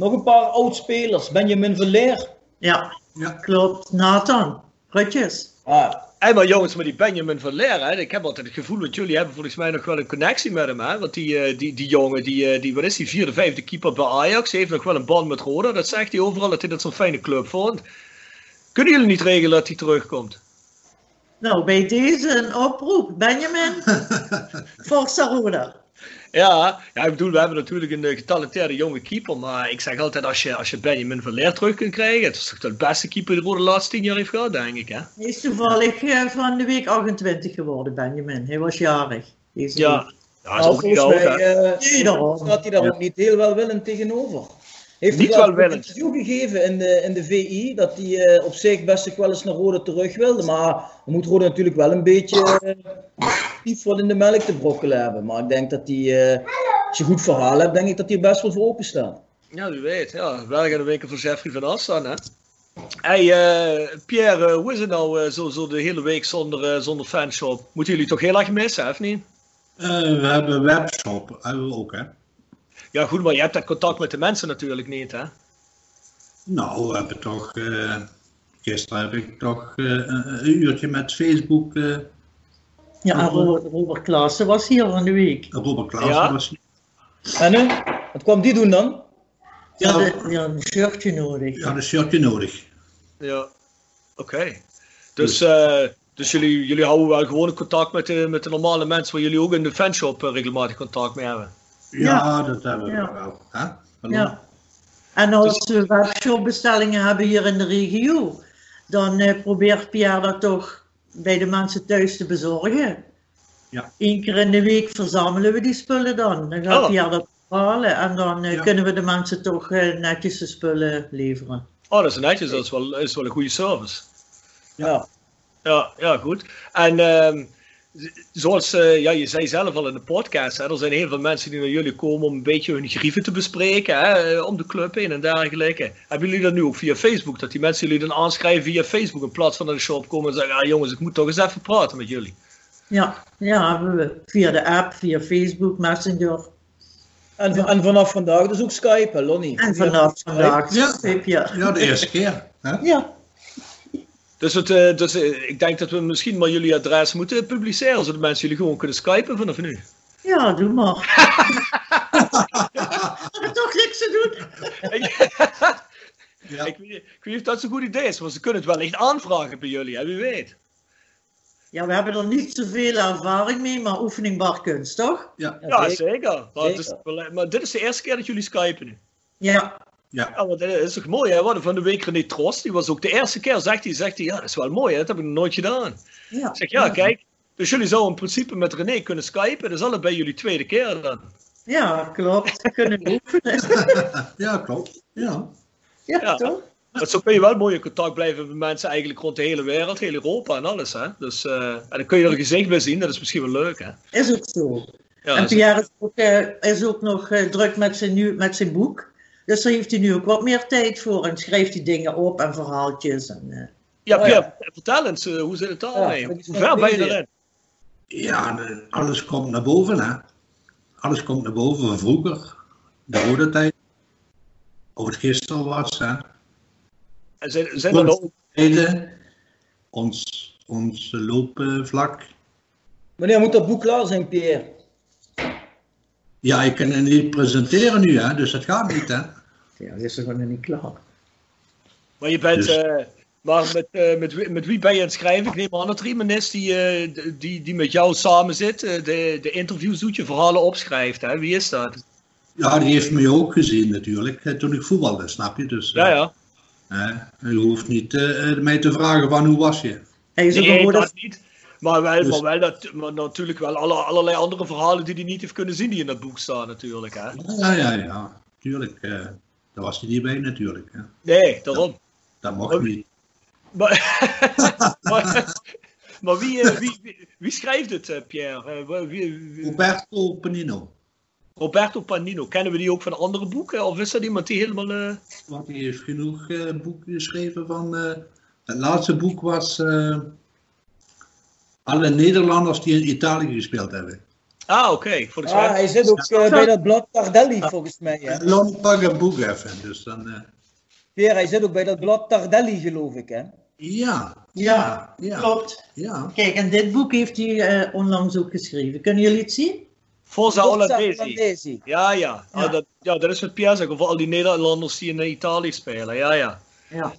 Speaker 6: Nog een paar oud-spelers. Benjamin Verleer.
Speaker 13: Ja, klopt. Nathan, Rutjes.
Speaker 6: Ah,
Speaker 4: Hey, maar jongens, maar die Benjamin van Leer, hè, ik heb altijd het gevoel dat jullie hebben volgens mij nog wel een connectie met hem. Hè? Want die, eh, die, die jongen, die, eh, die, wat is die, vierde, vijfde keeper bij Ajax, heeft nog wel een band met Roda. Dat zegt hij overal dat hij dat zo'n fijne club vond. Kunnen jullie niet regelen dat hij terugkomt?
Speaker 13: Nou, bij deze een oproep. Benjamin, Forza Roda.
Speaker 4: Ja, ja, ik bedoel, we hebben natuurlijk een eh, getalenteerde jonge keeper. Maar ik zeg altijd, als je, als je Benjamin van Leer terug kunt krijgen, het is toch de beste keeper die Roda de laatste tien jaar heeft gehad, denk ik. Hè?
Speaker 13: Hij is toevallig eh, van de week 28 geworden, Benjamin. Hij was jarig. Deze
Speaker 4: Ja,
Speaker 13: week.
Speaker 4: ja dat is
Speaker 6: nou,
Speaker 4: ook
Speaker 6: volgens mij eh,
Speaker 13: Nee,
Speaker 6: staat hij daar ook niet heel welwillend tegenover. Heeft
Speaker 4: Niet
Speaker 6: hij wel interview gegeven in de, in de VI dat hij eh, op zich best wel eens naar Rode terug wilde. Maar dan moet Rode natuurlijk wel een beetje uh, pief wat in de melk te brokkelen hebben. Maar ik denk dat hij, eh, als je goed verhaal hebt, denk ik dat hij er best wel voor open staat.
Speaker 4: Ja, wie weet. Ja, wel gaan een winkel voor Jeffrey van Assan, hè? Hey, eh, Pierre, eh, hoe is het nou eh, zo, zo de hele week zonder, eh, zonder fanshop? Moeten jullie toch heel erg missen, of niet?
Speaker 14: Eh, we hebben een webshop, hebben we ook hè.
Speaker 4: Ja, goed, maar je hebt dat contact met de mensen natuurlijk niet, hè?
Speaker 14: Nou, we hebben toch, eh, gisteren heb ik toch eh, een, uurtje met Facebook, eh,
Speaker 13: Ja, Robert, Robert Klaassen was hier van de week.
Speaker 14: Robert Klaassen
Speaker 4: Ja?
Speaker 14: was
Speaker 6: En nu? Wat kwam die doen dan?
Speaker 13: Ja, de, ja, een shirtje nodig.
Speaker 14: Ja, een shirtje nodig.
Speaker 4: Ja, oké. Dus, eh, dus jullie, jullie houden wel gewoon in contact met de, met de normale mensen waar jullie ook in de fanshop regelmatig contact mee hebben?
Speaker 14: Ja, dat hebben we
Speaker 13: Ja.
Speaker 14: wel. Hè? Hallo?
Speaker 13: Ja. En als we webshopbestellingen hebben hier in de regio, dan eh, probeert Pierre dat toch bij de mensen thuis te bezorgen.
Speaker 14: Ja.
Speaker 13: Eén keer in de week verzamelen we die spullen dan. Dan gaat
Speaker 4: Oh.
Speaker 13: Pierre dat halen en dan eh,
Speaker 14: Ja.
Speaker 13: kunnen we de mensen toch eh, netjes de spullen leveren.
Speaker 4: Oh, dat is netjes. Dat is wel, is wel een goede service.
Speaker 6: Ja.
Speaker 4: Ja, ja goed. En ehm, zoals eh, ja, je zei zelf al in de podcast, hè, er zijn heel veel mensen die naar jullie komen om een beetje hun grieven te bespreken, hè, eh, om de club heen en dergelijke. Hebben jullie dat nu ook via Facebook, dat die mensen jullie dan aanschrijven via Facebook in plaats van naar de shop komen en zeggen, ah jongens, ik moet toch eens even praten met jullie.
Speaker 13: Ja, ja, hebben we via de app, via Facebook, Messenger.
Speaker 6: En, van- en vanaf vandaag dus ook Skype, hè, Lonnie?
Speaker 13: En vanaf vandaag.
Speaker 14: Ja.
Speaker 13: Skype, ja.
Speaker 14: Ja, de eerste keer. Hè?
Speaker 13: Ja,
Speaker 4: Dus, het, eh, dus ik denk dat we misschien maar jullie adres moeten publiceren, zodat mensen jullie gewoon kunnen skypen vanaf nu.
Speaker 13: ja, doe maar. Ik heb toch niks te doen.
Speaker 14: Ja.
Speaker 4: Ik, weet, ik weet niet of dat zo'n goed idee is, maar ze kunnen het wellicht aanvragen bij jullie, hè, wie weet.
Speaker 13: Ja, we hebben er niet zoveel ervaring mee, maar oefening bar kunst, toch?
Speaker 14: Ja.
Speaker 4: Ja,
Speaker 6: zeker.
Speaker 4: zeker. Maar, is maar dit is de eerste keer dat jullie skypen nu.
Speaker 13: Ja,
Speaker 14: Ja.
Speaker 4: Ja, maar dat is toch mooi, hè? We hadden van de week René Trost, die was ook de eerste keer, zegt hij, zegt hij, ja, dat is wel mooi, hè? dat heb ik nog nooit gedaan.
Speaker 13: ja.
Speaker 4: Ik zeg, ja, kijk, dus jullie zouden in principe met René kunnen skypen, dat is allebei jullie tweede keer dan.
Speaker 13: Ja, klopt. We kunnen oefenen.
Speaker 14: ja, klopt. Ja.
Speaker 13: Ja,
Speaker 4: Ja.
Speaker 13: toch?
Speaker 4: Maar zo kun je wel mooi in contact blijven met mensen eigenlijk rond de hele wereld, heel Europa en alles, hè. Dus, eh, en dan kun je er een gezicht bij zien, dat is misschien wel leuk, hè.
Speaker 13: Is ook zo.
Speaker 4: Ja,
Speaker 13: en Pierre is ook, eh, is ook nog eh, druk met zijn, nieuw, met zijn boek. Dus daar heeft hij nu ook wat meer tijd voor. En schrijft hij dingen op en verhaaltjes. En, eh,
Speaker 4: ja,
Speaker 6: Oh,
Speaker 4: Pierre, vertel eens, eh, hoe zit het?
Speaker 6: Ja, dat is
Speaker 4: hoe ver ben je erin?
Speaker 14: Ja, alles komt naar boven, hè. Alles komt naar boven van vroeger. De rode tijd. Of het gisteren was, hè.
Speaker 4: En zijn, zijn er nog...
Speaker 14: Ons, ons loopvlak.
Speaker 6: Wanneer moet dat boek klaar zijn, Pierre?
Speaker 14: Ja, ik kan het niet presenteren nu, hè, dus dat gaat niet, hè.
Speaker 13: Ja, dat is er gewoon niet klaar.
Speaker 4: Maar je bent,
Speaker 14: Dus-
Speaker 4: eh, maar met, eh, met, wie- met wie ben je aan het schrijven? Ik neem aan dat er iemand is die, eh, die, die met jou samen zit, eh, de, de interviews doet, je verhalen opschrijft. Hè? Wie is dat?
Speaker 14: Ja, die heeft mij ook gezien natuurlijk, toen ik voetbalde, snap je? Dus,
Speaker 4: Ja, ja.
Speaker 14: hè, je hoeft niet eh, mij te vragen van hoe was je.
Speaker 13: Hij is ook een
Speaker 4: Nee,
Speaker 13: rode-
Speaker 4: dat niet. Maar wel,
Speaker 14: Dus-
Speaker 4: maar wel dat, maar natuurlijk wel alle, allerlei andere verhalen die hij niet heeft kunnen zien die in dat boek staan natuurlijk. Hè?
Speaker 14: Ja, ja, ja, tuurlijk. Daar was hij niet bij natuurlijk. Hè.
Speaker 4: Nee, daarom.
Speaker 14: Dat mocht niet.
Speaker 4: Maar, maar, maar wie, eh, wie, wie, wie schrijft het, eh, Pierre? Eh, wie,
Speaker 14: Roberto Panino.
Speaker 4: Roberto Panino. Kennen we die ook van andere boeken? Of is dat iemand die helemaal... eh,
Speaker 14: Want hij heeft genoeg eh, boeken geschreven van... het laatste boek was... alle Nederlanders die in Italië gespeeld hebben.
Speaker 4: Ah, oké.
Speaker 6: Ah, hij zit ook eh, bij dat blad Tardelli, volgens mij.
Speaker 14: Boek even, dus dan...
Speaker 6: Pierre, hij zit ook bij dat blad Tardelli, geloof ik, hè?
Speaker 14: ja,
Speaker 13: Ja,
Speaker 14: ja.
Speaker 13: klopt.
Speaker 14: ja.
Speaker 13: Kijk, en dit boek heeft hij eh, onlangs ook geschreven. Kunnen jullie het zien?
Speaker 4: Forza Olandesi.
Speaker 6: Olandesi.
Speaker 4: Ja, ja.
Speaker 13: Ja.
Speaker 4: Ah, dat, ja, dat is wat Pierre zegt over al die Nederlanders die in Italië spelen. Ja, ja.
Speaker 13: Ja.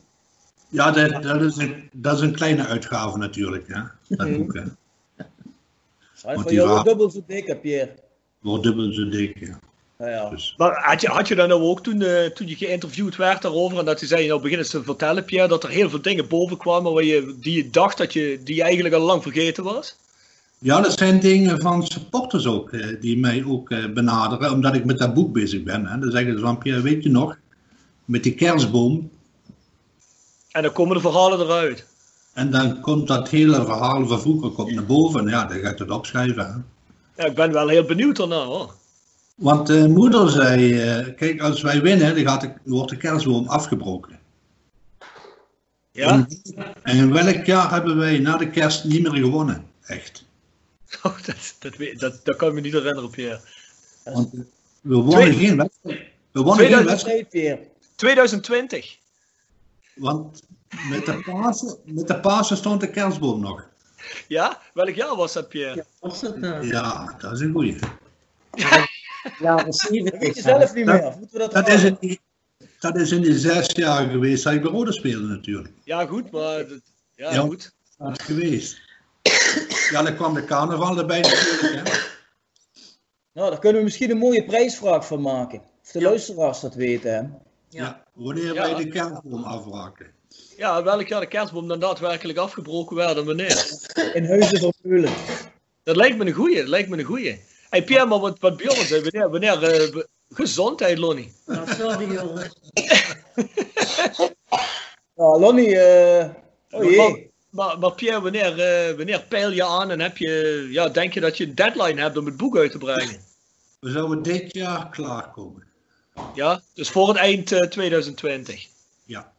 Speaker 14: Ja, dat, dat, is een, dat is een kleine uitgave natuurlijk, hè. Dat boek, hè.
Speaker 6: Hij voor
Speaker 14: die
Speaker 6: jou dubbel zo dik, Pierre?
Speaker 14: Wordt dubbel zo dik, ja.
Speaker 6: Ja, ja.
Speaker 14: Dus,
Speaker 4: Maar had je, had je dan nou ook toen, eh, toen je geïnterviewd werd daarover en dat je zei, nou beginnen te vertellen Pierre, dat er heel veel dingen boven kwamen waar je, die je dacht dat je, die je eigenlijk al lang vergeten was?
Speaker 14: Ja, dat zijn dingen van supporters ook, eh, die mij ook eh, benaderen, omdat ik met dat boek bezig ben. Hè. Dan zeggen ze van, Pierre, weet je nog, met die kerstboom,
Speaker 4: En dan komen de verhalen eruit.
Speaker 14: En dan komt dat hele verhaal van vroeger komt naar boven, en ja, dan ga ik het opschrijven. Hè.
Speaker 4: Ja, ik ben wel heel benieuwd daarna hoor.
Speaker 14: Want de moeder zei, eh, kijk, als wij winnen, dan gaat de, wordt de kerstboom afgebroken.
Speaker 4: Ja?
Speaker 14: En in welk jaar hebben wij na de kerst niet meer gewonnen? Echt.
Speaker 4: Oh, dat, dat, dat, dat kan ik me niet herinneren Pierre.
Speaker 14: Want we wonnen geen wedstrijd. We wonnen geen
Speaker 4: 2000
Speaker 14: wedstrijd.
Speaker 6: Pierre.
Speaker 4: 2020.
Speaker 14: Want met de Pasen, met de Pasen stond de kerstboom nog.
Speaker 4: Ja? Welk jaar was dat Pierre?
Speaker 13: Was het?
Speaker 14: Ja, dat is een goeie.
Speaker 13: Ja, dat
Speaker 6: Dat weet je zelf niet meer. Of moeten we dat
Speaker 14: Dat is het, dat is in die zes jaar geweest dat ik bij Rode speelde natuurlijk.
Speaker 4: Ja, goed, maar... dat- ja,
Speaker 14: Ja.
Speaker 4: goed.
Speaker 14: Dat is geweest. Ja, dan kwam de carnaval erbij natuurlijk. Hè.
Speaker 6: Nou, daar kunnen we misschien een mooie prijsvraag van maken. Of de luisteraars dat weten, hè?
Speaker 14: Ja, wanneer
Speaker 4: Ja.
Speaker 14: wij de kerstboom afwaken.
Speaker 4: Ja, welk jaar de kerstboom dan daadwerkelijk afgebroken werd en wanneer?
Speaker 6: In Huizen van Meulen.
Speaker 4: Dat lijkt me een goeie, dat lijkt me een goeie. Hey Pierre, maar wat, wat Bjorn zei, wanneer, wanneer eh, gezondheid, Lonnie.
Speaker 13: Ja, sorry jongens.
Speaker 6: Ja, Lonnie, eh oh
Speaker 4: maar, maar, maar Pierre, wanneer, eh, wanneer peil je aan en heb je, ja, denk je dat je een deadline hebt om het boek uit te brengen?
Speaker 14: We zouden dit jaar klaarkomen.
Speaker 4: Ja, dus voor het eind eh, 2020.
Speaker 14: Ja.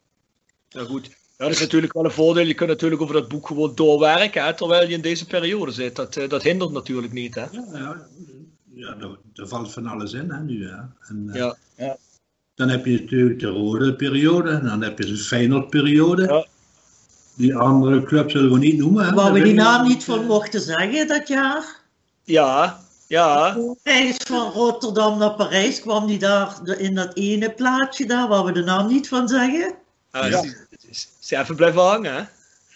Speaker 4: Nou goed, ja, dat is natuurlijk wel een voordeel. Je kunt natuurlijk over dat boek gewoon doorwerken, hè, terwijl je in deze periode zit. Dat, eh, dat hindert natuurlijk niet, hè?
Speaker 14: Ja, ja, ja er, er valt van alles in hè, nu. Hè. En, eh,
Speaker 4: Ja.
Speaker 6: Ja.
Speaker 14: Dan heb je natuurlijk de rode periode, en dan heb je de Feyenoord periode. Die andere clubs zullen we niet noemen. Hè.
Speaker 13: Waar we die naam
Speaker 14: niet.
Speaker 13: van mochten zeggen dat jaar.
Speaker 4: Ja, ja.
Speaker 13: Reis van Rotterdam naar Parijs kwam die daar in dat ene plaatje daar waar we de naam niet van zeggen.
Speaker 4: Ah, is- is- is even blijven hangen, hè?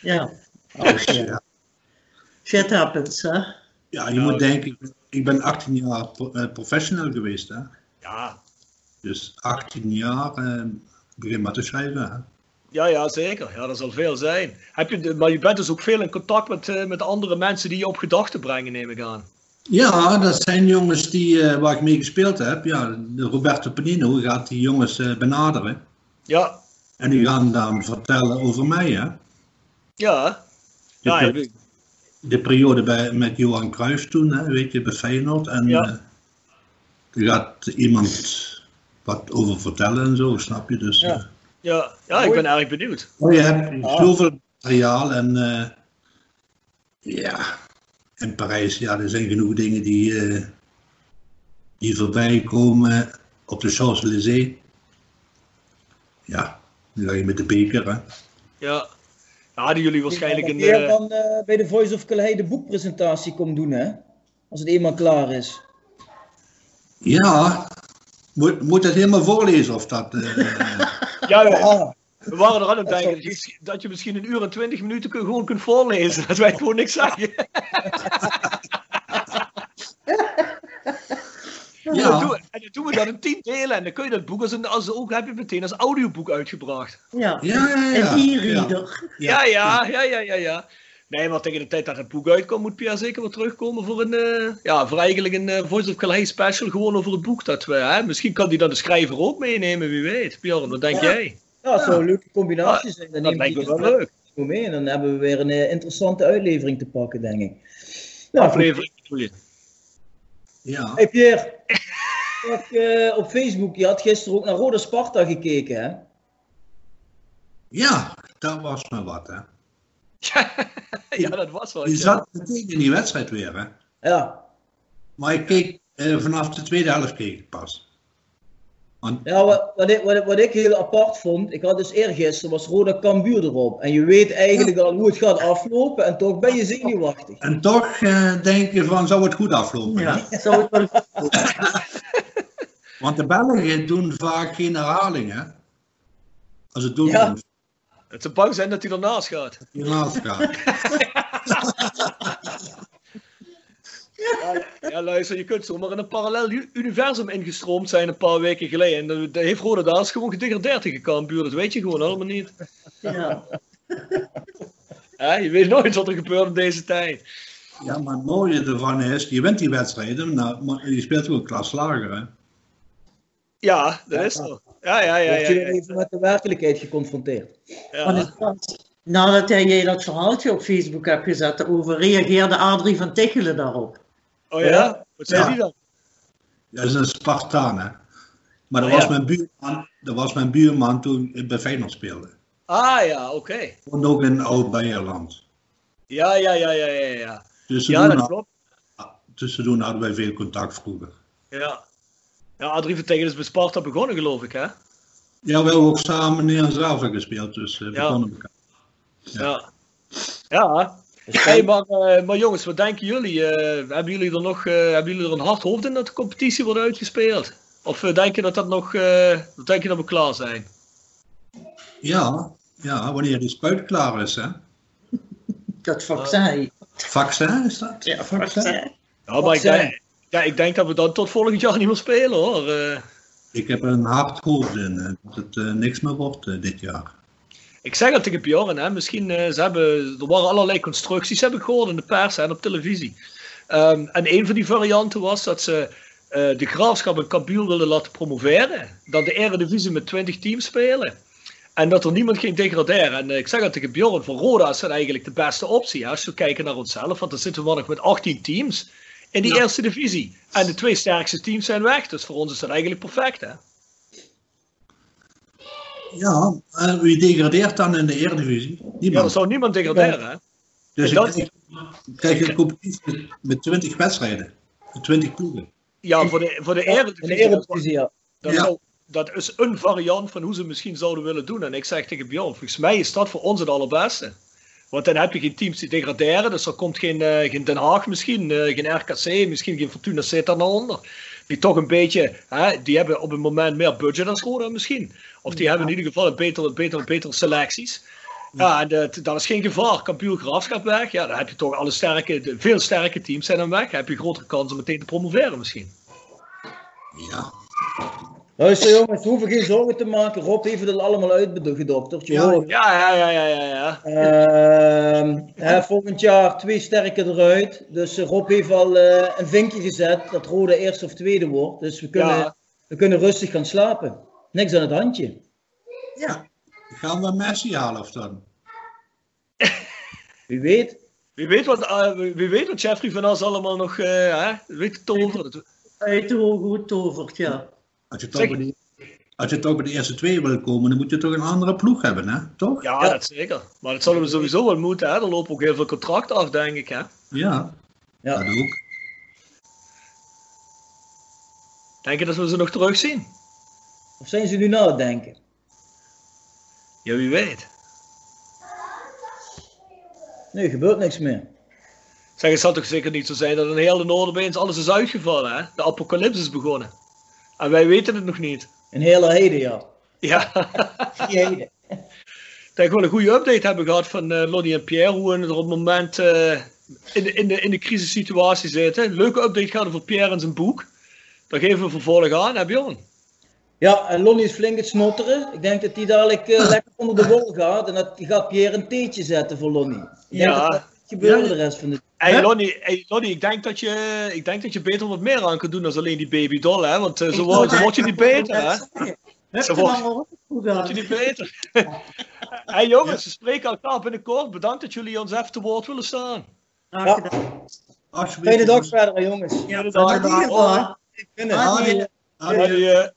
Speaker 13: Ja,
Speaker 14: Dus, ja.
Speaker 13: shit happens, hè.
Speaker 14: Ja, je moet denken, ik ben- ik ben 18 jaar eh, professional geweest. Hè.
Speaker 4: Ja.
Speaker 14: Dus 18 jaar, eh, begin maar te schrijven. Hè.
Speaker 4: Ja, ja, zeker. Ja, dat zal veel zijn. Heb je, maar je bent dus ook veel in contact met, eh, met andere mensen die je op gedachten brengen, neem ik aan.
Speaker 14: Ja, dat zijn jongens die, eh, waar ik mee gespeeld heb. Ja, Roberto Panino gaat die jongens eh, benaderen.
Speaker 4: Ja,
Speaker 14: En die gaan dan vertellen over mij. Hè.
Speaker 4: ja. Ja,
Speaker 14: de,
Speaker 4: heb ik-
Speaker 14: de periode bij, met Johan Cruijff toen, hè, weet je, bij Feyenoord. En
Speaker 4: Ja.
Speaker 14: eh, er gaat iemand wat over vertellen en zo, snap je? Dus, eh,
Speaker 4: ja, ja, ik ben erg benieuwd.
Speaker 14: Oh, je hebt zoveel materiaal en eh, ja, in Parijs, ja, er zijn genoeg dingen die, eh, die voorbij komen op de Champs-Élysées. Ja, dan ga je met de beker, hè.
Speaker 4: Ja. Ja, die jullie waarschijnlijk een...
Speaker 6: Keer
Speaker 4: eh,
Speaker 6: dan eh, bij de Voice of Calais de boekpresentatie komt doen, hè? Als het eenmaal klaar is.
Speaker 14: Ja, moet, moet het helemaal voorlezen of dat... eh,
Speaker 4: Ja, we, we waren er aan het denken dat je, dat je misschien een uur en twintig minuten kun, gewoon kunt voorlezen. Dat wij gewoon niks zeggen. En, dan doen we, en dan doen we dat in tien delen. En dan kun je dat boek als een, als, ook heb je meteen als audioboek uitgebracht.
Speaker 13: Ja,
Speaker 14: Ja, ja, ja.
Speaker 13: een e-reader.
Speaker 4: Ja, ja, ja, ja, ja, ja. Nee, maar tegen de tijd dat het boek uitkomt, moet Pierre zeker weer terugkomen voor een, eh, ja, voor eigenlijk een eh, Voice of Calais special, gewoon over het boek dat we, hè. Misschien kan die dan de schrijver ook meenemen, wie weet. Bjorn, wat denk
Speaker 6: Ja.
Speaker 4: jij?
Speaker 6: Ja, het zou een leuke combinatie
Speaker 4: Ja,
Speaker 6: zijn. Dan
Speaker 4: dat lijkt me wel leuk.
Speaker 6: mee en dan hebben we weer een eh, interessante uitlevering te pakken, denk ik. Nou,
Speaker 4: Aflevering?
Speaker 14: Ja.
Speaker 6: Hey Pierre, zag, eh, op Facebook, je had gisteren ook naar Roda Sparta gekeken, hè?
Speaker 14: ja, dat was maar wat, hè.
Speaker 4: Ja, dat was wel.
Speaker 14: Je
Speaker 4: ja.
Speaker 14: zat meteen in die wedstrijd weer, hè.
Speaker 6: Ja.
Speaker 14: Maar ik keek, eh, vanaf de tweede helft keek ik pas. Want,
Speaker 6: Ja, wat, wat, ik, wat, ik- wat ik heel apart vond, ik had dus eergisteren, was Roda Cambuur erop. En je weet eigenlijk al hoe het gaat aflopen en toch ben je zenuwachtig.
Speaker 14: en toch eh, denk je van, zou het goed aflopen? hè?
Speaker 13: Ja, zou het wel
Speaker 14: Want de Belgen doen vaak geen herhaling, hè. Als het doen,
Speaker 6: Ja.
Speaker 4: Het ze bang zijn dat hij ernaast gaat.
Speaker 14: hiernaast gaat.
Speaker 4: Ja, ja, luister, je kunt zomaar in een parallel universum ingestroomd zijn een paar weken geleden. En dan dan heeft Rode Daas gewoon gedegradeerd tegen Cambuur. Dat weet je gewoon allemaal niet.
Speaker 13: Ja.
Speaker 4: Ja, je weet nooit wat er gebeurt in deze tijd.
Speaker 14: Ja, maar het mooie ervan is, je wint die wedstrijden, nou, maar je speelt gewoon klas lager, hè.
Speaker 4: Ja, dat is zo. Ja, ja, ja.
Speaker 6: Word
Speaker 4: ja,
Speaker 6: je weer even met de werkelijkheid geconfronteerd.
Speaker 4: Ja.
Speaker 13: Nadat jij dat verhaaltje op Facebook hebt gezet over, reageerde Adrie van Tichelen daarop.
Speaker 4: Oh ja? Wat zei
Speaker 14: Ja.
Speaker 4: die dan?
Speaker 14: Dat is een Spartaan, hè. Maar dat,
Speaker 4: Oh,
Speaker 14: was
Speaker 4: ja.
Speaker 14: mijn buurman, dat was mijn buurman toen ik bij Feyenoord speelde.
Speaker 4: Ah ja, oké.
Speaker 14: En ook in Oud-Beierland.
Speaker 4: Ja, ja, ja, ja, ja, ja.
Speaker 14: Dus
Speaker 4: Ja, dat klopt.
Speaker 14: Tussendoor hadden wij veel contact vroeger.
Speaker 4: Ja. Ja, Adrie Vertegen is bij Sparta begonnen, geloof ik, hè?
Speaker 14: Ja, we hebben ook samen in Zelven gespeeld, dus we
Speaker 4: Ja.
Speaker 14: konden elkaar.
Speaker 4: Ja. Ja. Hey, maar, eh, maar jongens, wat denken jullie? Eh, hebben jullie er nog eh, hebben jullie er een hard hoofd in dat de competitie wordt uitgespeeld? Of denk je dat dat nog, eh, denk je dat we klaar zijn?
Speaker 14: Ja, ja, wanneer die spuit klaar is, hè?
Speaker 13: Dat vaccin.
Speaker 14: Vaccin is dat?
Speaker 13: Ja, vaccin.
Speaker 4: Ja, maar ik denk, ja, ik denk dat we dan tot volgend jaar niet meer spelen hoor. Eh,
Speaker 14: Ik heb een hard hoofd in dat het niks meer wordt dit jaar.
Speaker 4: Ik zeg het tegen Bjorn, hè, misschien eh, ze hebben, er waren allerlei constructies, heb ik gehoord in de pers en op televisie. Ehm, en een van die varianten was dat ze eh, de graafschap en Kabuul wilden laten promoveren. Dat de Eredivisie met 20 teams spelen. En dat er niemand ging degraderen. En eh, ik zeg het tegen Bjorn, voor Roda is dat eigenlijk de beste optie. Hè, als we kijken naar onszelf, want dan zitten we nog met 18 teams in die eerste divisie. En de twee sterkste teams zijn weg. Dus voor ons is dat eigenlijk perfect. Hè?
Speaker 14: Ja, eh, wie degradeert dan in de Eredivisie?
Speaker 4: Ja,
Speaker 14: Niemand.
Speaker 4: er zou niemand degraderen. Hè?
Speaker 14: dus
Speaker 4: en
Speaker 14: ik
Speaker 4: dat-
Speaker 14: krijg, krijg een competitie met, met 20 wedstrijden. Met 20 ploegen.
Speaker 4: Ja, voor de, voor de
Speaker 6: Ja,
Speaker 4: Eredivisie.
Speaker 6: de Eredivisie, ja.
Speaker 4: Dat,
Speaker 14: Ja.
Speaker 4: zou- dat is een variant van hoe ze misschien zouden willen doen. En ik zeg tegen Bjorn, volgens mij is dat voor ons het allerbeste. Want dan heb je geen teams die degraderen. Dus er komt geen, eh, geen Den Haag misschien, eh, geen RKC, misschien geen Fortuna Sittard naar onder. Die toch een beetje, hè, die hebben op het moment meer budget als Roda misschien. Of die hebben in ieder geval een betere, betere, betere selecties. Ja, en dat, dat is geen gevaar. Kampioen Graafschap weg. Ja, dan heb je toch alle sterke, de, veel sterke teams zijn dan weg. Dan heb je grotere kans om meteen te promoveren misschien.
Speaker 14: Ja.
Speaker 6: Luister jongens, we hoeven geen zorgen te maken. Rob heeft het allemaal uitgedokterd. Je
Speaker 4: Ja,
Speaker 6: hoort.
Speaker 4: ja, ja, ja, ja, ja. ja.
Speaker 6: Ehm, hè, volgend jaar twee sterke eruit. Dus eh, Rob heeft al eh, een vinkje gezet dat Rode eerste of tweede wordt. Dus we kunnen,
Speaker 4: Ja.
Speaker 6: we kunnen rustig gaan slapen. Niks aan het handje.
Speaker 14: Ja. Gaan we Messi halen of dan?
Speaker 6: Wie weet.
Speaker 4: Wie weet wat, eh, wie weet wat Jeffrey van As allemaal nog eh hè, weet te toveren.
Speaker 13: Uit de hoge hoed tovert, ja.
Speaker 14: Als je, toch bij de, als je toch bij de eerste twee wil komen, dan moet je toch een andere ploeg hebben, hè? Toch?
Speaker 4: Ja, dat zeker. Maar dat zullen we sowieso wel moeten. Hè? Er lopen ook heel veel contracten af, denk ik. Hè?
Speaker 14: Ja.
Speaker 6: Ja.
Speaker 14: Dat ook.
Speaker 4: Denk je dat we ze nog terugzien?
Speaker 6: Of zijn ze nu na het denken?
Speaker 4: Ja, wie weet.
Speaker 6: Nee, er gebeurt niks meer.
Speaker 4: Zeg, het zal toch zeker niet zo zijn dat in heel de Noorderbeens alles is uitgevallen. Hè? De apocalypse is begonnen. En wij weten het nog niet.
Speaker 6: Een hele heden, ja.
Speaker 4: Ja.
Speaker 6: Heden.
Speaker 4: Dat ik wel een goede update hebben gehad van eh Lonnie en Pierre. Hoe we er op het moment eh, in, de, in, de, in de crisissituatie zitten. Leuke update gaat over Pierre en zijn boek. Daar geven we vervolg aan, hè Bjorn?
Speaker 6: Ja, en Lonnie is flink het snotteren. Ik denk dat hij dadelijk eh, lekker onder de wol gaat. En dat gaat Pierre een theetje zetten voor Lonnie. Ik denk
Speaker 4: Ja.
Speaker 6: dat dat gaat gebeuren de rest van de
Speaker 4: Hey Lonnie, hey Lonnie ik, denk dat je, ik denk dat je beter wat meer aan kunt doen dan alleen die baby doll, hè? Want eh, zo, word, zo word je niet beter, hè? Zo word, word je niet beter. hey jongens, we spreken elkaar binnenkort. Bedankt dat jullie ons even te woord willen staan.
Speaker 6: Ja. Fijne dag verder, jongens.
Speaker 4: Fijne dag. Hoi.
Speaker 6: Binnen.
Speaker 4: Adieu.